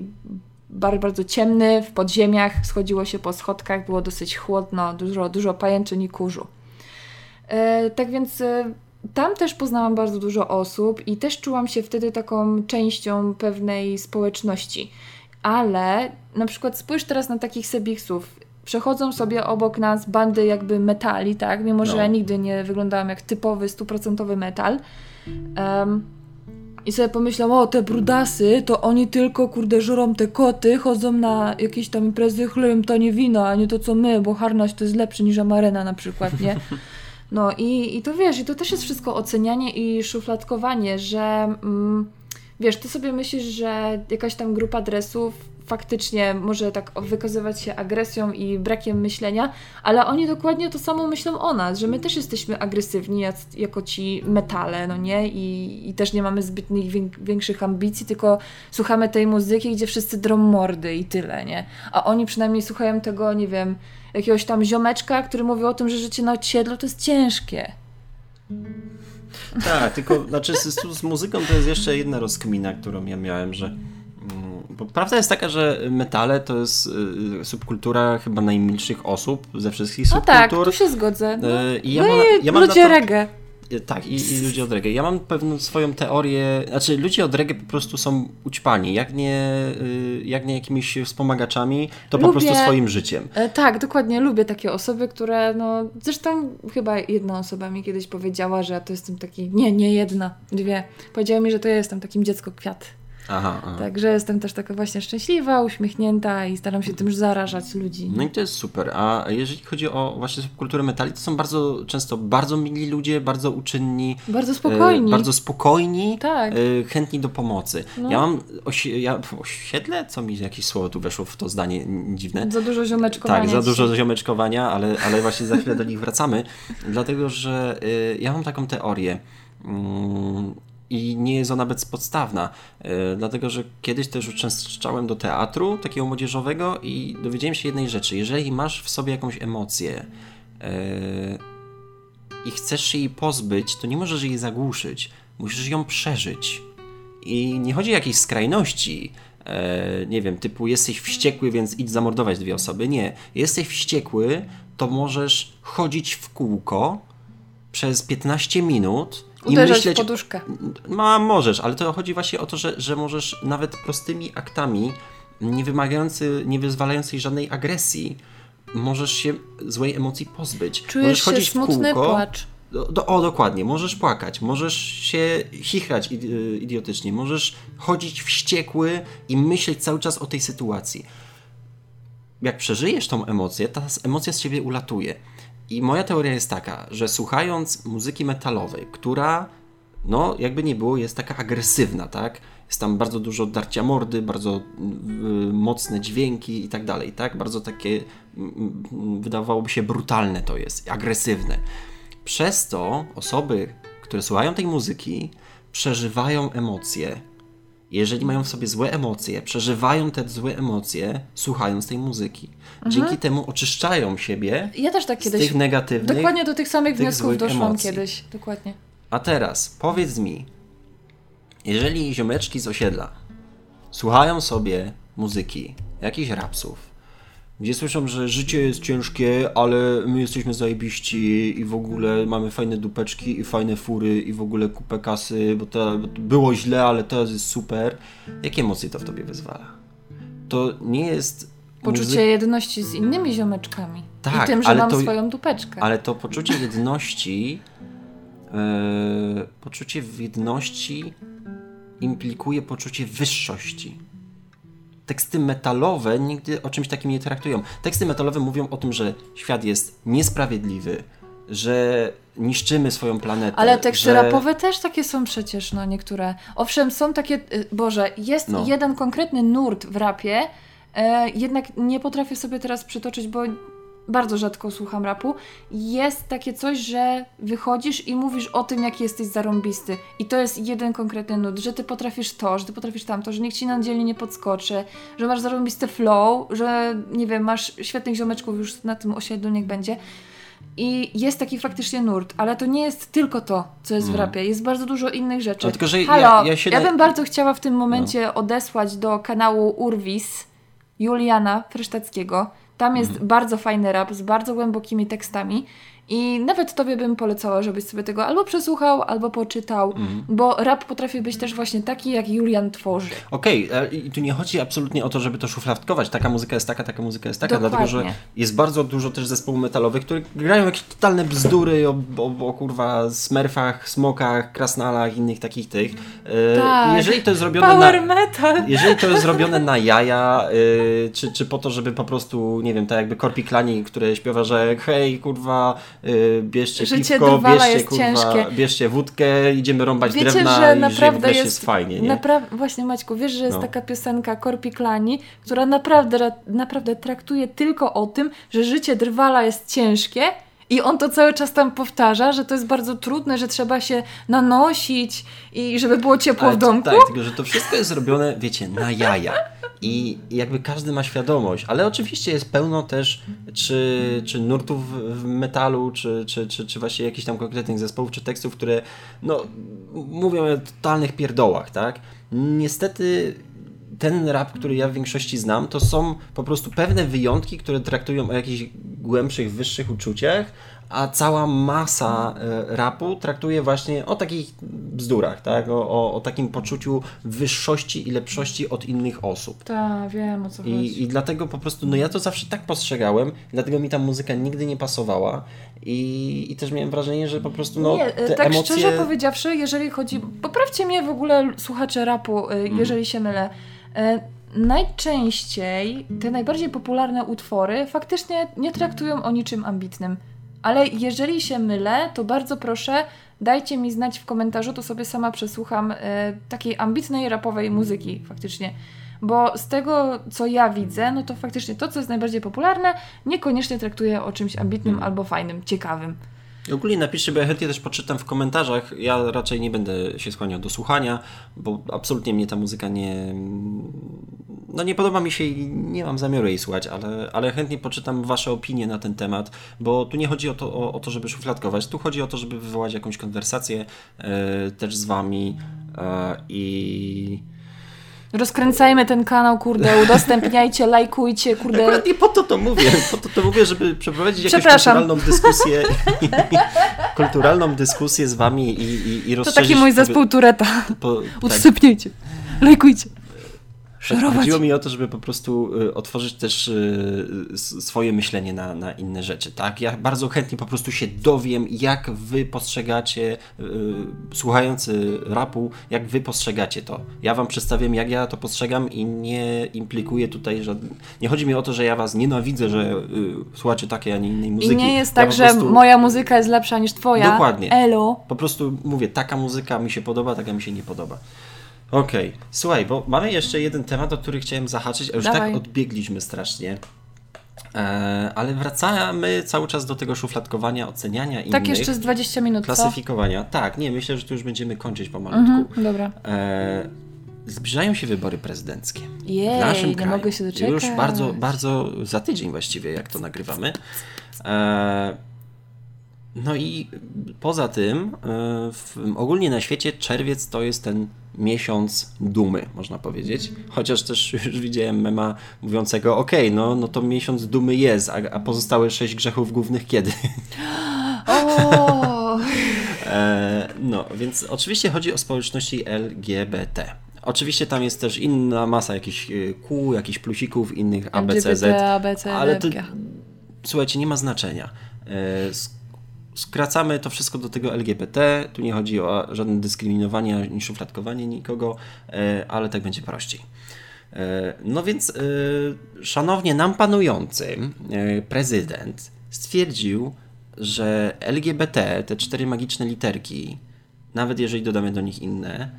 A: bar bardzo ciemny, w podziemiach, schodziło się po schodkach, było dosyć chłodno, dużo, dużo pajęczyn i kurzu. E, tak więc e, tam też poznałam bardzo dużo osób i też czułam się wtedy taką częścią pewnej społeczności. Ale na przykład spójrz teraz na takich sebiksów. przechodzą sobie obok nas bandy jakby metali, tak? Mimo, że
B: No.
A: ja nigdy nie wyglądałam jak typowy, stuprocentowy metal. Em, I sobie pomyślałam, o te brudasy, to oni tylko kurde żrą te koty, chodzą na jakieś tam imprezy, chleją tanie wino, a nie to co my, bo harnaś to jest lepszy niż amarena na przykład, nie? No i, i to wiesz, i to też jest wszystko ocenianie i szufladkowanie, że mm, wiesz, ty sobie myślisz, że jakaś tam grupa dresów faktycznie może tak wykazywać się agresją i brakiem myślenia, ale oni dokładnie to samo myślą o nas, że my też jesteśmy agresywni jak, jako ci metale, no nie? I, i też nie mamy zbytnich większych ambicji, tylko słuchamy tej muzyki, gdzie wszyscy drą mordy i tyle, nie? A oni przynajmniej słuchają tego, nie wiem, jakiegoś tam ziomeczka, który mówi o tym, że życie na osiedlu to jest ciężkie.
B: Tak, tylko znaczy z, z muzyką to jest jeszcze jedna rozkmina, którą ja miałem, że mm, bo prawda jest taka, że metale to jest y, subkultura chyba najmilszych osób ze wszystkich
A: No tak,
B: subkultur.
A: tu się zgodzę. No,
B: Y, I ja
A: no
B: mam,
A: i
B: ja mam
A: ludzie
B: to,
A: reggae.
B: Y, Tak, i, i ludzie od reggae. Ja mam pewną swoją teorię, znaczy ludzie od reggae po prostu są ućpani, jak nie, jak nie jakimiś wspomagaczami, to po
A: Lubię-
B: prostu swoim życiem.
A: E, Tak, dokładnie, lubię takie osoby, które, no, zresztą chyba jedna osoba mi kiedyś powiedziała, że ja to jestem taki, nie, nie jedna, dwie. Powiedziała mi, że to ja jestem takim dziecko kwiat.
B: Aha, aha.
A: Także jestem też taka właśnie szczęśliwa, uśmiechnięta i staram się tym zarażać ludzi.
B: No i to jest super. A jeżeli chodzi o właśnie subkulturę metali, to są bardzo często bardzo mili ludzie, bardzo uczynni.
A: Bardzo spokojni.
B: E, bardzo spokojni,
A: Tak.
B: e, chętni do pomocy.
A: No.
B: Ja mam osi- ja, osiedle, co mi jakieś słowo tu weszło w to zdanie dziwne.
A: Za dużo ziomeczkowania.
B: Tak, za dużo ziomeczkowania, ale, ale właśnie za chwilę do nich wracamy, *laughs* dlatego że y, ja mam taką teorię mm, i nie jest ona bezpodstawna, y, dlatego że kiedyś też uczęszczałem do teatru takiego młodzieżowego i dowiedziałem się jednej rzeczy. Jeżeli masz w sobie jakąś emocję y, i chcesz się jej pozbyć, to nie możesz jej zagłuszyć, musisz ją przeżyć. I nie chodzi o jakieś skrajności, e, nie wiem, typu jesteś wściekły, więc idź zamordować dwie osoby. Nie. Jesteś wściekły, to możesz chodzić w kółko przez 15 minut
A: Uderzać
B: myśleć.
A: w poduszkę.
B: Ma, możesz, ale to chodzi właśnie o to, że, że możesz nawet prostymi aktami, nie wymagający, nie wyzwalającej żadnej agresji, możesz się złej emocji pozbyć.
A: Czujesz
B: możesz chodzić
A: smutny,
B: w kółko,
A: płacz.
B: do, do, o, dokładnie. Możesz płakać, możesz się chichrać y, idiotycznie, możesz chodzić wściekły i myśleć cały czas o tej sytuacji. Jak przeżyjesz tą emocję, ta emocja z ciebie ulatuje. I moja teoria jest taka, że słuchając muzyki metalowej, która, no, jakby nie było, jest taka agresywna, tak? Jest tam bardzo dużo darcia mordy, bardzo y, mocne dźwięki i tak dalej, tak? Bardzo takie, mm, mm, wydawałoby się, brutalne to jest, agresywne. Przez to osoby, które słuchają tej muzyki, przeżywają emocje. Jeżeli mają w sobie złe emocje, przeżywają te złe emocje, słuchając tej muzyki. Dzięki temu oczyszczają siebie
A: Ja też tak
B: z
A: kiedyś.
B: tych negatywnych.
A: Dokładnie do tych samych
B: tych
A: wniosków doszłam
B: emocji.
A: kiedyś. Dokładnie.
B: A teraz powiedz mi, jeżeli ziomeczki z osiedla słuchają sobie muzyki, jakichś rapsów, gdzie słyszą, że życie jest ciężkie, ale my jesteśmy zajebiści i w ogóle mamy fajne dupeczki i fajne fury i w ogóle kupę kasy, bo to było źle, ale teraz jest super. Jakie emocje to w tobie wyzwala? To nie jest
A: Poczucie
B: muzyka-
A: jedności z innymi ziomeczkami.
B: Tak,
A: I tym, że
B: ale
A: mam
B: to-
A: swoją dupeczkę.
B: Ale to poczucie jedności, e, poczucie jedności implikuje poczucie wyższości. Teksty metalowe nigdy o czymś takim nie traktują. Teksty metalowe mówią o tym, że świat jest niesprawiedliwy, że niszczymy swoją planetę.
A: Ale teksty
B: że...
A: rapowe też takie są przecież, no niektóre. Owszem, są takie, y, Boże, jest
B: No.
A: jeden konkretny nurt w rapie, e, jednak nie potrafię sobie teraz przytoczyć, bo bardzo rzadko słucham rapu. Jest takie coś, że wychodzisz i mówisz o tym, jaki jesteś zarąbisty. I to jest jeden konkretny nut, że ty potrafisz to, że ty potrafisz tamto, że nikt ci na dzielnie nie podskoczy, że masz zarąbisty flow, że nie wiem, masz świetnych ziomeczków już na tym osiedlu, niech będzie. I jest taki faktycznie nurt, ale to nie jest tylko to, co jest w rapie. Jest bardzo dużo innych rzeczy.
B: No, tylko, że ja-
A: Halo,
B: ja się na-
A: bym bardzo chciała w tym momencie odesłać do kanału Urwis Juliana Frysztackiego. Tam jest
B: Mhm.
A: bardzo fajny rap z bardzo głębokimi tekstami I nawet tobie bym polecała, żebyś sobie tego albo przesłuchał, albo poczytał,
B: Mhm.
A: bo rap potrafi być też właśnie taki, jak Julian tworzy.
B: Okej, e, i tu nie chodzi absolutnie o to, żeby to szufladkować. Taka muzyka jest taka, taka muzyka jest taka,
A: Dokładnie.
B: dlatego że jest bardzo dużo też zespołów metalowych, które grają jakieś totalne bzdury o, o, o kurwa smurfach, smokach, krasnalach, innych takich tych. E,
A: Tak.
B: Jeżeli to jest zrobione
A: Power
B: na...
A: metal!
B: Jeżeli to jest zrobione na *laughs* jaja, y, czy, czy po to, żeby po prostu, nie wiem, tak jakby Korpi Klani, które śpiewa, że hej, kurwa, bierzcie
A: Życie
B: piwko, bierzcie,
A: jest
B: kurwa,
A: ciężkie.
B: bierzcie wódkę, idziemy rąbać
A: Wiecie,
B: drewna
A: że
B: i
A: naprawdę jest,
B: jest fajnie, nie?
A: Napra- właśnie Maćku, wiesz, że jest
B: No.
A: taka piosenka Korpi Klani, która naprawdę, naprawdę traktuje tylko o tym, że życie drwala jest ciężkie i on to cały czas tam powtarza, że to jest bardzo trudne, że trzeba się nanosić i żeby było ciepło
B: Ale
A: w
B: to-
A: domku.
B: Tak, tylko że to wszystko jest robione, wiecie, na jaja. I jakby każdy ma świadomość, ale oczywiście jest pełno też czy, czy nurtów w metalu, czy, czy, czy, czy właśnie jakichś tam konkretnych zespołów, czy tekstów, które no, mówią o totalnych pierdołach, tak? Niestety ten rap, który ja w większości znam, to są po prostu pewne wyjątki, które traktują o jakichś głębszych, wyższych uczuciach, a cała masa e, rapu traktuje właśnie o takich bzdurach, tak? O, o, o takim poczuciu wyższości i lepszości od innych osób.
A: Tak, wiem o co chodzi.
B: I, I dlatego po prostu, no ja to zawsze tak postrzegałem, dlatego mi ta muzyka nigdy nie pasowała i, i też miałem wrażenie, że po prostu no,
A: nie,
B: te
A: tak
B: emocje...
A: szczerze powiedziawszy, jeżeli chodzi. Poprawcie mnie w ogóle słuchacze rapu, y,
B: Mhm.
A: jeżeli się mylę. Najczęściej te najbardziej popularne utwory faktycznie nie traktują o niczym ambitnym. Ale jeżeli się mylę, to bardzo proszę, dajcie mi znać w komentarzu, to sobie sama przesłucham y, takiej ambitnej rapowej muzyki faktycznie. Bo z tego, co ja widzę, no to faktycznie to, co jest najbardziej popularne, niekoniecznie traktuje o czymś ambitnym
B: Mhm.
A: albo fajnym, ciekawym.
B: Ogólnie napiszcie, bo ja chętnie też poczytam w komentarzach. Ja raczej nie będę się skłaniał do słuchania, bo absolutnie mnie ta muzyka nie. No nie podoba mi się i nie mam zamiaru jej słuchać, ale, ale chętnie poczytam Wasze opinie na ten temat, bo tu nie chodzi o to, o, o to żeby szufladkować, tu chodzi o to, żeby wywołać jakąś konwersację e, też z Wami e, i.
A: Rozkręcajmy ten kanał, kurde, udostępniajcie, *laughs* lajkujcie, kurde.
B: Akurat nie po to to mówię, po to to mówię, żeby przeprowadzić jakąś kulturalną dyskusję, *laughs* kulturalną dyskusję z Wami i, i, i
A: To taki mój zespół Tureta.
B: Po, tak,
A: Udostępniajcie, lajkujcie. Szorować.
B: chodziło mi o to, żeby po prostu y, otworzyć też y, swoje myślenie na, na inne rzeczy, tak? Ja bardzo chętnie po prostu się dowiem, jak wy postrzegacie, y, słuchający rapu, jak wy postrzegacie to. Ja wam przedstawiam, jak ja to postrzegam i nie implikuję tutaj, że nie chodzi mi o to, że ja was nienawidzę, że słuchacie takiej, a nie innej muzyki.
A: I nie jest
B: Ja
A: tak, że
B: prostu-
A: moja muzyka jest lepsza niż twoja.
B: Dokładnie.
A: Elo.
B: Po prostu mówię, taka muzyka mi się podoba, taka mi się nie podoba. Okej, słuchaj, bo mamy jeszcze jeden temat, o który chciałem zahaczyć, a już
A: Dawaj.
B: tak odbiegliśmy strasznie. E, ale wracamy cały czas do tego szufladkowania, oceniania innych,
A: Tak jeszcze z 20 minut, co?
B: klasyfikowania. Tak, nie, myślę, że tu już będziemy kończyć pomalutku.
A: Mhm, dobra.
B: E, zbliżają się wybory prezydenckie.
A: Jej,
B: w naszym
A: nie
B: kraju.
A: mogę się doczekać.
B: Już bardzo, bardzo za tydzień właściwie, jak to nagrywamy. E, no i poza tym, e, w, ogólnie na świecie czerwiec to jest ten miesiąc dumy, można powiedzieć. Chociaż też już widziałem mema mówiącego, okej, no, no to miesiąc dumy jest, a, a pozostałe sześć grzechów głównych kiedy? *gasps* *laughs* E, no, więc oczywiście chodzi o społeczności LGBT. Oczywiście tam jest też inna masa jakichś e, kół, jakichś plusików, innych ABCZ.
A: LGBT, ABC,
B: ale to, słuchajcie, nie ma znaczenia. E, Skracamy to wszystko do tego LGBT. Tu nie chodzi o żadne dyskryminowanie ani szufladkowanie nikogo, e, ale tak będzie prościej. E, No więc, e, szanownie nam panujący prezydent stwierdził, że LGBT, te cztery magiczne literki, nawet jeżeli dodamy do nich inne,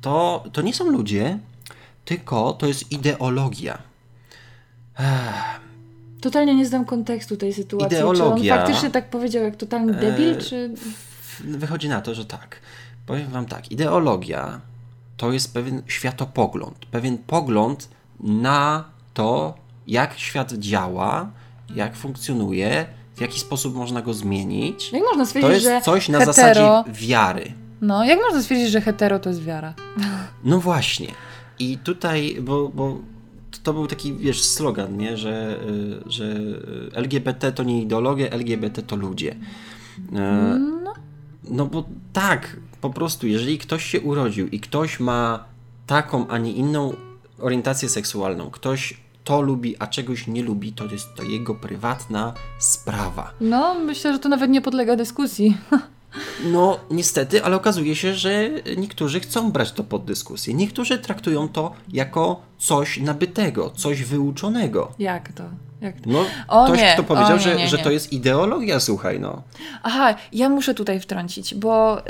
B: to, to nie są ludzie, tylko to jest ideologia.
A: Totalnie nie znam kontekstu tej sytuacji.
B: Ideologia.
A: Czy on faktycznie tak powiedział jak totalny debil,
B: E,
A: czy...
B: Wychodzi na to, że tak. Powiem Wam tak, ideologia to jest pewien światopogląd, pewien pogląd na to, jak świat działa, jak funkcjonuje, w jaki sposób można go zmienić.
A: Jak można
B: To
A: stwierdzić,
B: jest
A: że
B: coś na
A: hetero...
B: zasadzie wiary.
A: No, jak można stwierdzić, że hetero to jest wiara?
B: No właśnie. I tutaj, bo, bo to był taki, wiesz, slogan, nie? Że, y, że LGBT to nie ideologia, LGBT to ludzie. E, no. no bo tak, po prostu, jeżeli ktoś się urodził i ktoś ma taką, a nie inną orientację seksualną, ktoś to lubi, a czegoś nie lubi, to jest to jego prywatna sprawa.
A: No, myślę, że to nawet nie podlega dyskusji. *laughs*
B: No, niestety, ale okazuje się, że niektórzy chcą brać to pod dyskusję. Niektórzy traktują to jako coś nabytego, coś wyuczonego.
A: Jak to? Jak...
B: No, o ktoś, nie, kto powiedział, nie, nie, że, że to jest ideologia, słuchaj, no.
A: Aha, ja muszę tutaj wtrącić, bo y,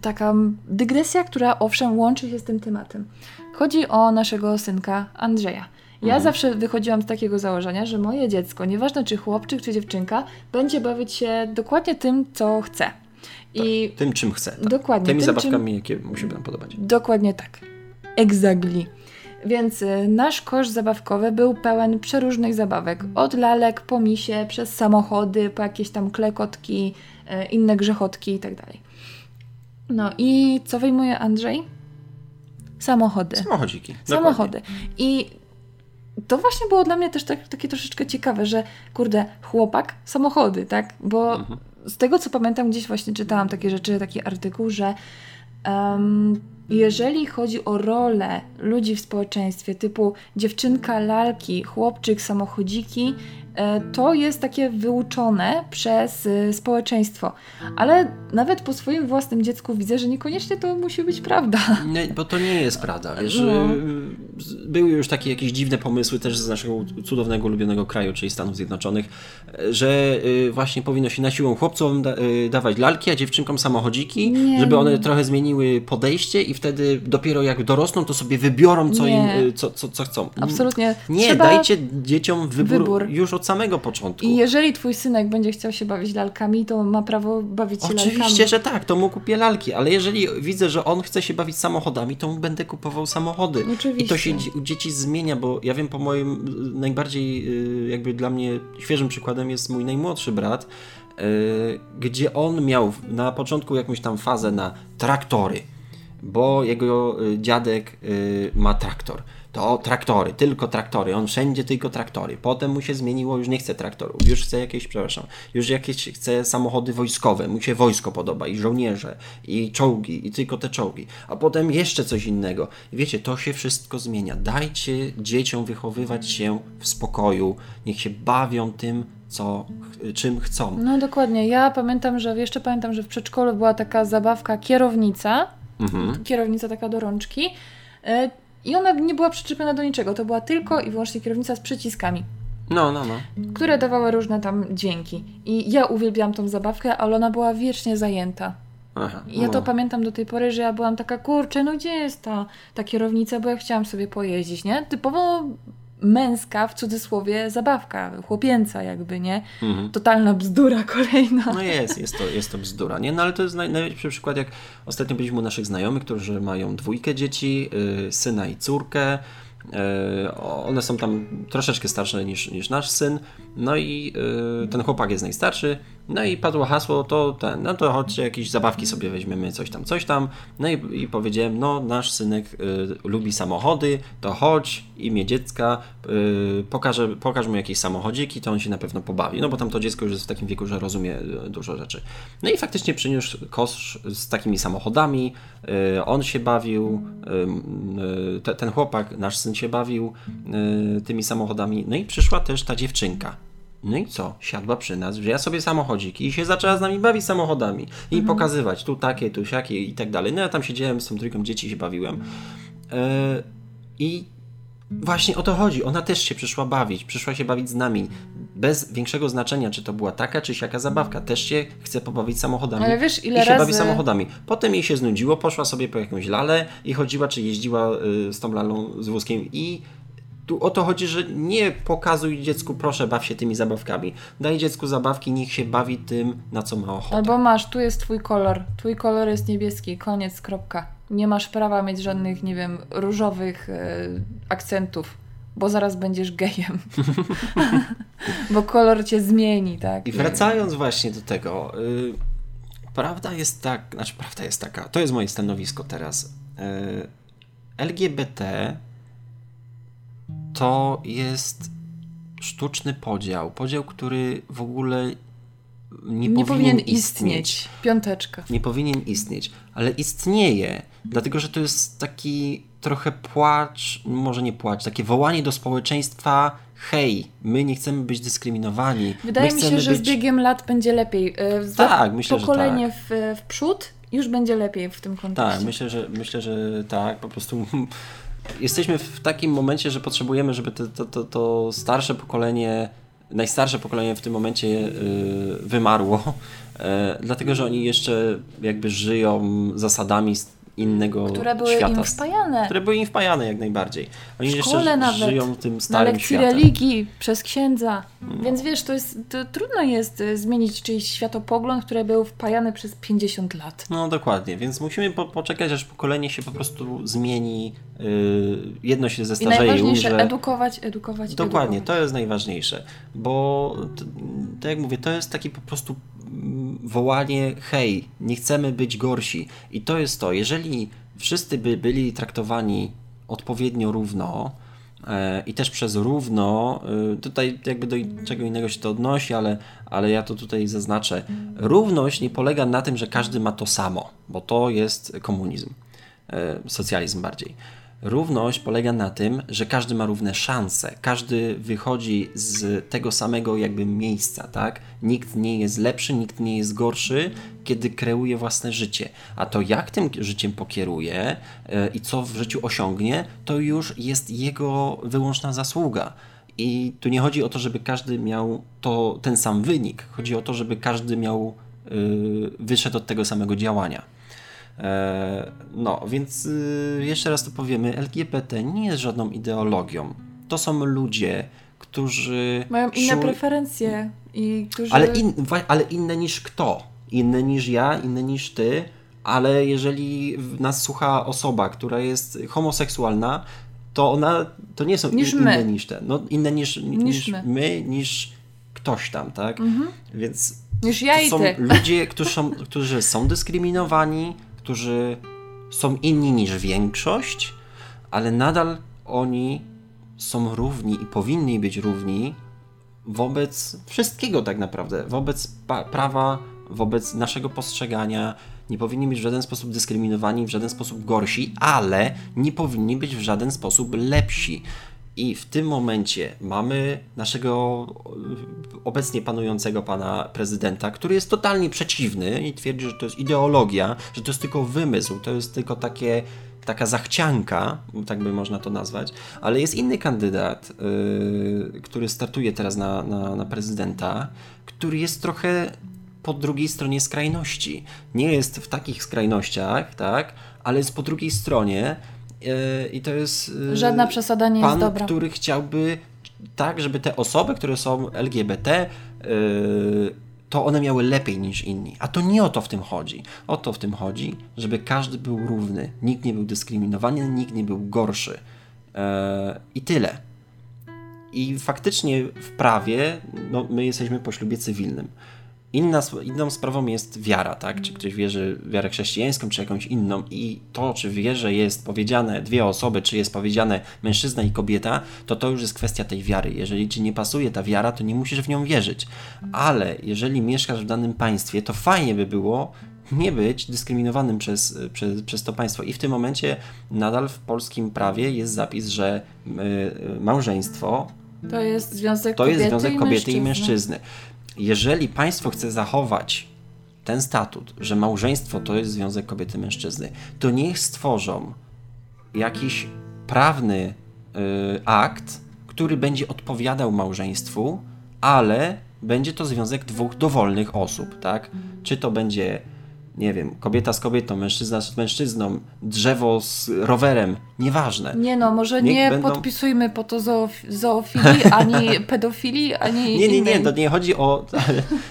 A: taka dygresja, która owszem łączy się z tym tematem. Chodzi o naszego synka Andrzeja. Ja mhm. zawsze wychodziłam z takiego założenia, że moje dziecko, nieważne czy chłopczyk, czy dziewczynka, będzie bawić się dokładnie tym, co chce.
B: I tak, tym, czym chce. Tak.
A: Dokładnie.
B: Tymi tym, zabawkami, czym... jakie mu się będą podobać.
A: Dokładnie tak. Exactly. Więc y, nasz kosz zabawkowy był pełen przeróżnych zabawek. Od lalek po misie, przez samochody, po jakieś tam klekotki, y, inne grzechotki itd. Tak no i co wyjmuje Andrzej? Samochody.
B: Samochodziki.
A: Samochody. I to właśnie było dla mnie też tak, takie troszeczkę ciekawe, że kurde, chłopak, samochody, tak? Bo mhm. Z tego co pamiętam, gdzieś właśnie czytałam takie rzeczy, taki artykuł, że um, jeżeli chodzi o rolę ludzi w społeczeństwie, typu dziewczynka, lalki, chłopczyk, samochodziki, to jest takie wyuczone przez e, społeczeństwo. Ale nawet po swoim własnym dziecku widzę, że niekoniecznie to musi być prawda. *laughs*
B: Nie, bo to nie jest prawda. Wiesz, no. E, były już takie jakieś dziwne pomysły też z naszego cudownego, ulubionego kraju, czyli Stanów Zjednoczonych, że właśnie powinno się na siłą chłopcom da dawać lalki, a dziewczynkom samochodziki, nie, żeby one trochę zmieniły podejście i wtedy dopiero jak dorosną, to sobie wybiorą, co, im, co, co, co chcą.
A: Absolutnie.
B: Nie, Trzeba... dajcie dzieciom wybór, wybór już od samego początku.
A: I jeżeli twój synek będzie chciał się bawić lalkami, to ma prawo bawić się
B: Oczywiście,
A: lalkami.
B: Oczywiście, że tak, to mu kupię lalki, ale jeżeli widzę, że on chce się bawić samochodami, to mu będę kupował samochody.
A: Oczywiście.
B: I to się u dzieci zmienia, bo ja wiem po moim najbardziej y, jakby dla mnie świeżym przykładem jest mój najmłodszy brat, y, gdzie on miał na początku jakąś tam fazę na traktory, bo jego y, dziadek ma traktor to traktory, tylko traktory, on wszędzie tylko traktory. Potem mu się zmieniło, już nie chce traktorów, już chce jakieś, przepraszam, już jakieś chce samochody wojskowe, mu się wojsko podoba i żołnierze, i czołgi, i tylko te czołgi. A potem jeszcze coś innego. wiecie, to się wszystko zmienia. Dajcie dzieciom wychowywać się w spokoju, niech się bawią tym, co, czym chcą.
A: No dokładnie. Ja pamiętam, że jeszcze pamiętam, że w przedszkolu była taka zabawka kierownica, mhm. kierownica taka do rączki. I ona nie była przyczepiona do niczego, to była tylko i wyłącznie kierownica z przyciskami.
B: No, no, no.
A: Które dawały różne tam dźwięki. I ja uwielbiałam tą zabawkę, ale ona była wiecznie zajęta. Aha, ja no. to pamiętam do tej pory, że ja byłam taka, kurczę, no gdzie jest ta, ta kierownica, bo ja chciałam sobie pojeździć, nie? Typowo męska, w cudzysłowie, zabawka, chłopięca jakby, nie? Mhm. Totalna bzdura *laughs* kolejna.
B: No jest, jest to, jest to bzdura, nie? No ale to jest naj, najlepszy przykład, jak ostatnio byliśmy u naszych znajomych, którzy mają dwójkę dzieci, yy, syna i córkę, E, one są tam troszeczkę starsze niż, niż nasz syn. No i e, ten chłopak jest najstarszy. No i padło hasło, to ten, no to chodźcie, jakieś zabawki sobie weźmiemy, coś tam, coś tam. No i, i powiedziałem, no nasz synek y, lubi samochody, to chodź, imię dziecka, y, pokażę, pokaż mu jakieś samochodziki, to on się na pewno pobawi. No bo tam to dziecko już jest w takim wieku, że rozumie dużo rzeczy. No i faktycznie przyniósł kosz z takimi samochodami, y, on się bawił, te, ten chłopak, nasz syn się bawił tymi samochodami. No i przyszła też ta dziewczynka no i co? Siadła przy nas, wzięła sobie samochodziki i się zaczęła z nami bawić samochodami. I mhm. pokazywać tu takie, tu siakie i tak dalej. No ja tam siedziałem z tą trójką dzieci i się bawiłem. Yy, I właśnie o to chodzi. Ona też się przyszła bawić. Przyszła się bawić z nami. Bez większego znaczenia, czy to była taka, czy siaka zabawka. Też się chce pobawić samochodami.
A: Ale wiesz, ile
B: I się
A: razy...
B: bawi samochodami. Potem jej się znudziło, poszła sobie po jakąś lalę i chodziła, czy jeździła y, z tą lalą, z wózkiem i tu o to chodzi, że nie pokazuj dziecku, proszę, baw się tymi zabawkami. Daj dziecku zabawki, niech się bawi tym, na co ma ochotę.
A: Albo masz, tu jest twój kolor. Twój kolor jest niebieski, koniec, kropka. Nie masz prawa mieć żadnych, nie wiem, różowych e, akcentów, bo zaraz będziesz gejem. *laughs* *laughs* bo kolor cię zmieni, tak?
B: I wracając właśnie do tego, y, prawda jest tak, znaczy prawda jest taka, to jest moje stanowisko teraz. Y, LGBT to jest sztuczny podział. Podział, który w ogóle nie,
A: Nie powinien
B: istnieć.
A: istnieć. Piąteczka.
B: Nie powinien istnieć, ale istnieje, dlatego że to jest taki trochę płacz, może nie płacz, takie wołanie do społeczeństwa: hej, my nie chcemy być dyskryminowani.
A: Wydaje mi się, że
B: być...
A: z biegiem lat będzie lepiej. E,
B: Tak, myślę, że
A: pokolenie w, w przód już będzie lepiej w tym kontekście.
B: Tak, myślę, że myślę, że tak, po prostu jesteśmy w takim momencie, że potrzebujemy, żeby to, to, to, to starsze pokolenie, najstarsze pokolenie w tym momencie yy, wymarło, yy, dlatego że oni jeszcze jakby żyją zasadami innego
A: które były
B: świata.
A: im wpajane.
B: Które były im wpajane jak najbardziej. Oni
A: W
B: jeszcze
A: nawet,
B: żyją tym
A: Na
B: starym
A: lekcji
B: światem.
A: religii, przez księdza.
B: No.
A: Więc wiesz, to jest to trudno jest e, zmienić czyjś światopogląd, który był wpajany przez 50 lat.
B: No dokładnie, więc musimy po, poczekać, aż pokolenie się po prostu zmieni, yy, jedno się zestarzeje i
A: najważniejsze, edukować, edukować,
B: Dokładnie,
A: edukować.
B: to jest najważniejsze, bo tak jak mówię, to jest taki po prostu wołanie hej, nie chcemy być gorsi. I to jest to, jeżeli wszyscy by byli traktowani odpowiednio równo e, i też przez równo, e, tutaj jakby do czego innego się to odnosi, ale, ale ja to tutaj zaznaczę, równość nie polega na tym, że każdy ma to samo, bo to jest komunizm, e, socjalizm bardziej. Równość polega na tym, że każdy ma równe szanse, każdy wychodzi z tego samego jakby miejsca, tak? Nikt nie jest lepszy, nikt nie jest gorszy, kiedy kreuje własne życie. A to jak tym życiem pokieruje e, i co w życiu osiągnie, to już jest jego wyłączna zasługa. I tu nie chodzi o to, żeby każdy miał to, ten sam wynik. Chodzi o to, żeby każdy miał, yy, wyszedł od tego samego działania. E, No, więc y, jeszcze raz to powiemy, LGBT nie jest żadną ideologią. To są ludzie, którzy...
A: Mają inne
B: czuli-
A: preferencje i którzy...
B: ale, in, ale inne niż kto? Inne niż ja, inne niż ty, ale jeżeli nas słucha osoba, która jest homoseksualna, to ona, to nie są
A: Niż
B: in,
A: my.
B: inne niż te, no inne niż, niż,
A: Niż my. Mhm.
B: my, niż ktoś tam, tak? Więc
A: Niż ja
B: to są ludzie, którzy są, którzy są dyskryminowani, którzy są inni niż większość, ale nadal oni są równi i powinni być równi wobec wszystkiego tak naprawdę, wobec prawa, wobec naszego postrzegania. Nie powinni być w żaden sposób dyskryminowani, w żaden sposób gorsi, ale nie powinni być w żaden sposób lepsi. I w tym momencie mamy naszego e, obecnie panującego pana prezydenta, który jest totalnie przeciwny i twierdzi, że to jest ideologia, że to jest tylko wymysł, to jest tylko takie, taka zachcianka, tak by można to nazwać. Ale jest inny kandydat, yy, który startuje teraz na, na, na prezydenta, który jest trochę po drugiej stronie skrajności. Nie jest w takich skrajnościach, tak, ale jest po drugiej stronie. Yy, I to jest. yy,
A: Żadna przesada nie
B: pan,
A: jest dobra.
B: który chciałby tak, żeby te osoby, które są LGBT, yy, to one miały lepiej niż inni. A to nie o to w tym chodzi. O to w tym chodzi, żeby każdy był równy. Nikt nie był dyskryminowany, nikt nie był gorszy. I tyle. I faktycznie w prawie no, my jesteśmy po ślubie cywilnym. Inna, inną sprawą jest wiara, tak? Czy ktoś wierzy w wiarę chrześcijańską, czy jakąś inną. I to, czy w wierze jest powiedziane dwie osoby, czy jest powiedziane mężczyzna i kobieta, to to już jest kwestia tej wiary. Jeżeli ci nie pasuje ta wiara, to nie musisz w nią wierzyć. Ale jeżeli mieszkasz w danym państwie, to fajnie by było nie być dyskryminowanym przez, przez, przez to państwo. I w tym momencie nadal w polskim prawie jest zapis, że y, y, małżeństwo
A: To jest związek
B: to
A: kobiety
B: jest związek
A: i
B: kobiety i
A: mężczyzny.
B: mężczyzny. Jeżeli państwo chce zachować ten statut, że małżeństwo to jest związek kobiety i mężczyzny, to niech stworzą jakiś prawny y, akt, który będzie odpowiadał małżeństwu, ale będzie to związek dwóch dowolnych osób, tak? Czy to będzie, nie wiem, kobieta z kobietą, mężczyzna z mężczyzną, drzewo z rowerem, nieważne.
A: Nie no, może
B: Niech
A: nie
B: będą-
A: podpisujmy po to zoof- zoofilii, ani *laughs* pedofilii, ani
B: Nie, nie,
A: innej.
B: nie, to nie chodzi o.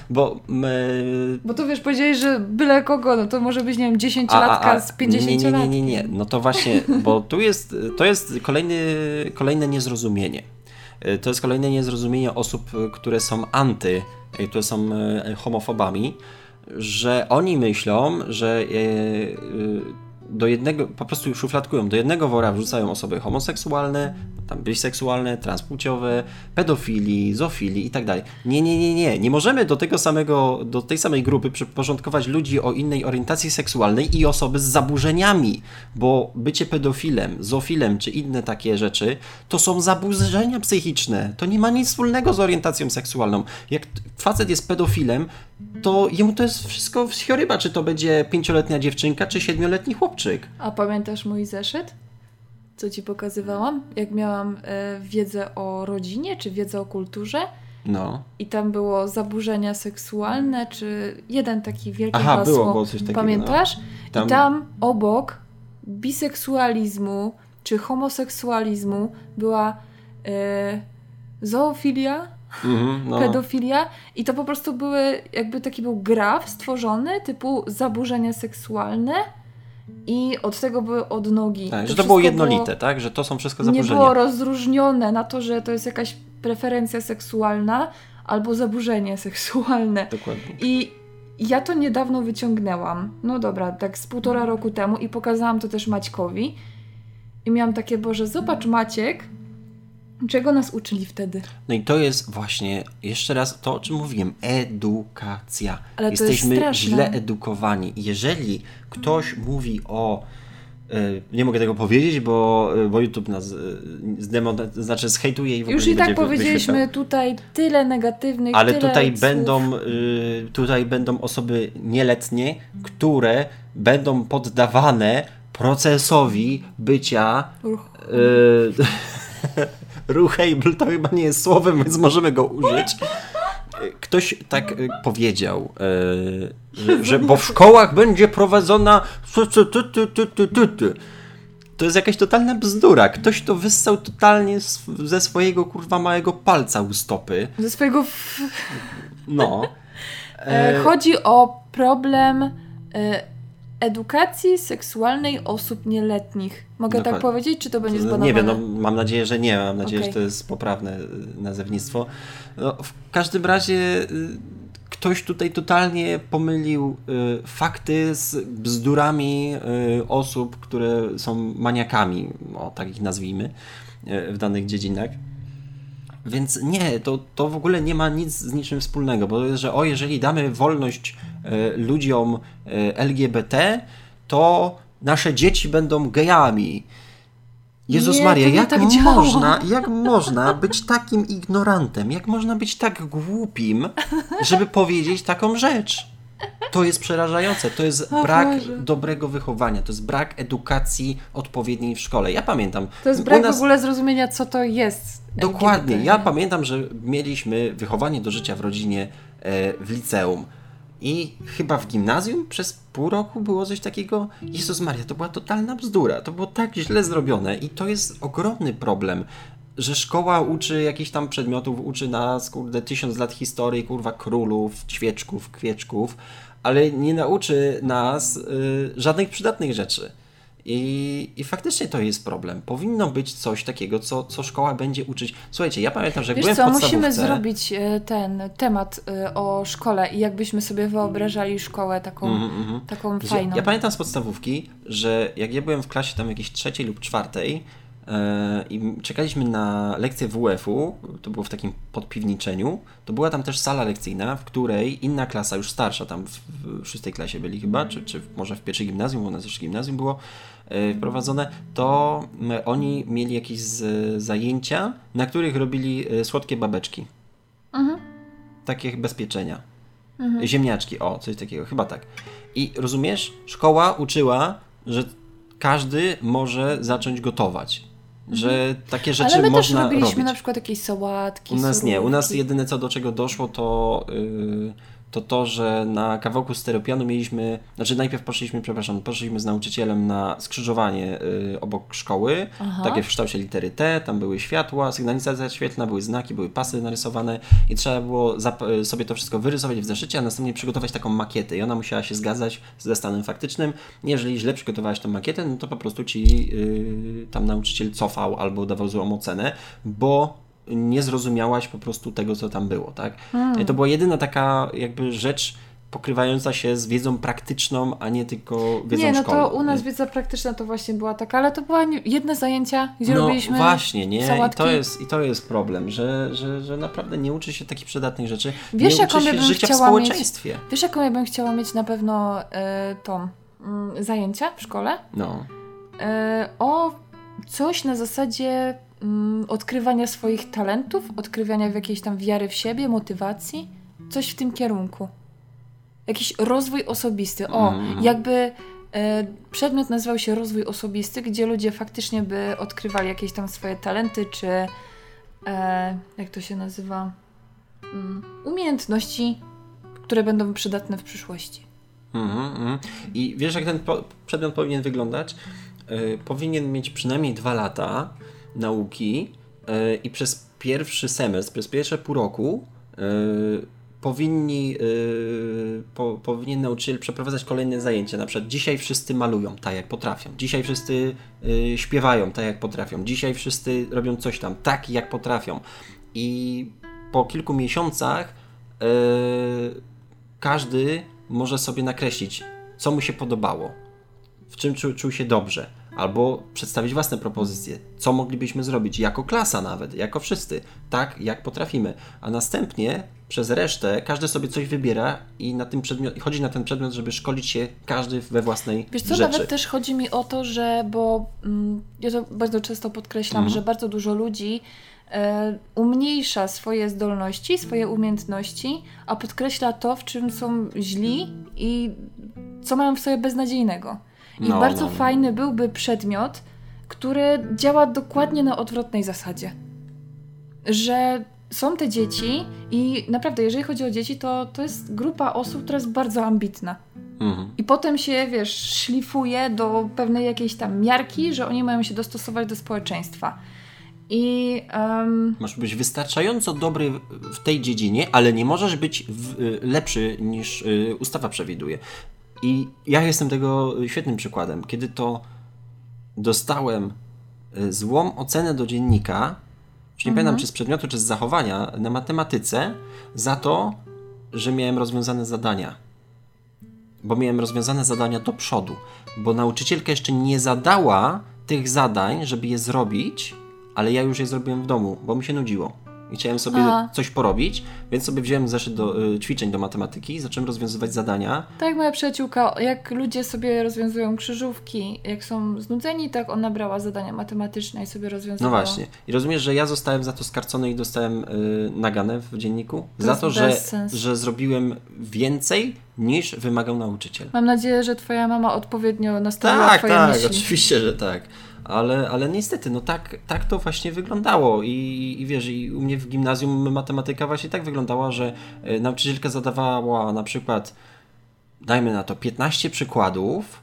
B: Bo my,
A: Bo to wiesz, powiedziałeś, że byle kogo, no to może być, nie wiem, 10-latka z 50
B: nie, nie, nie, nie, nie. No to właśnie, bo tu jest, to jest kolejny, kolejne niezrozumienie. Y, To jest kolejne niezrozumienie osób, które są anty, y, które są homofobami, że oni myślą, że y, y, do jednego, po prostu szufladkują, do jednego wora wrzucają osoby homoseksualne, tam biseksualne, transpłciowe, pedofili, zofili i tak dalej. Nie, nie, nie, nie. Nie możemy do tego samego, do tej samej grupy przyporządkować ludzi o innej orientacji seksualnej i osoby z zaburzeniami, bo bycie pedofilem, zofilem czy inne takie rzeczy to są zaburzenia psychiczne. To nie ma nic wspólnego z orientacją seksualną. Jak facet jest pedofilem, to jemu to jest wszystko wsioryba, czy to będzie pięcioletnia dziewczynka, czy siedmioletni chłopczyk.
A: A pamiętasz mój zeszyt? Co ci pokazywałam? Jak miałam e, wiedzę o rodzinie, czy wiedzę o kulturze?
B: No.
A: I tam było zaburzenia seksualne, czy jeden taki wielki
B: Aha,
A: hasło.
B: było, było coś takiego,
A: Pamiętasz?
B: no. Tam-
A: I tam obok biseksualizmu, czy homoseksualizmu była e, zoofilia,
B: Mhm, no.
A: pedofilia i to po prostu były, jakby taki był graf stworzony typu zaburzenia seksualne i od tego były odnogi.
B: Tak,
A: To
B: że to było jednolite, tak? Że to są wszystko
A: Nie
B: zaburzenia.
A: było rozróżnione na to, że to jest jakaś preferencja seksualna albo zaburzenie seksualne.
B: Dokładnie.
A: I ja to niedawno wyciągnęłam. No dobra, tak z półtora roku temu i pokazałam to też Maćkowi. I miałam takie, Boże, zobacz Maciek, czego nas uczyli wtedy.
B: No i to jest właśnie, jeszcze raz to, o czym mówiłem, edukacja.
A: Ale to jest
B: Jesteśmy źle edukowani. Jeżeli ktoś mówi o y, nie mogę tego powiedzieć, bo, y, bo YouTube nas y, zdemon, znaczy zhejtuje i w ogóle
A: Już i tak powiedzieliśmy
B: wyświetlał.
A: tutaj tyle negatywnych,
B: Ale
A: tyle
B: tutaj
A: słów.
B: będą, y, tutaj będą osoby nieletnie, które będą poddawane procesowi bycia
A: Ruch.
B: Yy, *laughs* ruchable to chyba nie jest słowem, więc możemy go użyć. Ktoś tak y, powiedział, yy, że, że bo w szkołach będzie prowadzona. To jest jakaś totalna bzdura. Ktoś to wyssał totalnie ze swojego kurwa małego palca u stopy.
A: Ze swojego... F...
B: No.
A: E, chodzi o problem e, edukacji seksualnej osób nieletnich. Mogę tak
B: Dokładnie.
A: powiedzieć, czy to będzie zbanowane?
B: Nie wiem, no, mam nadzieję, że nie. Mam nadzieję,
A: Okej.
B: że to jest poprawne y, nazewnictwo. No, w każdym razie y, ktoś tutaj totalnie pomylił y, fakty z bzdurami y, osób, które są maniakami, o tak ich nazwijmy, y, w danych dziedzinach. Więc nie, to, to w ogóle nie ma nic z niczym wspólnego, bo że o, jeżeli damy wolność ludziom e, LGBT, to nasze dzieci będą gejami. Jezus
A: Nie,
B: Maria, jak
A: tak
B: można, jak można być takim ignorantem? Jak można być tak głupim, żeby powiedzieć taką rzecz? To jest przerażające. To jest
A: O
B: brak
A: Boże.
B: dobrego wychowania, to jest brak edukacji odpowiedniej w szkole. Ja pamiętam.
A: To jest brak
B: nas-
A: w ogóle zrozumienia, co to jest.
B: Dokładnie.
A: LGBT,
B: Ja pamiętam, że mieliśmy wychowanie do życia w rodzinie e, w liceum. I chyba w gimnazjum przez pół roku było coś takiego. Jezus Maria, to była totalna bzdura. To było tak źle zrobione i to jest ogromny problem, że szkoła uczy jakichś tam przedmiotów, uczy nas, kurde, tysiąc lat historii, kurwa, królów, ćwieczków, kwieczków, ale nie nauczy nas y, żadnych przydatnych rzeczy. I, I faktycznie to jest problem. Powinno być coś takiego, co, co szkoła będzie uczyć. Słuchajcie, ja pamiętam, że jak
A: Wiesz
B: byłem
A: co,
B: w podstawówce...
A: musimy zrobić e, ten temat e, o szkole i jakbyśmy sobie wyobrażali szkołę taką,
B: Mhm, mhm.
A: taką fajną.
B: Ja pamiętam z podstawówki, że jak ja byłem w klasie tam jakiejś trzeciej lub czwartej e, i czekaliśmy na lekcję WF-u, to było w takim podpiwniczeniu, to była tam też sala lekcyjna, w której inna klasa, już starsza, tam w, w szóstej klasie byli chyba, czy, czy może w pierwszej gimnazjum, bo u nas też gimnazjum było wprowadzone, to m, oni mieli jakieś zajęcia, na których robili e, słodkie babeczki.
A: Mhm.
B: Takie bezpieczenia. Ziemniaczki, o, coś takiego, chyba tak. I rozumiesz, szkoła uczyła, że każdy może zacząć gotować. Że takie rzeczy
A: Ale my też robiliśmy
B: robić.
A: na przykład jakieś sałatki,
B: U nas nie. U nas
A: surówki.
B: jedyne co do czego doszło to, yy, to to, że na kawałku stereopianu mieliśmy, znaczy najpierw poszliśmy, przepraszam, poszliśmy z nauczycielem na skrzyżowanie yy, obok szkoły,
A: Aha.
B: takie w kształcie litery T, tam były światła, sygnalizacja świetlna, były znaki, były pasy narysowane i trzeba było zap- sobie to wszystko wyrysować w zeszycie, a następnie przygotować taką makietę i ona musiała się zgadzać ze stanem faktycznym. Jeżeli źle przygotowałaś tą makietę, no to po prostu ci yy, tam nauczyciel cofał albo dawał złą ocenę, bo nie zrozumiałaś po prostu tego, co tam było, tak?
A: Hmm.
B: To była jedyna taka jakby rzecz pokrywająca się z wiedzą praktyczną, a nie tylko wiedzą
A: Nie, no
B: szkolną.
A: to u nas
B: nie?
A: wiedza praktyczna to właśnie była taka, ale to była nie- jedne zajęcia, gdzie
B: No
A: robiliśmy
B: właśnie, nie? I to, jest, I to jest problem, że, że, że naprawdę nie uczy się takich przydatnych rzeczy.
A: Wiesz,
B: nie uczy się
A: bym
B: życia w
A: chciała mieć?
B: społeczeństwie.
A: Wiesz, jaką ja bym chciała mieć na pewno e, tą mm, zajęcia w szkole?
B: No.
A: E, o coś na zasadzie mm, odkrywania swoich talentów, odkrywania w jakiejś tam wiary w siebie, motywacji, coś w tym kierunku. Jakiś rozwój osobisty. O,
B: Mm.
A: jakby e, przedmiot nazywał się rozwój osobisty, gdzie ludzie faktycznie by odkrywali jakieś tam swoje talenty, czy e, jak to się nazywa? Mm, umiejętności, które będą przydatne w przyszłości.
B: Mhm. I wiesz, jak ten przedmiot powinien wyglądać? Yy, powinien mieć przynajmniej dwa lata nauki yy, i przez pierwszy semestr, przez pierwsze pół roku yy, powinni, yy, po, powinien nauczyciel przeprowadzać kolejne zajęcia. Na przykład dzisiaj wszyscy malują tak, jak potrafią. Dzisiaj wszyscy śpiewają tak, jak potrafią. Dzisiaj wszyscy robią coś tam tak, jak potrafią. I po kilku miesiącach każdy może sobie nakreślić, co mu się podobało, w czym czuł, czuł się dobrze, albo przedstawić własne propozycje, co moglibyśmy zrobić, jako klasa nawet, jako wszyscy, tak jak potrafimy. A następnie przez resztę każdy sobie coś wybiera i na tym przedmiot, chodzi na ten przedmiot, żeby szkolić się każdy we własnej
A: Wiesz co,
B: rzeczy.
A: nawet też chodzi mi o to, że, bo mm, ja to bardzo często podkreślam,
B: Mhm.
A: że bardzo dużo ludzi e, umniejsza swoje zdolności, swoje umiejętności, a podkreśla to, w czym są źli i co mają w sobie beznadziejnego. I
B: No,
A: bardzo
B: no, no.
A: fajny byłby przedmiot, który działa dokładnie na odwrotnej zasadzie. Że są te dzieci i naprawdę, jeżeli chodzi o dzieci, to to jest grupa osób, która jest bardzo ambitna.
B: Mhm.
A: I potem się, wiesz, szlifuje do pewnej jakiejś tam miarki, że oni mają się dostosować do społeczeństwa. I em,
B: Masz być wystarczająco dobry w- w tej dziedzinie, ale nie możesz być w, y, lepszy niż y, ustawa przewiduje. I ja jestem tego świetnym przykładem. Kiedy to dostałem y, złą ocenę do dziennika, już nie pamiętam czy z przedmiotu, czy z zachowania, na matematyce, za to, że miałem rozwiązane zadania. Bo miałem rozwiązane zadania do przodu. Bo nauczycielka jeszcze nie zadała tych zadań, żeby je zrobić, ale ja już je zrobiłem w domu, bo mi się nudziło. I chciałem sobie
A: Aha.
B: coś porobić, więc sobie wziąłem zeszyt do y, ćwiczeń do matematyki i zacząłem rozwiązywać zadania.
A: tak moja przyjaciółka, jak ludzie sobie rozwiązują krzyżówki, jak są znudzeni, tak ona brała zadania matematyczne i sobie
B: No
A: rozwiązywała.
B: właśnie. I rozumiesz, że ja zostałem za to skarcony i dostałem y, naganę w dzienniku?
A: To
B: za to, że, że zrobiłem więcej niż wymagał nauczyciel.
A: Mam nadzieję, że twoja mama odpowiednio nastawiła
B: Tak,
A: twoje
B: tak,
A: myśli.
B: oczywiście, że tak. Ale, ale niestety, no tak, tak to właśnie wyglądało. I, I wiesz, i u mnie w gimnazjum matematyka właśnie tak wyglądała, że e, nauczycielka zadawała na przykład, dajmy na to, 15 przykładów,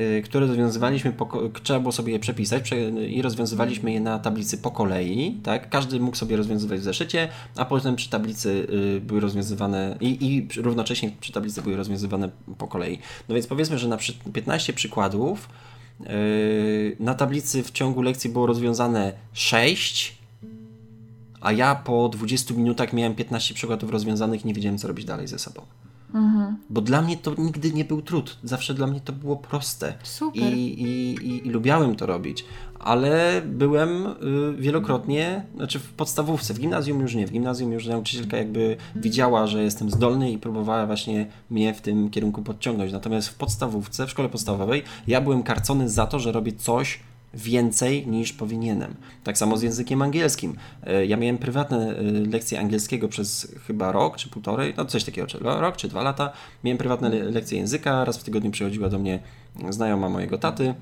B: y, które rozwiązywaliśmy, po, trzeba było sobie je przepisać prze, i rozwiązywaliśmy je na tablicy po kolei, tak? Każdy mógł sobie rozwiązywać w zeszycie, a potem przy tablicy y, były rozwiązywane i, i równocześnie przy tablicy były rozwiązywane po kolei. No więc powiedzmy, że na przy, 15 przykładów na tablicy w ciągu lekcji było rozwiązane 6, a ja po 20 minutach miałem 15 przykładów rozwiązanych i nie wiedziałem, co robić dalej ze sobą.
A: Mhm.
B: Bo dla mnie to nigdy nie był trud. Zawsze dla mnie to było proste.
A: Super.
B: I, i, i, i lubiałem to robić. Ale byłem y, wielokrotnie, znaczy w podstawówce, w gimnazjum już nie. W gimnazjum już nauczycielka jakby widziała, że jestem zdolny i próbowała właśnie mnie w tym kierunku podciągnąć. Natomiast w podstawówce, w szkole podstawowej, ja byłem karcony za to, że robię coś więcej niż powinienem. Tak samo z językiem angielskim. E, Ja miałem prywatne e, lekcje angielskiego przez chyba rok czy półtorej, no coś takiego, czy rok czy dwa lata. Miałem prywatne le- lekcje języka, raz w tygodniu przychodziła do mnie znajoma mojego taty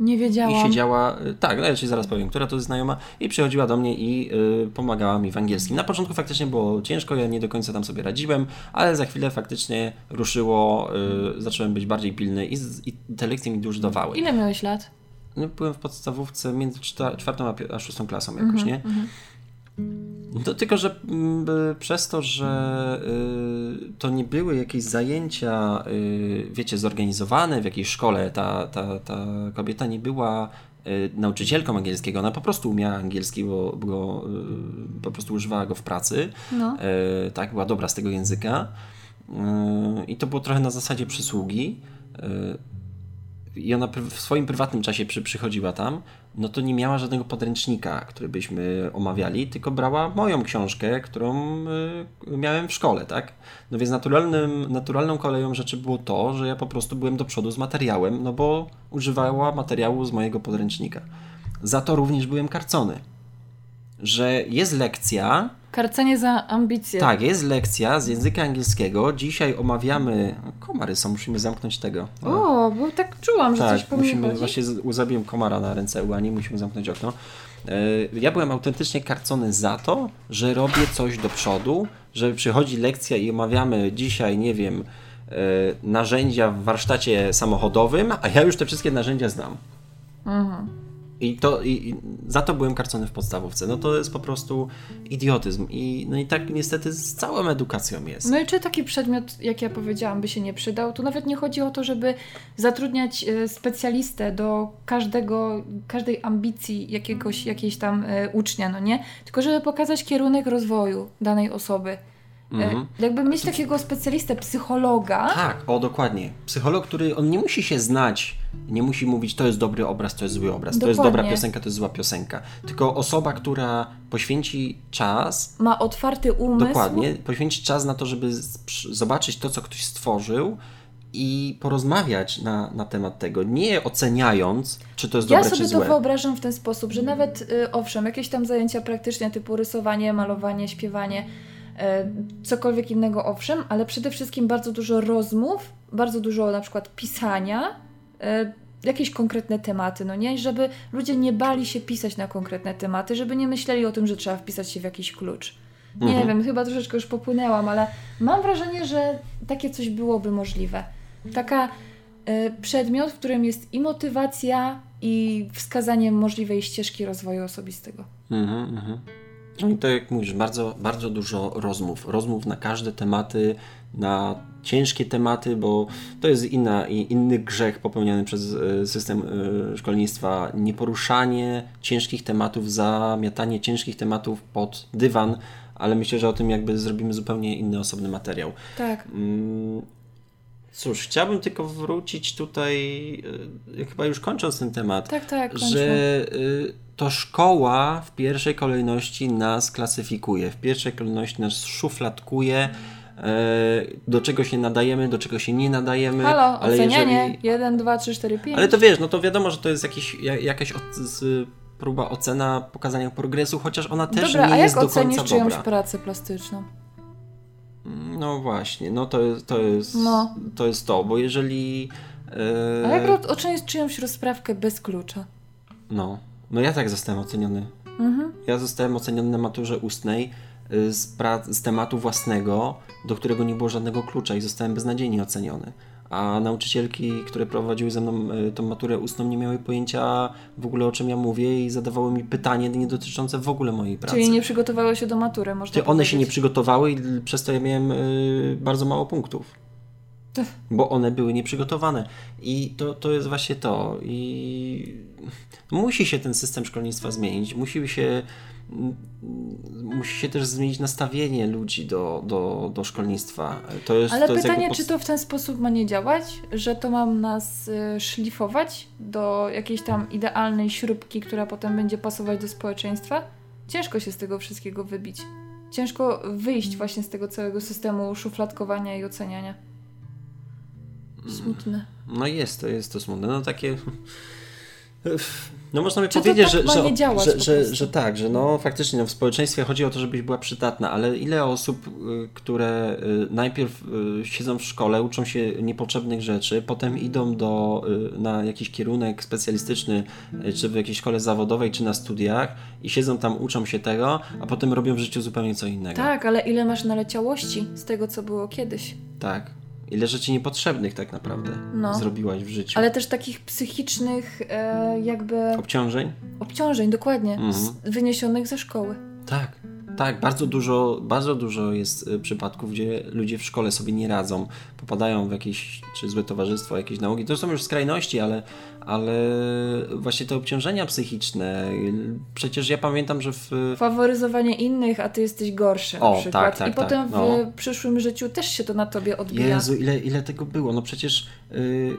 A: Nie
B: i
A: wiedziałam.
B: siedziała, e, tak, no ja Ci zaraz powiem, która to jest znajoma, i przychodziła do mnie i y, pomagała mi w angielskim. Na początku faktycznie było ciężko, ja nie do końca tam sobie radziłem, ale za chwilę faktycznie ruszyło, y, zacząłem być bardziej pilny i, i te lekcje mi dużo dawały.
A: Ile miałeś lat?
B: No, byłem w podstawówce między czwartą a, a szóstą klasą jakoś, nie? To tylko, że mm, przez to, że y, to nie były jakieś zajęcia, y, wiecie, zorganizowane w jakiejś szkole, ta, ta, ta kobieta nie była y, nauczycielką angielskiego, ona po prostu umiała angielski, bo, bo po prostu używała go w pracy,
A: No.
B: tak, była dobra z tego języka. I to było trochę na zasadzie przysługi. I ona w swoim prywatnym czasie przy, przychodziła tam, no to nie miała żadnego podręcznika, który byśmy omawiali, tylko brała moją książkę, którą yy, miałem w szkole, tak? No więc naturalnym, naturalną koleją rzeczy było to, że ja po prostu byłem do przodu z materiałem, no bo używała materiału z mojego podręcznika. Za to również byłem karcony. Że jest lekcja,
A: Karcenie za ambicje.
B: tak, jest lekcja z języka angielskiego. Dzisiaj omawiamy. Komary są, musimy zamknąć tego.
A: O, bo tak czułam, że coś
B: tak,
A: po mnie
B: musimy,
A: chodzi.
B: właśnie zabiłem komara na ręce u Ani, musimy zamknąć okno. E, Ja byłem autentycznie karcony za to, że robię coś do przodu, że przychodzi lekcja i omawiamy dzisiaj, nie wiem, e, narzędzia w warsztacie samochodowym, a ja już te wszystkie narzędzia znam.
A: Mhm.
B: I, to, i, I za to byłem karcony w podstawówce. No to jest po prostu idiotyzm. I, no i tak niestety z całą edukacją jest.
A: No i czy taki przedmiot, jak ja powiedziałam, by się nie przydał? Tu nawet nie chodzi o to, żeby zatrudniać e, specjalistę do każdego, każdej ambicji jakiegoś, jakiejś tam e, ucznia, no nie? Tylko żeby pokazać kierunek rozwoju danej osoby. E,
B: Mhm.
A: Jakby mieć takiego specjalistę, psychologa,
B: Tak, o dokładnie. Psycholog, który on nie musi się znać, nie musi mówić, to jest dobry obraz, to jest zły obraz, to jest dobra
A: Dokładnie.
B: piosenka, to jest zła piosenka. Tylko osoba, która poświęci czas,
A: ma otwarty umysł.
B: dokładnie, poświęci czas na to, żeby zobaczyć to, co ktoś stworzył i porozmawiać na, na temat tego, nie oceniając, czy to jest
A: Ja
B: dobre,
A: sobie
B: czy
A: to
B: złe.
A: wyobrażam w ten sposób, że nawet y, owszem, jakieś tam zajęcia praktyczne typu rysowanie, malowanie, śpiewanie, y, cokolwiek innego owszem, ale przede wszystkim bardzo dużo rozmów, bardzo dużo na przykład pisania, jakieś konkretne tematy, no nie? Żeby ludzie nie bali się pisać na konkretne tematy, żeby nie myśleli o tym, że trzeba wpisać się w jakiś klucz. Nie
B: Mhm.
A: wiem, chyba troszeczkę już popłynęłam, ale mam wrażenie, że takie coś byłoby możliwe. Taka y, przedmiot, w którym jest i motywacja, i wskazanie możliwej ścieżki rozwoju osobistego.
B: Mhm, mhm. No i tak jak mówisz, bardzo, bardzo dużo rozmów. Rozmów na każde tematy, na ciężkie tematy, bo to jest inna, i- inny grzech popełniany przez e, system e, szkolnictwa. Nieporuszanie ciężkich tematów, zamiatanie ciężkich tematów pod dywan, ale myślę, że o tym jakby zrobimy zupełnie inny, osobny materiał.
A: Tak.
B: Mm, Cóż, chciałbym tylko wrócić tutaj, e, chyba już kończąc ten temat,
A: Tak, tak, kończmy.
B: że to szkoła w pierwszej kolejności nas klasyfikuje, w pierwszej kolejności nas szufladkuje, do czego się nadajemy, do czego się nie nadajemy.
A: Halo,
B: ale
A: ocenianie.
B: jeżeli-
A: 1, 2, 3, 4, 5.
B: Ale to wiesz, no to wiadomo, że to jest jakiś, ja- jakaś od, z, próba ocena pokazania progresu, chociaż ona też
A: Dobra,
B: nie
A: a
B: jest
A: jak
B: do
A: ocenisz
B: końca
A: czyjąś
B: dobra.
A: pracę plastyczną?
B: No właśnie, no to jest to, jest,
A: No.
B: to, jest to bo jeżeli... e,
A: A jak ocenisz czyjąś rozprawkę bez klucza?
B: No, no ja tak zostałem oceniony.
A: Mhm.
B: Ja zostałem oceniony na maturze ustnej z, pra- z tematu własnego, do którego nie było żadnego klucza i zostałem beznadziejnie oceniony. A nauczycielki, które prowadziły ze mną y, tą maturę ustną, nie miały pojęcia w ogóle o czym ja mówię i zadawały mi pytanie nie dotyczące w ogóle mojej pracy.
A: Czyli nie przygotowały się do matury, można
B: Czy one się nie przygotowały i przez to ja miałem y, bardzo mało punktów. Bo one były nieprzygotowane. I to, to jest właśnie to. I musi się ten system szkolnictwa zmienić. Musi się, musi się też zmienić nastawienie ludzi do, do, do szkolnictwa. To jest,
A: Ale
B: to jest
A: pytanie,
B: jakby
A: czy to w ten sposób ma nie działać, że to mam nas y, szlifować do jakiejś tam idealnej śrubki, która potem będzie pasować do społeczeństwa? Ciężko się z tego wszystkiego wybić. Ciężko wyjść właśnie z tego całego systemu szufladkowania i oceniania. Smutne.
B: No jest to, jest to smutne. No takie... No można by
A: Czy
B: powiedzieć,
A: tak
B: że, że,
A: działać
B: że, że, że tak, że no faktycznie no, w społeczeństwie chodzi o to, żebyś była przydatna, ale ile osób, y, które y, najpierw y, siedzą w szkole, uczą się niepotrzebnych rzeczy, potem idą do, na jakiś kierunek specjalistyczny, czy w jakiejś szkole zawodowej, czy na studiach i siedzą tam, uczą się tego, a potem robią w życiu zupełnie co innego.
A: Tak, ale ile masz naleciałości z tego, co było kiedyś?
B: Tak. Ile rzeczy niepotrzebnych tak naprawdę
A: No.
B: zrobiłaś w życiu.
A: Ale też takich psychicznych e, jakby
B: Obciążeń?
A: obciążeń, dokładnie,
B: Mhm.
A: z, wyniesionych ze szkoły.
B: Tak, tak, bardzo dużo, bardzo dużo jest y, przypadków, gdzie ludzie w szkole sobie nie radzą, popadają w jakieś czy złe towarzystwo, jakieś nauki. To są już skrajności, ale, ale właśnie te obciążenia psychiczne, przecież ja pamiętam, że w...
A: Faworyzowanie innych, a ty jesteś gorszy
B: O,
A: na przykład.
B: tak, tak,
A: I potem
B: tak, no.
A: w przyszłym życiu też się to na tobie odbija.
B: Jezu, ile, ile tego było. No przecież yy,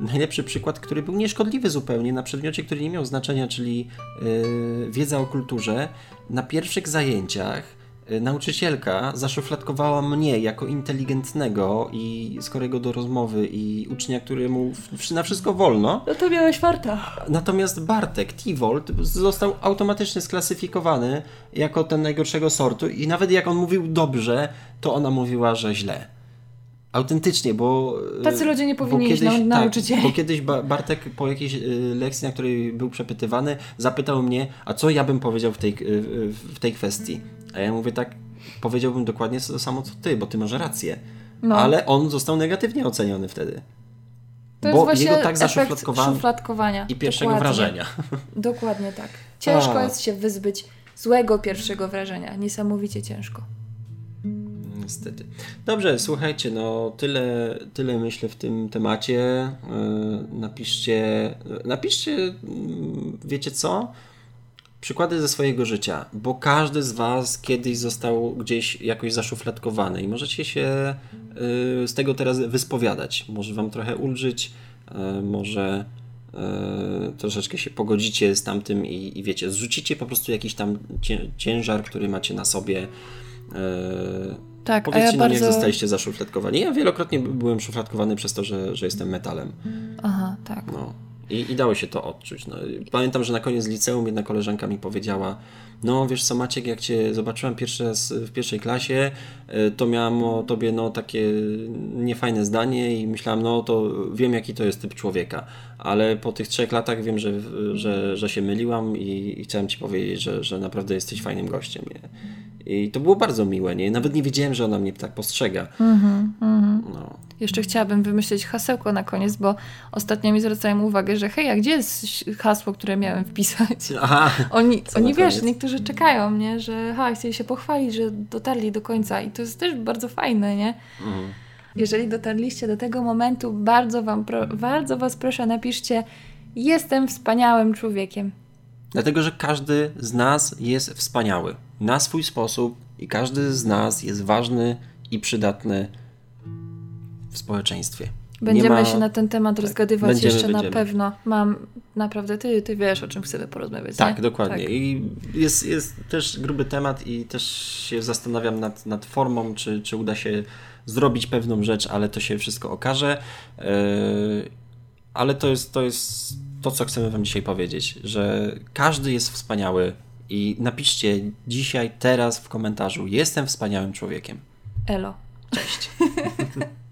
B: *laughs* najlepszy przykład, który był nieszkodliwy zupełnie na przedmiocie, który nie miał znaczenia, czyli yy, wiedza o kulturze. Na pierwszych zajęciach yy, nauczycielka zaszufladkowała mnie jako inteligentnego i skorego do rozmowy i ucznia, któremu na wszystko wolno.
A: No to miałeś farta.
B: Natomiast Bartek, Tivolt, został automatycznie sklasyfikowany jako ten najgorszego sortu i nawet jak on mówił dobrze, to ona mówiła, że źle. Autentycznie, bo...
A: Tacy ludzie nie powinni iść na
B: tak, bo kiedyś ba Bartek po jakiejś y, lekcji, na której był przepytywany, zapytał mnie, a co ja bym powiedział w tej, y, w tej kwestii. A ja mówię tak, powiedziałbym dokładnie to samo co ty, bo ty masz rację.
A: No.
B: Ale on został negatywnie oceniony wtedy.
A: To jest
B: bo
A: właśnie
B: jego tak zaszufladkowano i pierwszego
A: Dokładnie.
B: wrażenia.
A: Dokładnie tak. Ciężko
B: A.
A: jest się wyzbyć złego pierwszego wrażenia. Niesamowicie ciężko.
B: Niestety. Dobrze, słuchajcie, no tyle, tyle myślę w tym temacie. Yy, Napiszcie, napiszcie, mm, wiecie co? Przykłady ze swojego życia, bo każdy z Was kiedyś został gdzieś jakoś zaszufladkowany i możecie się yy, z tego teraz wyspowiadać. Może Wam trochę ulżyć, yy, może troszeczkę się pogodzicie z tamtym i, i wiecie, zrzucicie po prostu jakiś tam cię- ciężar, który macie na sobie.
A: Tak, a
B: Powiedzcie
A: ja
B: nam, jak
A: bardzo...
B: zostaliście zaszufladkowani. Ja wielokrotnie byłem szufladkowany przez to, że, że jestem metalem.
A: Aha, tak.
B: No. I, I dało się to odczuć. No. Pamiętam, że na koniec liceum jedna koleżanka mi powiedziała no wiesz co Maciek, jak Cię zobaczyłam pierwszy raz w pierwszej klasie, y, to miałam o Tobie no takie niefajne zdanie i myślałam, no to wiem jaki to jest typ człowieka, ale po tych trzech latach wiem, że, że, że się myliłam i, i chciałem Ci powiedzieć, że, że naprawdę jesteś fajnym gościem. I to było bardzo miłe, nie? Nawet nie wiedziałem, że ona mnie tak postrzega. No.
A: Jeszcze chciałabym wymyślić hasełko na koniec, bo ostatnio mi zwracają uwagę, że hej, a gdzie jest hasło, które miałem wpisać?
B: Aha,
A: Oni, oni wiesz,
B: koniec?
A: niektórzy czekają, nie? Że ha, chcieli się pochwalić, że dotarli do końca i to jest też bardzo fajne, nie?
B: Mhm.
A: Jeżeli dotarliście do tego momentu, bardzo, wam pro, bardzo Was proszę, napiszcie jestem wspaniałym człowiekiem.
B: Dlatego, że każdy z nas jest wspaniały na swój sposób i każdy z nas jest ważny i przydatny w społeczeństwie.
A: Będziemy
B: ma-
A: się na ten temat rozgadywać
B: Będziemy,
A: jeszcze na
B: będziemy.
A: pewno. Mam naprawdę, ty, ty wiesz, o czym chcemy porozmawiać.
B: Tak,
A: nie?
B: dokładnie.
A: Tak.
B: I jest, jest też gruby temat i też się zastanawiam nad, nad formą, czy, czy uda się zrobić pewną rzecz, ale to się wszystko okaże. Yy, ale to jest, to jest to, co chcemy Wam dzisiaj powiedzieć, że każdy jest wspaniały i napiszcie dzisiaj, teraz w komentarzu jestem wspaniałym człowiekiem.
A: Elo.
B: Cześć. *laughs*